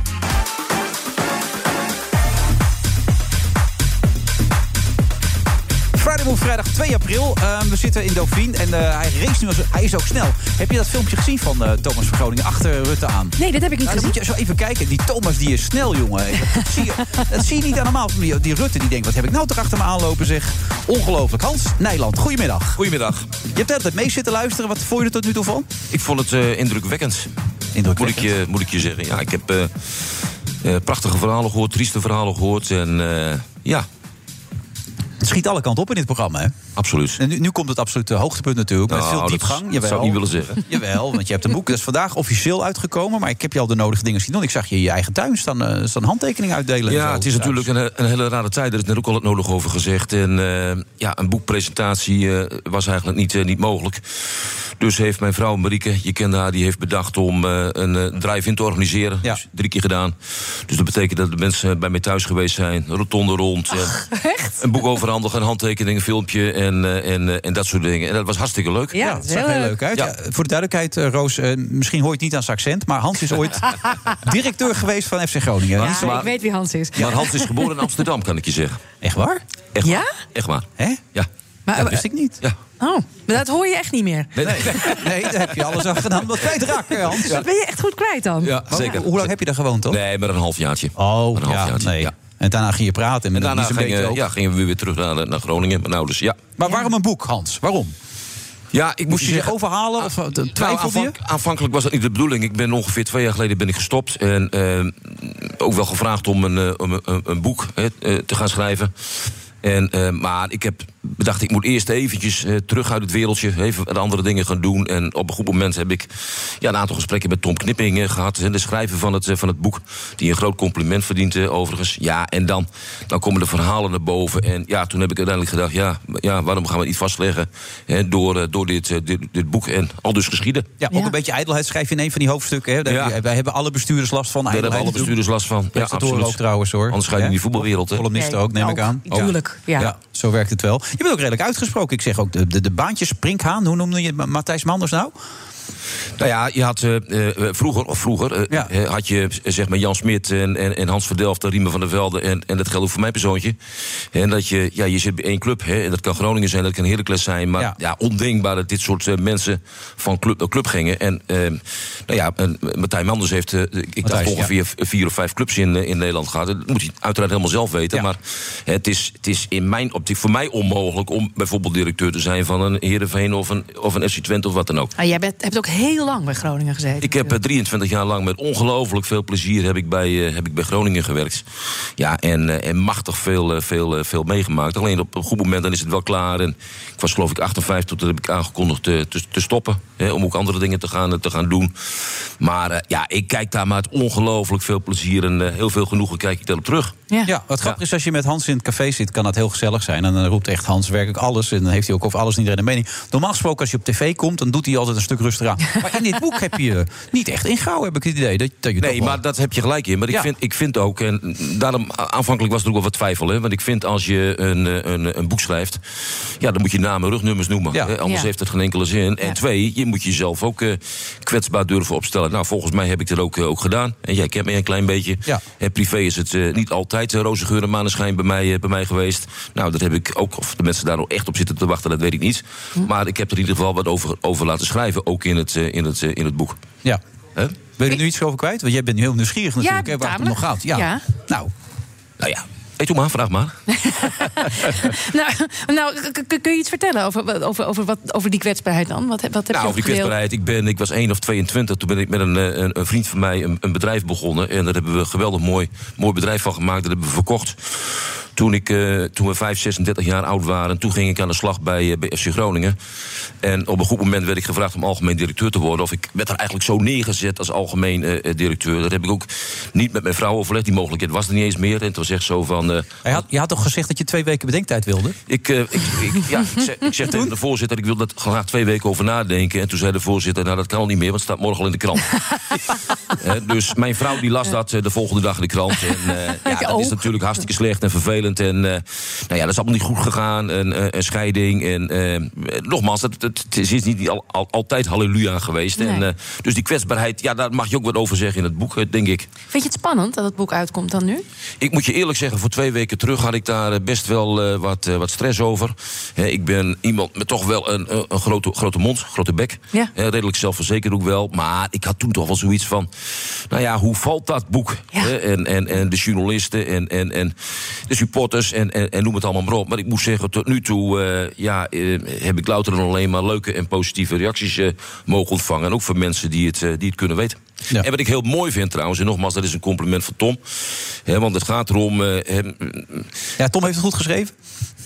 Move, vrijdag 2 april. Ehm, we zitten in Dauphine en eh, hij race nu als hij is ook snel. Heb je dat filmpje gezien van eh, Thomas van Groningen achter Rutte aan? Nee, dat heb ik niet Nou, dan gezien. moet je zo even kijken. Die Thomas die is snel, jongen. Dat zie je, dat zie je niet helemaal. Die, die Rutte die denkt, wat heb ik nou toch achter me aanlopen, zeg. Ongelooflijk. Hans Nijland, goedemiddag. Goedemiddag. Je hebt altijd mee zitten luisteren. Wat vond je er tot nu toe van? Ik vond het eh, indrukwekkend. Indrukwekkend. Moet ik, je, moet ik je zeggen. Ja, ik heb eh, eh, prachtige verhalen gehoord, trieste verhalen gehoord. En eh, ja, Het schiet alle kanten op in dit programma, hè? Absoluut. En nu, nu komt het absolute hoogtepunt natuurlijk. Met Nou, veel dat- diepgang. dat Jawel. zou ik niet willen zeggen. Jawel, want je hebt een boek. Dat is vandaag officieel uitgekomen. Maar ik heb je al de nodige dingen zien doen. Ik zag je in je eigen tuin staan, eh, staan handtekeningen uitdelen. en Ja, zo. het is natuurlijk een, een hele rare tijd. Er is net ook al het nodig over gezegd. En eh, ja, een boekpresentatie eh, was eigenlijk niet, niet mogelijk. Dus heeft mijn vrouw Marieke, je kent haar, die heeft bedacht om eh, een drive-in te organiseren. Ja. Dus drie keer gedaan. Dus dat betekent dat de mensen bij mij thuis geweest zijn. Rotonde rond. eh, Een boek overhandigen, een handtekening, een filmpje en, eh, en, eh, en dat soort dingen. En dat was hartstikke leuk. Ja, Ja, dat zag heel heel leuk. uit. Ja. Ja, voor de duidelijkheid, eh, Roos, eh, misschien hoor je het niet aan zijn accent... maar Hans is ooit directeur geweest van FC Groningen. Ja. Maar- ik weet wie Hans is. Maar Hans is geboren in Amsterdam, kan ik je zeggen. Echt waar? Echt Ja? waar. Echt waar. Hè? Ja. Maar, Dat wist ik niet. ja. Oh, maar dat hoor je echt niet meer. Nee, nee. Nee, daar heb je alles aan gedaan. Wat kwijtraken, Hans. Ben je echt goed kwijt dan? Ja, zeker. Hoe lang heb je daar gewoond, toch? Nee, maar een halfjaartje. Oh, een ja, nee. ja. En daarna ging je praten. En En daarna beetje ook. ja, gingen we weer terug naar, naar Groningen. Maar nou, dus ja. Maar waarom een boek, Hans? Waarom? Ja, ik moest je je zeggen... overhalen? Of eh, Nou, twijfelde je? aanvank- aanvankelijk was dat niet de bedoeling. Ik ben ongeveer twee jaar geleden ben ik gestopt. En eh, ook wel gevraagd om een, eh, een, een boek te gaan schrijven. En, maar ik heb bedacht, ik moet eerst eventjes eh, terug uit het wereldje. Even wat andere dingen gaan doen. En op een goed moment heb ik ja, een aantal gesprekken met Tom Knipping eh, gehad. De schrijver van het, eh, van het boek. Die een groot compliment verdient eh, overigens. Ja, en dan, dan komen de verhalen naar boven. En ja, toen heb ik uiteindelijk gedacht... ja, ja waarom gaan we niet vastleggen hè, door, door dit, dit, dit boek. En al dus geschieden. Ja, ook een beetje ijdelheid schrijf je in een van die hoofdstukken. Hè? Daar Ja. Wij hebben alle bestuurders last van Daar hebben alle bestuurders last van. Ja, absoluut. ook trouwens hoor. Anders ga je Ja. in die voetbalwereld. Columnisten ook, neem ik aan. Tuurlijk, ja. Ja, zo werkt het wel. Je bent ook redelijk uitgesproken. Ik zeg ook de, de, de baantjes Sprinkhaan. Hoe noemde je Ma- Matthijs Manders nou? Nou ja, je had eh, eh, vroeger, of vroeger eh, had je eh, zeg maar Jan Smit en, en, en Hans Verdelft en Riemen van der Velde. En, en dat geldt ook voor mijn persoontje. En dat je, ja, je zit bij één club. Hè, en dat kan Groningen zijn, dat kan Heracles zijn. Maar ja. ondenkbaar dat dit soort eh, mensen van club naar club gingen. En eh, nou ja, en Martijn Manders heeft, eh, ik dacht ja. ongeveer vier of vijf clubs in, eh, in Nederland gehad. Dat moet hij uiteraard helemaal zelf weten. Maar hè, het, is, het is in mijn optiek voor mij onmogelijk om bijvoorbeeld directeur te zijn van een Heerenveen of een, of een FC Twente of wat dan ook. Ah, jij bent, hebt ook heel lang bij Groningen gezeten. Ik heb eh, 23 jaar lang met ongelooflijk veel plezier heb ik bij, eh, heb ik bij Groningen gewerkt. Ja, en, eh, en machtig veel, eh, veel, eh, veel meegemaakt. Alleen op een goed moment dan is het wel klaar. En ik was geloof ik 58, toen heb ik aangekondigd te, te, te stoppen. Hè, om ook andere dingen te gaan, te gaan doen. Maar eh, ja, ik kijk daar met ongelooflijk veel plezier en eh, heel veel genoegen kijk ik daarop terug. Ja, wat grappig is, als je met Hans in het café zit, kan dat heel gezellig zijn. En dan roept echt Hans werkelijk alles. En dan heeft hij ook over alles en iedereen een mening. Normaal gesproken, als je op tv komt, dan doet hij altijd een stuk rustiger Maar in dit boek heb je niet echt ingehouden, heb ik het idee. Dat, dat je Nee, wel- maar dat heb je gelijk in. Maar ik, Ja. vind, ik vind ook, en daarom aanvankelijk was er ook wel wat twijfel. Hè, want ik vind als je een, eh, een, een boek schrijft, ja, dan moet je namen en rugnummers noemen. Hè, anders Ja. heeft het geen enkele zin. En twee, je moet jezelf ook eh, kwetsbaar durven opstellen. Nou, volgens mij heb ik dat ook, eh, ook gedaan. En jij kent mij een klein beetje. En privé is het niet altijd uh, roze geur en maneschijn bij mij, bij mij geweest. Nou, dat heb ik ook, of de mensen daar nog echt op zitten te wachten, dat weet ik niet. Maar ik heb er in ieder geval wat over, over laten schrijven, ook in het, eh, in het, eh, in het boek. Ja. Hè? Wil je er nu iets over kwijt? Want jij bent nu heel nieuwsgierig natuurlijk, hè, waar het om nog gaat. Ja. Ja. Nou. Nou ja, hey, doe maar, vraag maar. nou, nou kun je iets vertellen over, over, over, wat, over die kwetsbaarheid dan? Wat, heb- wat heb Nou, je over die gedeeld? kwetsbaarheid. Ik, ben, ik was 1 of 22. Toen ben ik met een, eh, een, een vriend van mij een, een bedrijf begonnen. En daar hebben we een geweldig mooi, mooi bedrijf van gemaakt. Dat hebben we verkocht. Toen, ik, eh, toen we 5, 36 jaar oud waren, toen ging ik aan de slag bij, eh, bij FC Groningen. En op een goed moment werd ik gevraagd om algemeen directeur te worden. Of ik werd er eigenlijk zo neergezet als algemeen eh, eh, directeur. Dat heb ik ook niet met mijn vrouw overlegd. Die mogelijkheid was er niet eens meer. En het was echt zo van. eh, had, je had toch gezegd dat je twee weken bedenktijd wilde? ik, eh, ik, ik, ja, ik zeg, ik zeg tegen de voorzitter, ik wil dat graag twee weken over nadenken. En toen zei de voorzitter, nou dat kan al niet meer, want het staat morgen al in de krant. Eh, dus mijn vrouw die las dat eh, de volgende dag in de krant. En eh, ja, dat is natuurlijk hartstikke slecht en vervelend. En eh, nou ja, dat is allemaal niet goed gegaan. En, eh, een scheiding. En eh, nogmaals, het, het, het is niet al, al- altijd halleluja geweest. Nee. dus die kwetsbaarheid, ja, daar mag je ook wat over zeggen in het boek, denk ik. Vind je het spannend dat het boek uitkomt dan nu? Ik moet je eerlijk zeggen, voor twee weken terug had ik daar best wel wat, wat stress over. Ik ben iemand met toch wel een, een, grote, grote mond, grote bek. Ja. Redelijk zelfverzekerd ook wel. Maar ik had toen toch wel zoiets van... Nou ja, hoe valt dat boek? En, en, en de journalisten en, en, en de supporters en, en, en noem het allemaal maar op. Maar ik moet zeggen, tot nu toe eh, ja, eh, heb ik louter en alleen maar leuke en positieve reacties eh, mogen ontvangen. En ook van mensen die het, die het kunnen weten. En wat ik heel mooi vind trouwens, en nogmaals, dat is een compliment van Tom. Hè, want het gaat erom. hem- Ja, Tom heeft het goed geschreven.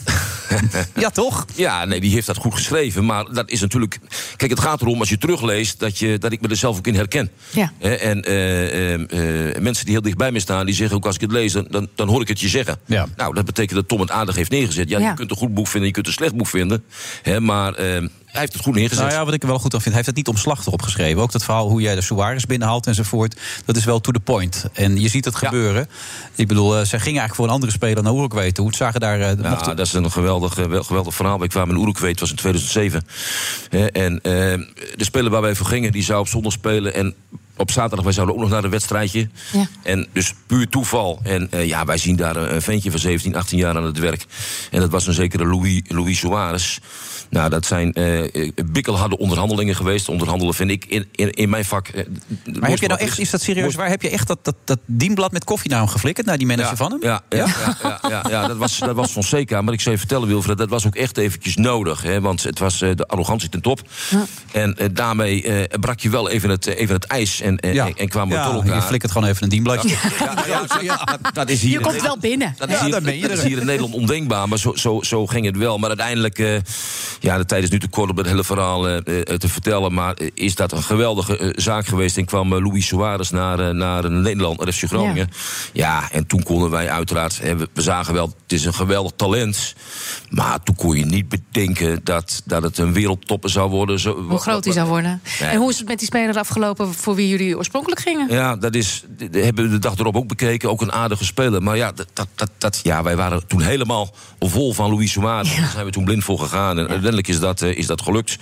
ja, toch? Ja, nee, die heeft dat goed geschreven. Maar dat is natuurlijk. Kijk, het gaat erom als je terugleest dat, je, dat ik me er zelf ook in herken. Ja. En eh, eh, eh, mensen die heel dichtbij me staan, die zeggen ook als ik het lees, dan, dan, hoor ik het je zeggen. Ja. Nou, dat betekent dat Tom het aardig heeft neergezet. Ja, Ja. je kunt een goed boek vinden, je kunt een slecht boek vinden. Hè, maar eh, hij heeft het goed neergezet. Nou ja, wat ik er wel goed aan vind, hij heeft het niet omslachtig opgeschreven. Ook dat verhaal hoe jij de Suarez binnenhaalt enzovoort. Dat is wel to the point. En je ziet het gebeuren. Ik bedoel, eh, zij gingen eigenlijk voor een andere speler naar Uruguay toe. Het zagen daar... eh, Ja, mochten- dat is een geweldig, eh, wel- geweldig verhaal. Wij kwamen in Uruguay, het was in 2007. Hè, en de speler waar wij voor gingen, die zou op zondag spelen. En op zaterdag, wij zouden ook nog naar een wedstrijdje. Ja. En dus puur toeval. En eh, ja, wij zien daar een ventje van 17, 18 jaar aan het werk. En dat was een zekere Louis, Louis Suarez. Nou, dat zijn eh bikkelharde onderhandelingen geweest. Onderhandelen vind ik in, in, in mijn vak. eh, maar heb je nou echt, is dat serieus waar? Heb je echt dat, dat, dat dienblad met koffie naar hem geflikkerd? Naar die manager ja, van hem? Ja, ja, ja, ja, ja, ja, dat, was, dat was Fonseca. Maar ik zou je vertellen, Wilfred, dat was ook echt eventjes nodig. Hè, want het was eh, de arrogantie ten top. En eh, daarmee eh, brak je wel even het, eh, even het ijs en, en, Ja. en kwamen we Ja, door elkaar. je flikkert gewoon even een dienbladje. Ja, ja, ja, dat, is hier Je komt wel binnen. Dat is, hier, dat is hier in Nederland ondenkbaar, maar zo, zo, zo ging het wel. Maar uiteindelijk, eh, ja, de tijd is nu te kort om het hele verhaal eh, eh, te vertellen. Maar eh, is dat een geweldige zaak geweest. En kwam Louis Suarez naar, naar Nederland, naar FC Groningen. Ja. en toen konden wij uiteraard, we, we zagen wel, het is een geweldig talent. Maar toen kon je niet bedenken dat, dat het een wereldtopper zou worden. Zo, Hoe groot hij zou worden. Nee. En hoe is het met die speler afgelopen voor wie jullie oorspronkelijk gingen. Ja, dat is, hebben we de dag erop ook bekeken. Ook een aardige speler. Maar ja, dat, dat, dat, ja wij waren toen helemaal vol van Luis Suarez. Daar zijn we toen blind voor gegaan. En uiteindelijk is dat, eh, is dat gelukt.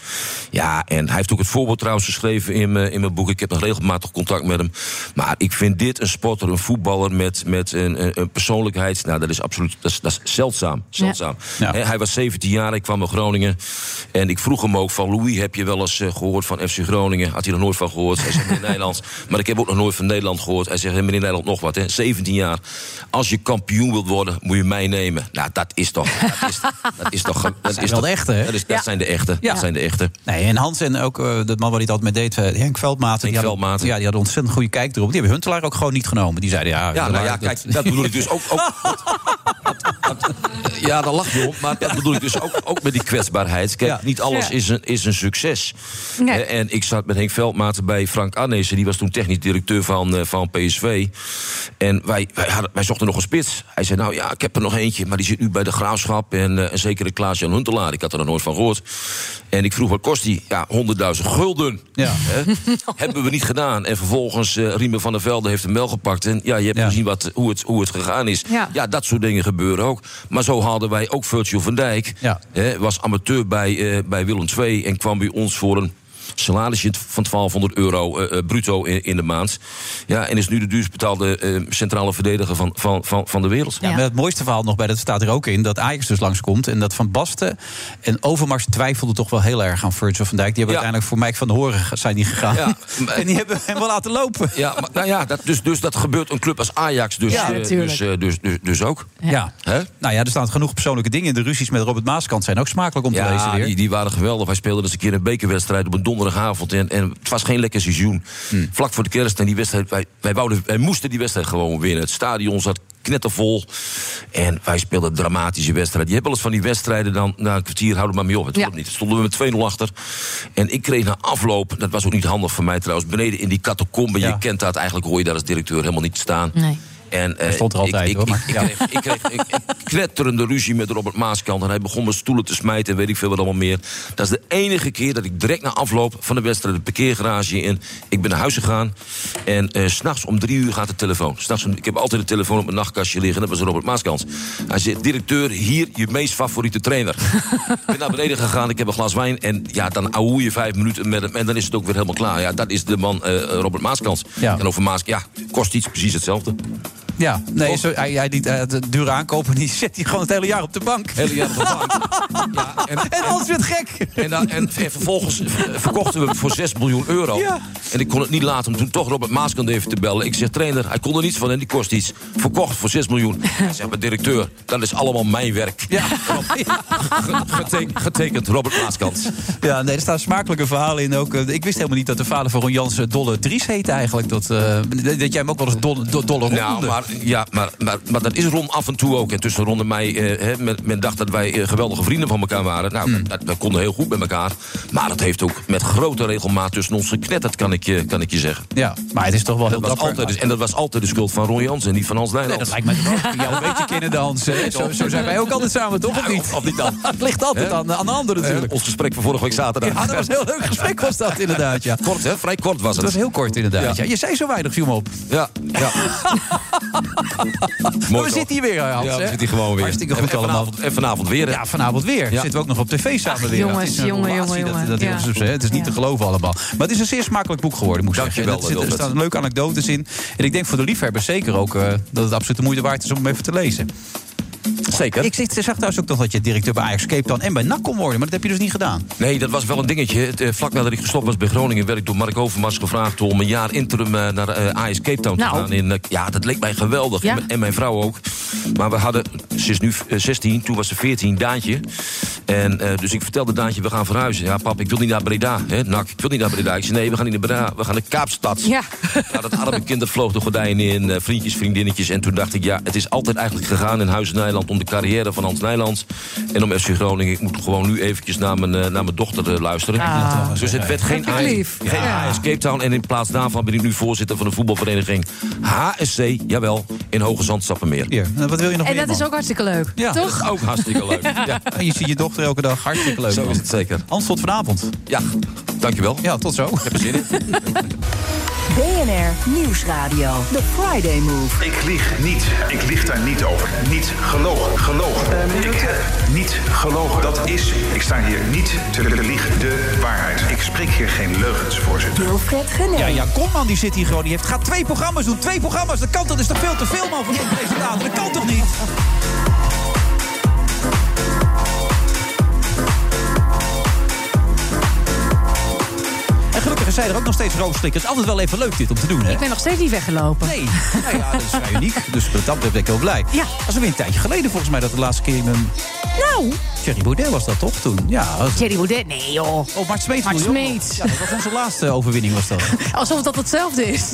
Ja, en hij heeft ook het voorbeeld trouwens geschreven in, mijn- in mijn boek. Ik heb nog regelmatig contact met hem. Maar ik vind dit een sporter, een voetballer met, met een, een, een persoonlijkheid. Nou, dat is absoluut dat is, dat is zeldzaam. zeldzaam. Hè, hij was 17 jaar, ik kwam naar Groningen. En ik vroeg hem ook van... Louis, heb je wel eens eh, gehoord van FC Groningen? Had hij er nooit van gehoord? Hij zegt, meneer Nederland. Maar ik heb ook nog nooit van Nederland gehoord. Hij zegt, meneer Nederland, nog wat, hè? 17 jaar. Als je kampioen wilt worden, moet je mij nemen. Nou, dat is toch... Dat is, dat is toch... Dat is wel toch- de echte, hè? Dat, is, dat Ja. zijn de echte. Ja. Dat zijn de echte. Nee, en Hans en ook eh, de man waar hij het altijd mee deed, eh, Henk Veldmaten. die hadden- Veldmaten. Ja, die hadden ontzettend goede kijk erop. Die hebben Huntelaar ook gewoon niet genomen. Die zeiden, ja... Ja, nou ja, kijk, dat bedoel ik dus ook. ook ja, daar lach je op. Maar dat bedoel ik dus ook, ook met die kwetsbaarheid. Kijk, niet alles Ja. is, een, is een succes. Nee. En ik zat met Henk Veldmaten bij Frank Arnezen. Die was toen technisch directeur van, eh, van PSV. En wij, wij, hadden, wij zochten nog een spits. Hij zei, nou ja, ik heb er nog eentje. Maar die zit nu bij de Graafschap. En eh, een zekere Klaas-Jan Huntelaar. Ik had er nog nooit van gehoord. En ik vroeg, wat kost die? Ja, 100.000 gulden. Ja. Hebben we niet gedaan. En vervolgens, eh Riemen van der Velde heeft hem wel gepakt. En ja, je hebt gezien wat, hoe, het, hoe het gegaan is. Ja. Ja. dat soort dingen gebeuren ook. Maar zo hadden wij ook Virgil van Dijk. Hè, was amateur bij, eh, bij Willem II en kwam bij ons voor een salarisje van 1200 euro eh, eh, bruto in, in de maand. Ja, en is nu de duurst betaalde eh, centrale verdediger van, van, van, van de wereld. Ja, maar het mooiste verhaal nog bij, dat staat er ook in... dat Ajax dus langskomt en dat Van Basten en Overmars twijfelden toch wel heel erg aan Virgil van Dijk. Die hebben uiteindelijk voor Mike van der Horen zijn die gegaan. Ja, en die hebben hem wel laten lopen. Ja, maar, nou ja, dat, dus, dus dat gebeurt een club als Ajax dus, Ja, natuurlijk. dus, dus, dus, dus ook. Ja. Nou ja, er staan genoeg persoonlijke dingen in. De ruzies met Robert Maaskant zijn ook smakelijk om te lezen Ja, weer. die, die waren geweldig. Wij speelden eens een keer een bekerwedstrijd op een donderdagavond. En, en het was geen lekker seizoen. Hmm. Vlak voor de kerst en die wedstrijd... Wij, wij, wouden, wij moesten die wedstrijd gewoon winnen. Het stadion zat knettervol. En wij speelden dramatische wedstrijden. Je hebt wel eens van die wedstrijden, dan na een kwartier houden we maar mee op. Het Ja. wordt niet. Stonden we met 2-0 achter. En ik kreeg na afloop, dat was ook niet handig voor mij trouwens... beneden in die catacombe, je kent dat, eigenlijk hoor je daar als directeur helemaal niet staan. Nee. En, eh, stond er altijd, ik, hoor, ik, ik, ja. kreeg, ik kreeg ik, ik knetterende ruzie met Robert Maaskant. En hij begon met stoelen te smijten en weet ik veel wat allemaal meer. Dat is de enige keer dat ik direct na afloop van de wedstrijd... de parkeergarage in, ik ben naar huis gegaan. En s s'nachts om drie uur gaat de telefoon. Ik heb altijd de telefoon op mijn nachtkastje liggen. Dat was Robert Maaskant. Hij zegt, directeur, hier je meest favoriete trainer. ik ben naar beneden gegaan, ik heb een glas wijn. En ja, dan ouwe je vijf minuten met hem. En dan is het ook weer helemaal klaar. Ja, dat is de man eh, Robert Maaskant. Ja. En over Maask, ja, kost iets precies hetzelfde. Ja, nee, zo, hij, hij eh, de dure aankopen, die zet hij gewoon het hele jaar op de bank. Hele jaar op de bank. Ja, en, En alles werd gek. En, dan, en, en vervolgens verkochten we hem voor 6 miljoen euro. Ja. En ik kon het niet laten om toen toch Robert Maaskant even te bellen. Ik zeg, trainer, hij kon er niets van en die kost iets. Verkocht voor 6 miljoen. Hij zegt, maar directeur, dat is allemaal mijn werk. Ja. Getek- getekend Robert Maaskant. Ja, nee, er staan smakelijke verhalen in. Ook, eh, ik wist helemaal niet dat de vader van Ron Jansen Dolle Dries heette eigenlijk. Dat, eh, dat jij hem ook wel eens Dolle, Do- Dolle Nou, maar, ja, maar, maar, maar dat is Ron af en toe ook. En tussen Ron en mij, eh, men, men dacht dat wij eh, geweldige vrienden van elkaar waren. Nou, Hmm. dat, wij konden heel goed met elkaar. Maar dat heeft ook met grote regelmaat tussen ons geknetterd, kan ik je, kan ik je zeggen. Ja, maar het is toch wel heel dat altijd, En dat was altijd de schuld van Ron Jansen en niet van Hans Nee, Nijland. dat lijkt mij toch ook. Jou een beetje kennen dans. hè? Zo, zo zijn wij ook altijd samen, toch? Of niet? Of niet dan? Het ligt altijd aan, aan de ander natuurlijk. Eh, ons gesprek van vorige week zaterdag. Ja, dat was een heel leuk gesprek was dat inderdaad, ja. Kort, hè? Vrij kort was Het het. was heel kort inderdaad, ja. Ja. Je zei zo weinig, viel me op. Ja, ja. Maar we zitten hier weer, Hans. Ja, we zitten hier gewoon weer. Hartstikke En- goed en allemaal. vanavond, en vanavond weer. hè? Ja, vanavond weer. Ja. Zitten we ook nog op tv samen Ach, weer. jongens, Het is jongen, jongen, dat- dat- jongen. dat-. Het is niet te geloven allemaal. Maar het is een zeer smakelijk boek geworden, moet ik zeggen. Dankjewel, Er Er staan leuke anekdotes in. En ik denk voor de liefhebbers zeker ook eh, dat het absoluut de moeite waard is om hem even te lezen. Zeker. Ik zag zag trouwens ook nog dat je directeur bij Ajax Cape Town en bij NAC kon worden. Maar dat heb je dus niet gedaan. Nee, dat was wel een dingetje. Het, eh, vlak nadat ik gestopt was bij Groningen... werd ik door Mark Overmars gevraagd om een jaar interim eh, naar eh AS Cape Town Nou. te gaan. In, ja, dat leek mij geweldig. Ja. En, mijn- vrouw ook. Maar we hadden, ze is nu eh, 16, toen was ze 14, Daantje. En eh, dus ik vertelde Daantje, we gaan verhuizen. Ja, pap, ik wil niet naar Breda. Hè, NAC, ik wil niet naar Breda. Ik zei, nee, we gaan niet naar Breda. We gaan naar Kaapstad. Ja. Ja, dat arme kind dat vloog de gordijnen in, vriendjes, vriendinnetjes. En toen dacht ik, ja, het is altijd eigenlijk gegaan in Huizen Nijland... om de carrière van Hans Nijland en om FC Groningen. Ik moet gewoon nu eventjes naar mijn, eh, naar mijn dochter eh, luisteren. Ah. Dus het werd geen, AS, lief. geen Ja. AS Cape Town. En in plaats daarvan ben ik nu voorzitter van de voetbalvereniging HSC, jawel, in Hoge Zand Sappemeer. Hier, en wat wil je nog En meer, dat is ook hartstikke leuk. Ja. Toch? Dat is ook hartstikke leuk. Ja, En je ziet je dochter elke dag. Hartstikke leuk, zo man. is het zeker. Hans, tot vanavond. Ja, dankjewel. Ja, tot zo. Ik heb er zin in. BNR Nieuwsradio. The Friday Move. Ik lieg niet. Ik lieg daar niet over. Niet gelogen. Gelogen. ik heb niet gelogen. Dat is, ik sta hier niet te liegen. De waarheid. Ik spreek hier geen leugens, voorzitter. Wilfred Genee. Ja, ja, Komman die zit hier gewoon. Die heeft, gaat twee programma's doen. Twee programma's. Dat kan toch? Dat is toch veel te veel, man, voor een presentator? Dat kan toch niet? Gelukkig is zij er ook nog steeds is altijd wel even leuk dit om te doen, hè? Ik ben nog steeds niet weggelopen. Nee, nou ja, dat is vrij uniek. Dus dat ben ik heel blij. Ja. Dat is alweer een tijdje geleden volgens mij dat de laatste keer... Een... Nou, Thierry Baudet was dat toch toen? Ja. Thierry Baudet, nee joh. Oh, Mart Smeets. Mart Smeets. nog? Ja, dat was onze laatste overwinning was dat. Alsof dat hetzelfde is.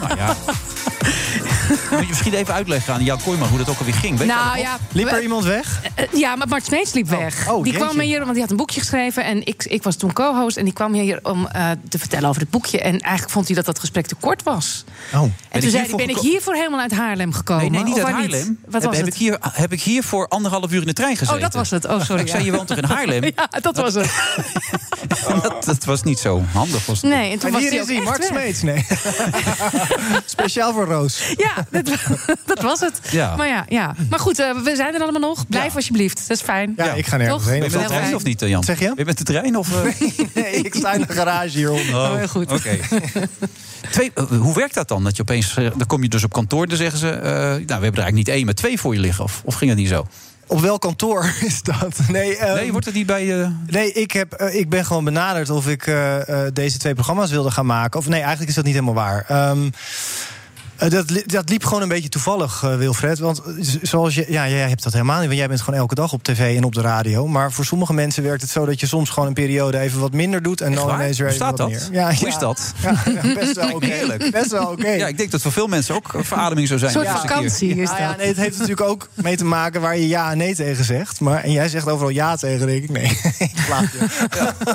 Nou ja. Moet je misschien even uitleggen aan Jan Kooijman hoe dat ook alweer ging? Weet Nou ja, Liep er we- iemand weg? Eh, ja, maar Mart Smeets liep weg. oh, die jeetje. kwam hier, want die had een boekje geschreven. En ik, ik was toen co-host. En die kwam hier om eh, te vertellen over het boekje. En eigenlijk vond hij dat dat gesprek te kort was. Oh. En toen zei hij, hiervoor ben ik hiervoor helemaal uit Haarlem gekomen? Nee, nee, niet Of uit waar Haarlem. Wat heb, was heb het? Ik hier, heb ik hier voor anderhalf uur in de trein gezeten. Oh, dat was het. Oh, sorry. Ik zei, je woont toch in Haarlem? ja, dat was het. dat, dat was niet zo handig. Was het. Nee, en toen En was hier hij is hij, weg. Smeets. Nee. Speciaal voor Roos. Ja, dat, dat was het. Ja. Maar ja, ja. Maar goed, eh, we zijn er allemaal nog. Blijf alsjeblieft. Dat is fijn. Ja, ik ga nergens heen. Ben je met de trein of niet, eh, Jan? Zeg je? Ben je met de trein? Of, eh? Nee, ik sta in de garage hieronder. Oh, heel goed. Oké. Twee, hoe werkt dat dan? Dat je opeens, dan kom je dus op kantoor, dan zeggen ze... eh, nou, we hebben er eigenlijk niet één, maar twee voor je liggen. Of, of ging het niet zo? Op welk kantoor is dat? Nee, ehm, nee, wordt het niet bij... eh, Nee, ik, heb, ik ben gewoon benaderd of ik eh, eh, deze twee programma's wilde gaan maken. Of nee, eigenlijk is dat niet helemaal waar. Ehm, eh, dat, li- dat liep gewoon een beetje toevallig, eh, Wilfred. Want eh, zoals je, ja, jij hebt dat helemaal niet. Want jij bent gewoon elke dag op tv en op de radio. Maar voor sommige mensen werkt het zo dat je soms gewoon een periode even wat minder doet. En Echt dan ineens weer even staat wat dat? meer. Ja, Hoe ja. is dat? Ja, ja, best wel oké. Heerlijk. Best wel oké. Ja, ik denk dat voor veel mensen ook een verademing zou zijn. Een soort vakantie is ja, dat. nee, het heeft natuurlijk ook mee te maken waar je ja en nee tegen zegt. Maar, en jij zegt overal ja tegen, denk ik. Nee, ik plaat je.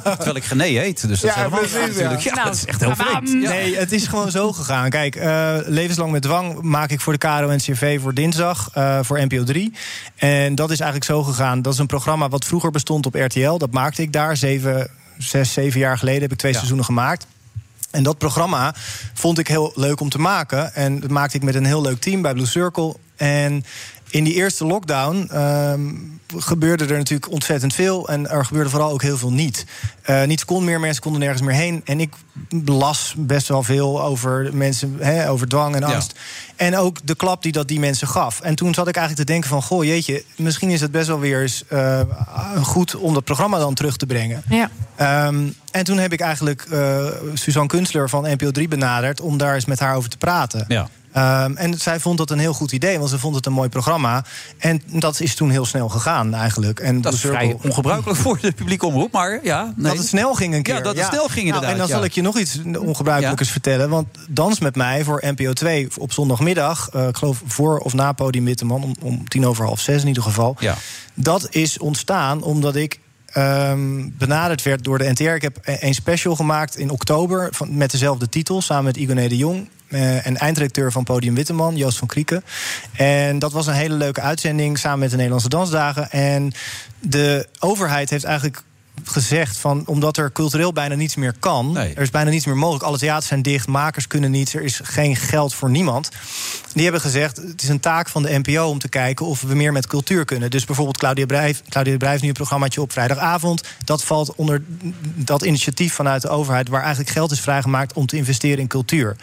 Terwijl ik Gené heet. Dus dat is Ja, helemaal precies, natuurlijk. ja. Dat is echt heel vreemd. Ja. Nee, het is gewoon zo gegaan. Kijk, eh, Levenslang met dwang maak ik voor de KRO NCRV voor dinsdag, eh, voor NPO 3. En dat is eigenlijk zo gegaan. Dat is een programma wat vroeger bestond op RTL. Dat maakte ik daar. Zeven, zes, zeven jaar geleden heb ik twee Ja. seizoenen gemaakt. En dat programma vond ik heel leuk om te maken. En dat maakte ik met een heel leuk team bij Blue Circle. En in die eerste lockdown ehm, gebeurde er natuurlijk ontzettend veel. En er gebeurde vooral ook heel veel niet. Eh niet kon meer, mensen konden nergens meer heen. En ik las best wel veel over mensen, hè, over dwang en Ja. angst. En ook de klap die dat die mensen gaf. En toen zat ik eigenlijk te denken van... goh, jeetje, misschien is het best wel weer eens eh, goed... om dat programma dan terug te brengen. Ja. Ehm, en toen heb ik eigenlijk eh, Suzanne Kunstler van NPO 3 benaderd... om daar eens met haar over te praten. Ja. Ehm, en zij vond dat een heel goed idee, want ze vond het een mooi programma. En dat is toen heel snel gegaan eigenlijk. En Dat is vrij ongebruikelijk voor de publieke omroep, maar ja. Nee. dat het snel ging een keer. Ja, dat het snel ging Nou, en dan ja. zal ik je nog iets ongebruikelijkers vertellen. Want Dans met mij voor NPO 2 op zondagmiddag... eh, ik geloof voor of na Podium Witteman, om, om tien over half zes in ieder geval... Ja. dat is ontstaan omdat ik ehm, benaderd werd door de NTR. Ik heb e- een special gemaakt in oktober van, met dezelfde titel... samen met Igoné de Jong eh, en eindredacteur van Podium Witteman, Joost van Krieken. En dat was een hele leuke uitzending samen met de Nederlandse Dansdagen. En de overheid heeft eigenlijk gezegd van omdat er cultureel bijna niets meer kan, Nee. er is bijna niets meer mogelijk. Alle theaters zijn dicht, makers kunnen niets, er is geen geld voor niemand. Die hebben gezegd het is een taak van de NPO om te kijken of we meer met cultuur kunnen. Dus bijvoorbeeld Claudia Brijf, Claudia Brijf nu een programmaatje op vrijdagavond. Dat valt onder dat initiatief vanuit de overheid waar eigenlijk geld is vrijgemaakt om te investeren in cultuur.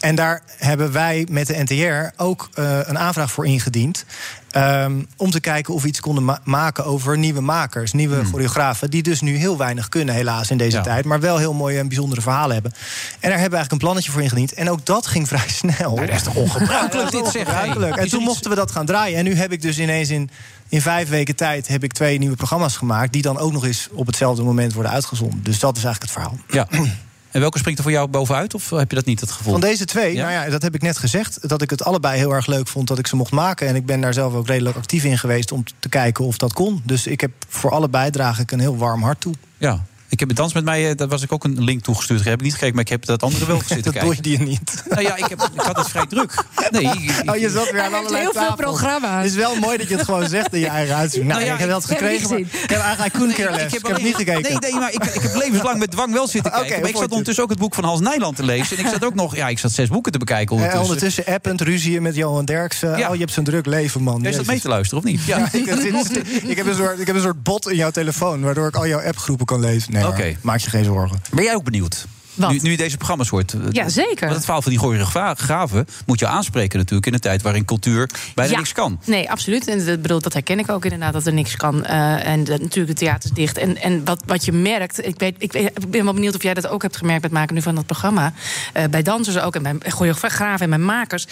En daar hebben wij met de NTR ook eh, een aanvraag voor ingediend. ehm, om te kijken of we iets konden ma- maken over nieuwe makers, nieuwe choreografen. Die dus nu heel weinig kunnen, helaas, in deze Ja. tijd. Maar wel heel mooie en bijzondere verhalen hebben. En daar hebben we eigenlijk een plannetje voor ingediend. En ook dat ging vrij snel. dat is toch ongebruikelijk, Is dit, zeg, ongebruikelijk. hey. En toen mochten we dat gaan draaien. En nu heb ik dus ineens in, in vijf weken tijd heb ik twee nieuwe programma's gemaakt. Die dan ook nog eens op hetzelfde moment worden uitgezonden. Dus dat is eigenlijk het verhaal. Ja. En welke springt er voor jou bovenuit? Of heb je dat niet het gevoel? Van deze twee, Ja? nou ja, dat heb ik net gezegd. Dat ik het allebei heel erg leuk vond dat ik ze mocht maken. En ik ben daar zelf ook redelijk actief in geweest om te kijken of dat kon. Dus ik heb voor allebei draag ik een heel warm hart toe. Ja. Ik heb een dans met mij, eh, daar was ik ook een link toegestuurd. Ik heb niet gekeken, maar ik heb dat andere wel dat kijken. doe je die niet. Nou ja, ik, heb, ik had het vrij druk. Nee, ik- Oh, je zat weer aan allerlei heel veel programma's. Het is wel mooi dat je het gewoon zegt in je eigen uitzending. Nou, Nou ja, ik heb dat ik heb gekregen, maar ik heb eigenlijk Koen keer les. Ik heb, niet gekeken. Nee, nee, maar ik, ik heb levenslang met dwang wel zitten kijken. maar ik zat ondertussen ook het boek van Hans Nijland te lezen. En ik zat ook nog, ja, ik zat zes boeken te bekijken En ondertussen. ondertussen append, ruzie met Johan Derksen. Ja. Oh, je hebt zo'n druk leven, man. Zat Jezus. mee te luisteren, of niet? Ja, ik, het is- ik, heb een soort, ik heb een soort bot in jouw telefoon... waardoor ik al jouw appgroepen kan lezen. Nee, Oké. maak je geen zorgen. Ben jij ook benieuwd? Nu, nu je deze programma's hoort. eh, Ja, zeker. Want het verhaal van die choreografen moet je aanspreken natuurlijk... in een tijd waarin cultuur bijna Ja. niks kan. Nee, absoluut. En dat, bedoel, dat herken ik ook inderdaad, dat er niks kan. Eh, en de- natuurlijk, het theater is dicht. En, en wat, wat je merkt, ik, weet, ik, ben wel benieuwd of jij dat ook hebt gemerkt... met het maken nu van dat programma. Eh, bij dansers ook en bij choreografen en bij makers.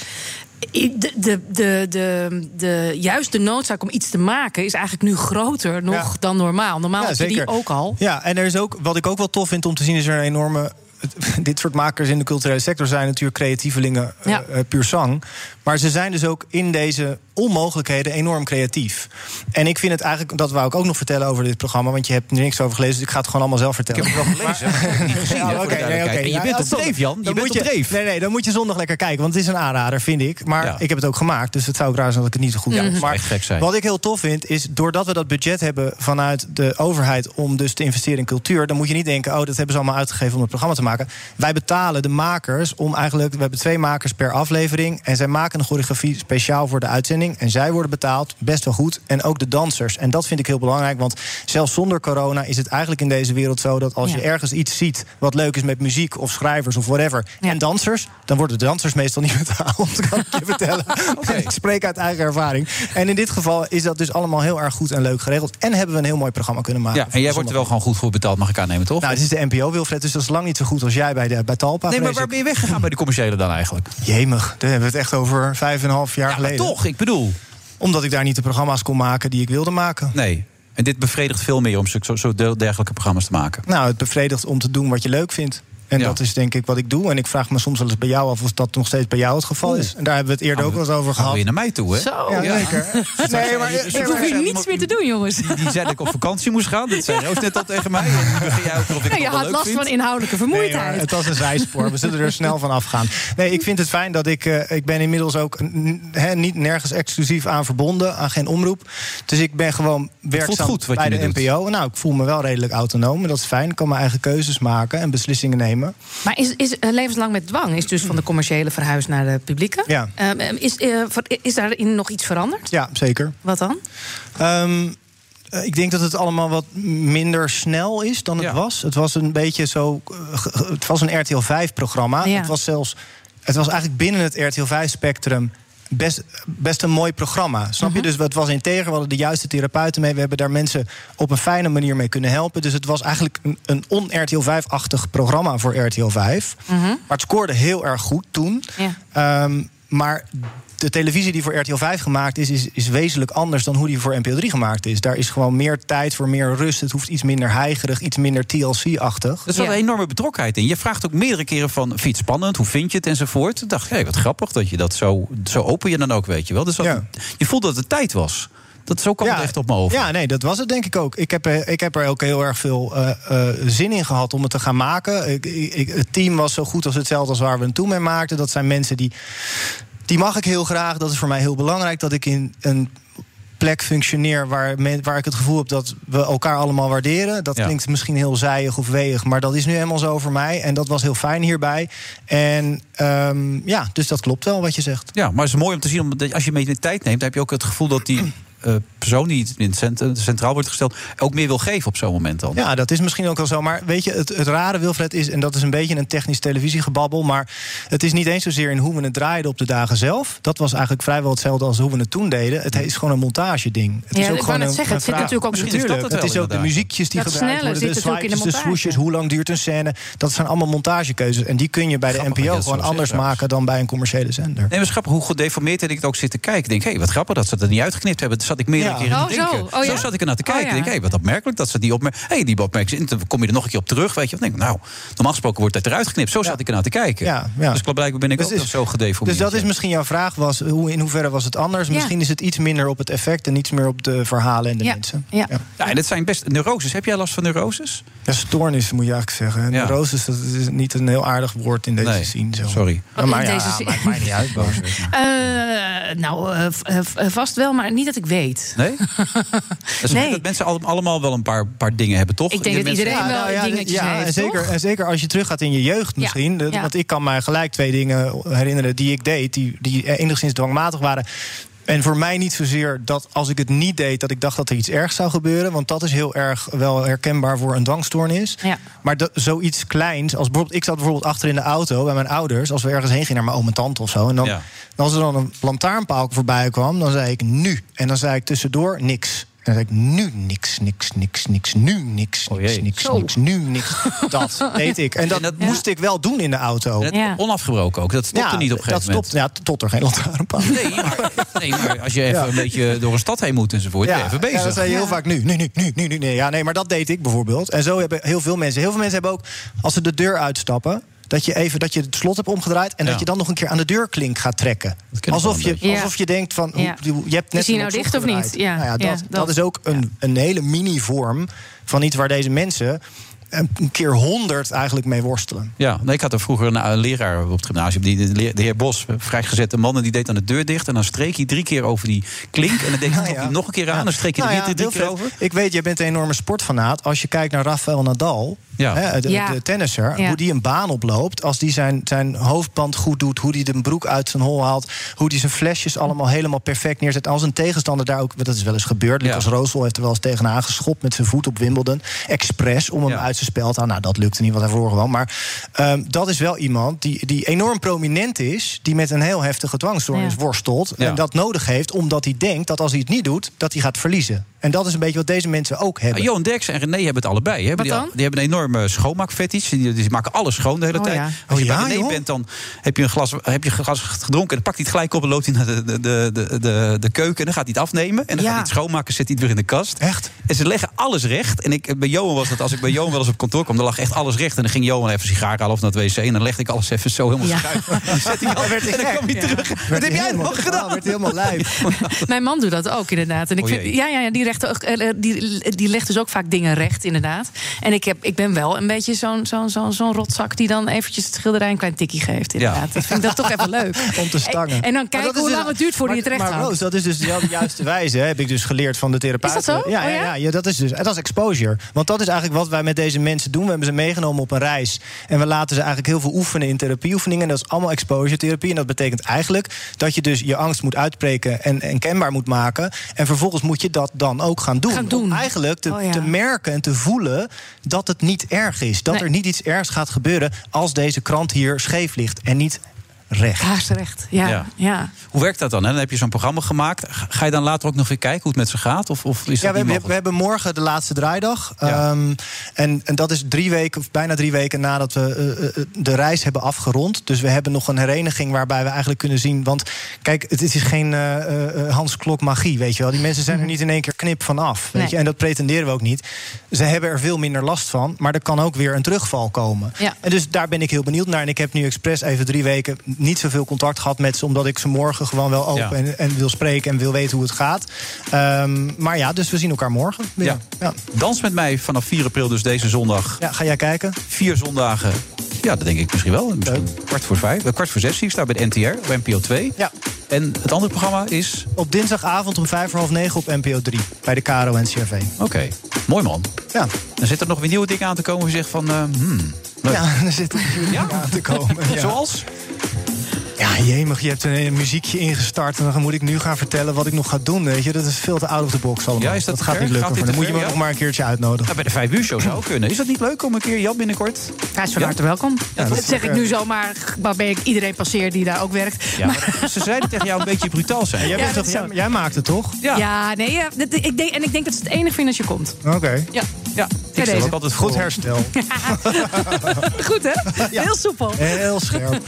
De, de, de, de, de, juist de noodzaak om iets te maken is eigenlijk nu groter nog Ja. dan normaal. Normaal Ja, je die ook al. Ja, en er is ook, wat ik ook wel tof vind om te zien, is er een enorme. Dit soort makers in de culturele sector zijn natuurlijk creatievelingen, eh, Ja. eh, puur zang. Maar ze zijn dus ook in deze onmogelijkheden enorm creatief. En ik vind het eigenlijk, dat wou ik ook nog vertellen over dit programma, want je hebt er niks over gelezen, dus ik ga het gewoon allemaal zelf vertellen. Ik heb het wel gelezen, heb Ja, oké, nee. En je bent op dreef. Jan. Je Dan bent moet op dreef. Nee, nee, dan moet je zondag lekker kijken, want het is een aanrader, vind ik. Maar Ja. ik heb het ook gemaakt, dus het zou ook raar zijn dat ik het niet zo goed Ja, zou Maar echt gek zijn. wat ik heel tof vind, is doordat we dat budget hebben vanuit de overheid om dus te investeren in cultuur, dan moet je niet denken, oh, dat hebben ze allemaal uitgegeven om het programma te maken. Wij betalen de makers om eigenlijk, we hebben twee makers per aflevering en zij maken choreografie speciaal voor de uitzending en zij worden betaald best wel goed en ook de dansers. En dat vind ik heel belangrijk, want zelfs zonder corona is het eigenlijk in deze wereld zo dat als Ja. je ergens iets ziet wat leuk is met muziek of schrijvers of whatever en dansers, dan worden de dansers meestal niet betaald. Kan ik je vertellen. Ik spreek uit eigen ervaring. En in dit geval is dat dus allemaal heel erg goed en leuk geregeld. En hebben we een heel mooi programma kunnen maken. Ja, en jij wordt er wel gewoon goed voor betaald, mag ik aannemen, toch? Nou, het is de NPO, Wilfred, dus dat is lang niet zo goed als jij bij, de, bij Talpa. nee, maar waar ben je weggegaan bij de commerciële dan eigenlijk? Jemig, daar hebben we het echt over vijf en een half jaar Ja, maar geleden. toch, ik bedoel... Omdat ik daar niet de programma's kon maken die ik wilde maken. Nee. En dit bevredigt veel meer om zo, zo dergelijke programma's te maken. Nou, het bevredigt om te doen wat je leuk vindt. En Ja. dat is denk ik wat ik doe. En ik vraag me soms wel eens bij jou af of dat nog steeds bij jou het geval is. En daar hebben we het eerder ook wel eens over gehad. we weer naar mij toe, hè? Zo. Ja, zeker. Nee, maar, Ik hoef hier niets meer te doen, jongens. Die, die zei dat ik op vakantie moest gaan. Dat zei Roos net al tegen mij. En nu begin jij ook nog of ik je had leuk last vind. van inhoudelijke Nee, maar vermoeidheid. het was een zijspoor. We zullen er snel van afgaan. Nee, ik vind het fijn dat ik... eh, ik ben inmiddels ook niet nergens exclusief aan verbonden. Aan geen omroep. Dus ik ben gewoon werkzaam goed wat bij je de doet. NPO. Nou, ik voel me wel redelijk autonoom. En dat is fijn. Ik kan mijn eigen keuzes maken en beslissingen nemen. Maar is, is eh, levenslang met dwang is dus van de commerciële verhuis naar de publieke? Ja. Ehm, is, voor- is daarin nog iets veranderd? Ja, zeker. Wat dan? Ehm, eh, ik denk dat het allemaal wat minder snel is dan het was. Het was een beetje zo. Het was een RTL 5-programma. Ja. Het was zelfs. Het was eigenlijk binnen het RTL 5-spectrum. Best, best een mooi programma. Snap Mhm. je? Dus het was integer. We hadden de juiste therapeuten mee. We hebben daar mensen op een fijne manier mee kunnen helpen. Dus het was eigenlijk een, een on-RTL 5-achtig programma voor RTL 5. Maar het scoorde heel erg goed toen. Ja. Ehm, maar de televisie die voor RTL 5 gemaakt is, is, is wezenlijk anders dan hoe die voor NPO 3 gemaakt is. Daar is gewoon meer tijd voor meer rust. Het hoeft iets minder heigerig, iets minder TLC-achtig. Er zat een enorme betrokkenheid in. Je vraagt ook meerdere keren van, vind je het spannend? Hoe vind je het? Enzovoort. Toen dacht ik, hey, wat grappig dat je dat zo, zo open je dan ook, weet je wel. Dus dat, je voelde dat het tijd was. Dat zo kwam het echt op me over. Ja, nee, dat was het denk ik ook. Ik heb, er- ik heb er ook heel erg veel eh, eh, zin in gehad om het te gaan maken. Ik, ik, het team was zo goed als hetzelfde als waar we het toen mee maakten. Dat zijn mensen die, die mag ik heel graag. Dat is voor mij heel belangrijk dat ik in een plek functioneer waar, waar ik het gevoel heb dat we elkaar allemaal waarderen. Dat Ja. klinkt misschien heel zijig of weeg, maar dat is nu helemaal zo voor mij. En dat was heel fijn hierbij. En ehm, ja, dus dat klopt wel wat je zegt. Ja, maar het is mooi om te zien, omdat als je mee de tijd neemt, dan heb je ook het gevoel dat die persoon die in het cent- centraal wordt gesteld, ook meer wil geven op zo'n moment dan. Ja, dat is misschien ook wel zo. Maar weet je, het, het rare, Wilfred, is... en dat is een beetje een technisch televisiegebabbel... maar het is niet eens zozeer in hoe we het draaiden op de dagen zelf. Dat was eigenlijk vrijwel hetzelfde als hoe we het toen deden. Het is gewoon een montageding. Het Ja, is ik wou net een- zeggen, het zit vraag- natuurlijk ook Natuurlijk, misschien is dat het het is wel, ook de muziekjes die Dat gebruikt worden... de in de de swooshes, hoe lang duurt een scène. Dat zijn allemaal montagekeuzes. En die kun je bij de Grappig NPO gewoon anders zegt, maken... dan bij een commerciële zender. Nee, maar het is grappig hoe gedeformeerd ik het ook zit te kijken. Ik denk, hé, wat grappig dat ze dat niet uitgeknipt hebben. Zat ik meerdere Ja. keren te Oh, zo. denken. Oh, ja? zat ik er naar te Oh, kijken. ja. Ik denk, hé, wat opmerkelijk dat ze die opmerking... Hé, die opmerking... Dan kom je er nog een keer op terug, weet je. Dan denk ik, nou, normaal gesproken wordt dat eruit geknipt. Zo zat ik er naar te kijken. Ja, ja. Dus blijkbaar ben ik Dus ook is- nog zo gedeformeerd. Dus dat is misschien jouw vraag was, hoe, in hoeverre was het anders? Ja. Misschien is het iets minder op het effect en iets meer op de verhalen en de Ja. mensen. Ja. Ja, en het zijn best neuroses. Heb jij last van neuroses? Ja, stoornis moet je eigenlijk zeggen. Neuroses, dat is niet een heel aardig woord in deze Nee, zin. Zo. sorry. Maar ja, deze zin. maakt mij niet uit. boos. Eh, nou, eh, eh, vast wel, maar niet dat ik weet. Nee? Nee. dat mensen al- allemaal wel een paar, paar dingen hebben, toch? Ik denk dat mensen- iedereen wel ja, dingetjes ja, heeft, en zeker, toch? en zeker als je teruggaat in je jeugd misschien. Ja. Want ik kan mij gelijk twee dingen herinneren die ik deed... die, die enigszins dwangmatig waren. En voor mij niet zozeer dat als ik het niet deed... dat ik dacht dat er iets ergs zou gebeuren. Want dat is heel erg wel herkenbaar voor een dwangstoornis. Ja. Maar dat, zoiets kleins, als bijvoorbeeld... ik zat bijvoorbeeld achter in de auto bij mijn ouders... als we ergens heen gingen naar mijn oom en tante of zo... en dan, Ja. als er dan een lantaarnpaal voorbij kwam... dan zei ik nu. En dan zei ik tussendoor niks. En dan zei ik nu niks, niks, niks, niks, nu niks, niks, niks, Zo. niks, nu niks. Dat deed ik. En dat, En dat- moest ik wel doen in de auto. Ja. Onafgebroken ook. Dat stopte niet op een dat gegeven moment. stopt, ja, tot er geen lantaarnpaal. Nee maar, nee, maar als je even Ja. een beetje door een stad heen moet enzovoort, je even bezig. Ja, dan zei je heel Ja. vaak nu, nu, nu, nu, nu, nu. Nee, ja, nee, maar dat deed ik bijvoorbeeld. En zo hebben heel veel mensen. Heel veel mensen hebben ook, als ze de deur uitstappen... dat je even dat je het slot hebt omgedraaid... en Ja. dat je dan nog een keer aan de deurklink gaat trekken. Alsof je, alsof je denkt van, hoe, je hebt net Is hij een nou dicht of niet? Ja, Nou ja, ja, dat, dat. dat is ook een, een hele mini-vorm van iets waar deze mensen... een keer honderd eigenlijk mee worstelen. Ja, nee, ik had er vroeger een, een leraar op het gymnasium, die, de, heer Bos, een vrijgezette man, en die deed dan de deur dicht en dan streek hij drie keer over die klink en dan deed hij Ja, ja. nog een keer aan, dan streek hij Nou er ja, weer drie heel keer over. Ik weet, je bent een enorme sportfanaat. Als je kijkt naar Rafael Nadal, Ja. hè, de, Ja. de tennisser, Ja. hoe die een baan oploopt... als die zijn, zijn hoofdband goed doet, hoe die de broek uit zijn hol haalt... hoe die zijn flesjes allemaal helemaal perfect neerzet. Als een tegenstander daar ook, dat is wel eens gebeurd... Ja. Lucas Roosel heeft er wel eens tegenaan geschopt met zijn voet op Wimbledon. Expres, om hem Ja. uit zijn spel te halen. Nou, dat lukte niet, wat hij gewoon. Maar ehm, dat is wel iemand die, die enorm prominent is... die met een heel heftige dwangstoornis Ja. worstelt... Ja. en dat nodig heeft, omdat hij denkt dat als hij het niet doet... dat hij gaat verliezen. En dat is een beetje wat deze mensen ook hebben. Ah, Johan Derksen en René hebben het allebei. Hè? Wat die, dan? die hebben een enorme schoonmaakfetish. Die, die maken alles schoon de hele Oh, tijd. ja. Als je Oh, bij ja, René joh? bent, dan heb je, een glas, heb je een glas gedronken... en dan pakt hij het gelijk op en loopt hij naar de, de, de, de, de, keuken... en dan gaat hij het afnemen en dan Ja. gaat hij het schoonmaken... zet hij het weer in de kast. Echt? En ze leggen alles recht. En ik, bij Johan was het, als ik bij Johan wel eens op kantoor kwam... dan lag echt alles recht. En dan ging Johan even sigaar halen of naar het wc... en dan legde ik alles even zo helemaal Ja. schuif. Zet hij af werd en dan kwam hij Ja. terug. Wat heb jij helemaal- nog gedaan? Werd hij helemaal lijf. Mijn man doet dat ook, inderdaad. En ik Oh, vind, ja, ja, ja, die, recht, eh, eh, die, die legt dus ook vaak dingen recht, inderdaad. En ik, heb, ik ben wel een beetje zo'n zo'n zo'n zo'n rotzak... die dan eventjes het schilderij een klein tikkie geeft, inderdaad. Dat vind ik dat toch even leuk. Om te stangen. En, en dan kijken hoe dus- lang het duurt voordat je het recht maar. Roos, dat is dus de juiste wijze, hè, heb ik dus geleerd van de therapeut. Is dat zo? Ja, Oh, ja? ja? Ja, ja, dat is dus dat is exposure. Want dat is eigenlijk wat wij met deze mensen doen. We hebben ze meegenomen op een reis. En we laten ze eigenlijk heel veel oefenen in therapieoefeningen. En dat is allemaal exposure therapie. En dat betekent eigenlijk dat je dus je angst moet uitspreken en, en kenbaar moet maken. En vervolgens moet je dat dan ook gaan doen. Gaan doen. Om eigenlijk te, Oh, ja. te merken en te voelen dat het niet erg is. Dat Nee. er niet iets ergs gaat gebeuren als deze krant hier scheef ligt. En niet recht. Ja. Ja. ja. Hoe werkt dat dan? Hè? Dan heb je zo'n programma gemaakt. Ga je dan later ook nog weer kijken hoe het met ze gaat? Of, of is Ja, dat we niet hebben, we hebben morgen de laatste draaidag. Ja. Ehm, en, en dat is drie weken, of bijna drie weken nadat we eh, eh, de reis hebben afgerond. Dus we hebben nog een hereniging waarbij we eigenlijk kunnen zien. Want kijk, het is geen eh, eh, Hans Klok magie, weet je wel. Die mensen zijn er niet in één keer knip van af. Weet Nee. je? En dat pretenderen we ook niet. Ze hebben er veel minder last van, maar er kan ook weer een terugval komen. Ja. En dus daar ben ik heel benieuwd naar. En ik heb nu expres even drie weken niet zoveel contact gehad met ze, omdat ik ze morgen gewoon wel open Ja. en, en wil spreken en wil weten hoe het gaat. Ehm, maar ja, dus we zien elkaar morgen. weer. Ja. Ja. Dans met mij vanaf 4 april, dus deze zondag. Ja, ga jij kijken? Vier zondagen. Ja, dat denk ik misschien wel. Misschien kwart voor vijf. eh, Kwart voor zes zie ik sta bij de NTR, op NPO 2. Ja. En het andere programma is... Op dinsdagavond om vijf voor half negen op NPO 3. Bij de KRO en CRV. Oké, mooi man. Ja. Dan zit er nog weer nieuwe dingen aan te komen. Je zegt van, eh, hmm, leuk. Ja, er zitten natuurlijk Ja? aan te komen. Ja. Zoals? Ja, jemig, je hebt een, een muziekje ingestart... en dan moet ik nu gaan vertellen wat ik nog ga doen, weet je. Dat is veel te out of the box allemaal. Ja, is dat gaat niet lukken. Gaat dan moet je me ja? nog maar een keertje uitnodigen. Ja, bij de vijf uur show zou ook kunnen. Is dat niet leuk om een keer Jan binnenkort? Hij is van Ja? harte welkom. Ja, dat dat zeg ik nu eh, zomaar, waarbij ik iedereen passeer die daar ook werkt. Ja, maar ze zeiden tegen jou een beetje brutaal zijn. Jij, Ja, bent dat toch, jij, maakt het toch? Ja. Ja, nee, ja, dat- ik denk, en ik denk dat ze het enig vinden als je komt. Oké. Ja. Ja, deze. ook altijd Goed herstel. Goed, hè? Heel soepel. Heel scherp.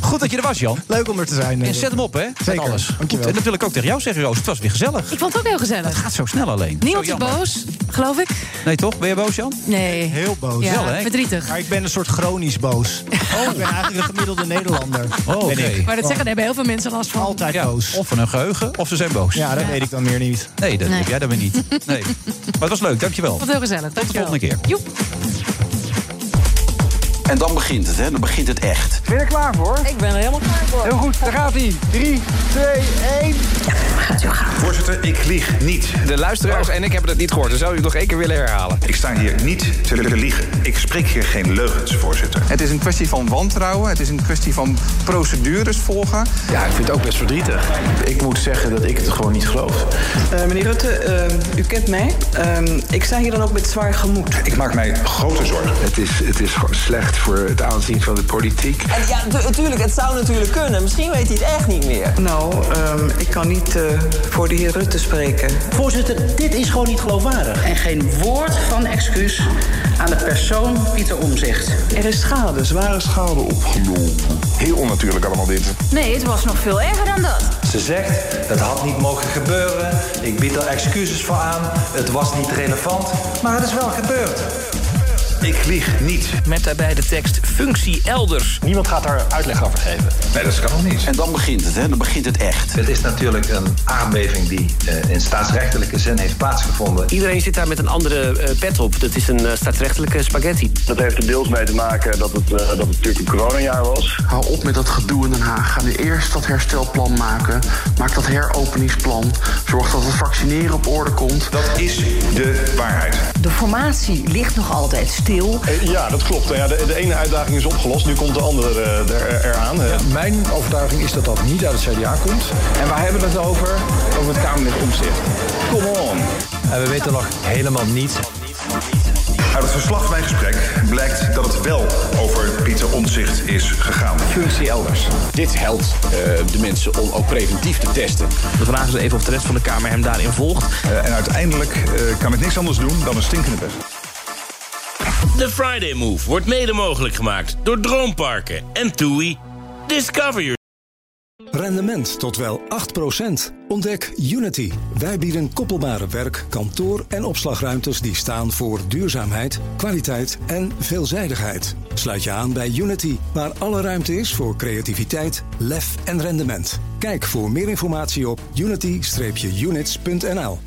Goed dat je er was, Jan. Leuk om er te zijn. En zet hem op, hè? Met Zeker. alles. Dankjewel. Goed, en dat wil ik ook tegen jou zeggen, Roos. Het was weer gezellig. Ik vond het ook heel gezellig. Het gaat zo snel alleen. Niemand is boos, geloof ik. Nee, toch? Ben je boos, Jan? Nee. Heel boos. Ja, Wel, hè? verdrietig. Maar ik ben een soort chronisch boos. Oh, ik ben eigenlijk een gemiddelde Nederlander. Oh, oké. Ik. Maar dat zeggen, daar hebben heel veel mensen last van. Altijd Ja, boos. of van een geheugen, of ze zijn boos. Ja, dat weet ik dan meer niet. Nee, dat Nee. heb jij dan weer niet. Nee. Maar het was leuk, dankjewel. Wat heel gezellig. Tot de volgende keer. Joep. En dan begint het, hè? Dan begint het echt. Ben je er klaar voor? Ik ben er helemaal klaar voor. Heel goed, daar gaat hij. 3, 2, 1. Gaat u gaan. Voorzitter, ik lieg niet. De luisteraars en ik hebben het niet gehoord. Dan zou u het nog één keer willen herhalen. Ik sta hier niet te liegen. Ik spreek hier geen leugens, voorzitter. Het is een kwestie van wantrouwen. Het is een kwestie van procedures volgen. Ja, ik vind het ook best verdrietig. Ik moet zeggen dat ik het gewoon niet geloof. Eh, meneer Rutte, eh, u kent mij. Ehm, ik sta hier dan ook met zwaar gemoed. Ik maak mij grote zorgen. Het is, het is gewoon slecht voor het aanzien van de politiek. En ja, natuurlijk, het zou natuurlijk kunnen. Misschien weet hij het echt niet meer. Nou, ehm, ik kan niet eh, voor de heer Rutte spreken. Voorzitter, dit is gewoon niet geloofwaardig. En geen woord van excuus aan de persoon Pieter Omzicht. Er is schade, zware schade opgelopen. Heel onnatuurlijk allemaal dit. Nee, het was nog veel erger dan dat. Ze zegt, het had niet mogen gebeuren. Ik bied er excuses voor aan. Het was niet relevant. Maar het is wel gebeurd. Ik lieg niet. Met daarbij de tekst functie elders. Niemand gaat daar uitleg over geven. Nee, dat kan nog niet. En dan begint het, hè? Dan begint het echt. Het is natuurlijk een aardbeving die eh, in staatsrechtelijke zin heeft plaatsgevonden. Iedereen zit daar met een andere eh, pet op. Dat is een staatsrechtelijke spaghetti. Dat heeft er deels mee te maken dat het, eh, dat het natuurlijk een coronajaar was. Hou op met dat gedoe in Den Haag. Ga nu eerst dat herstelplan maken. Maak dat heropeningsplan. Zorg dat het vaccineren op orde komt. Dat is de waarheid. De formatie ligt nog altijd stil. Ja, dat klopt. Ja, de, de ene uitdaging is opgelost, nu komt de andere eh, er, eraan. Mijn overtuiging is dat dat niet uit het CDA komt. En waar hebben we het over? Over het Kamerlid Omzicht. Come on. En we weten nog helemaal niet Uit het verslag van mijn gesprek blijkt dat het wel over Pieter Omtzigt is gegaan. functie elders. Dit helpt eh, de mensen om ook preventief te testen. De vraag is even of de rest van de Kamer hem daarin volgt. Eh, en uiteindelijk eh, kan ik niks anders doen dan een stinkende pest. De Friday Move wordt mede mogelijk gemaakt door Droomparken en TUI. Discover your Rendement tot wel 8%. Ontdek Unity. Wij bieden koppelbare werk, kantoor en opslagruimtes die staan voor duurzaamheid, kwaliteit en veelzijdigheid. Sluit je aan bij Unity, waar alle ruimte is voor creativiteit, lef en rendement. Kijk voor meer informatie op unity-units.nl.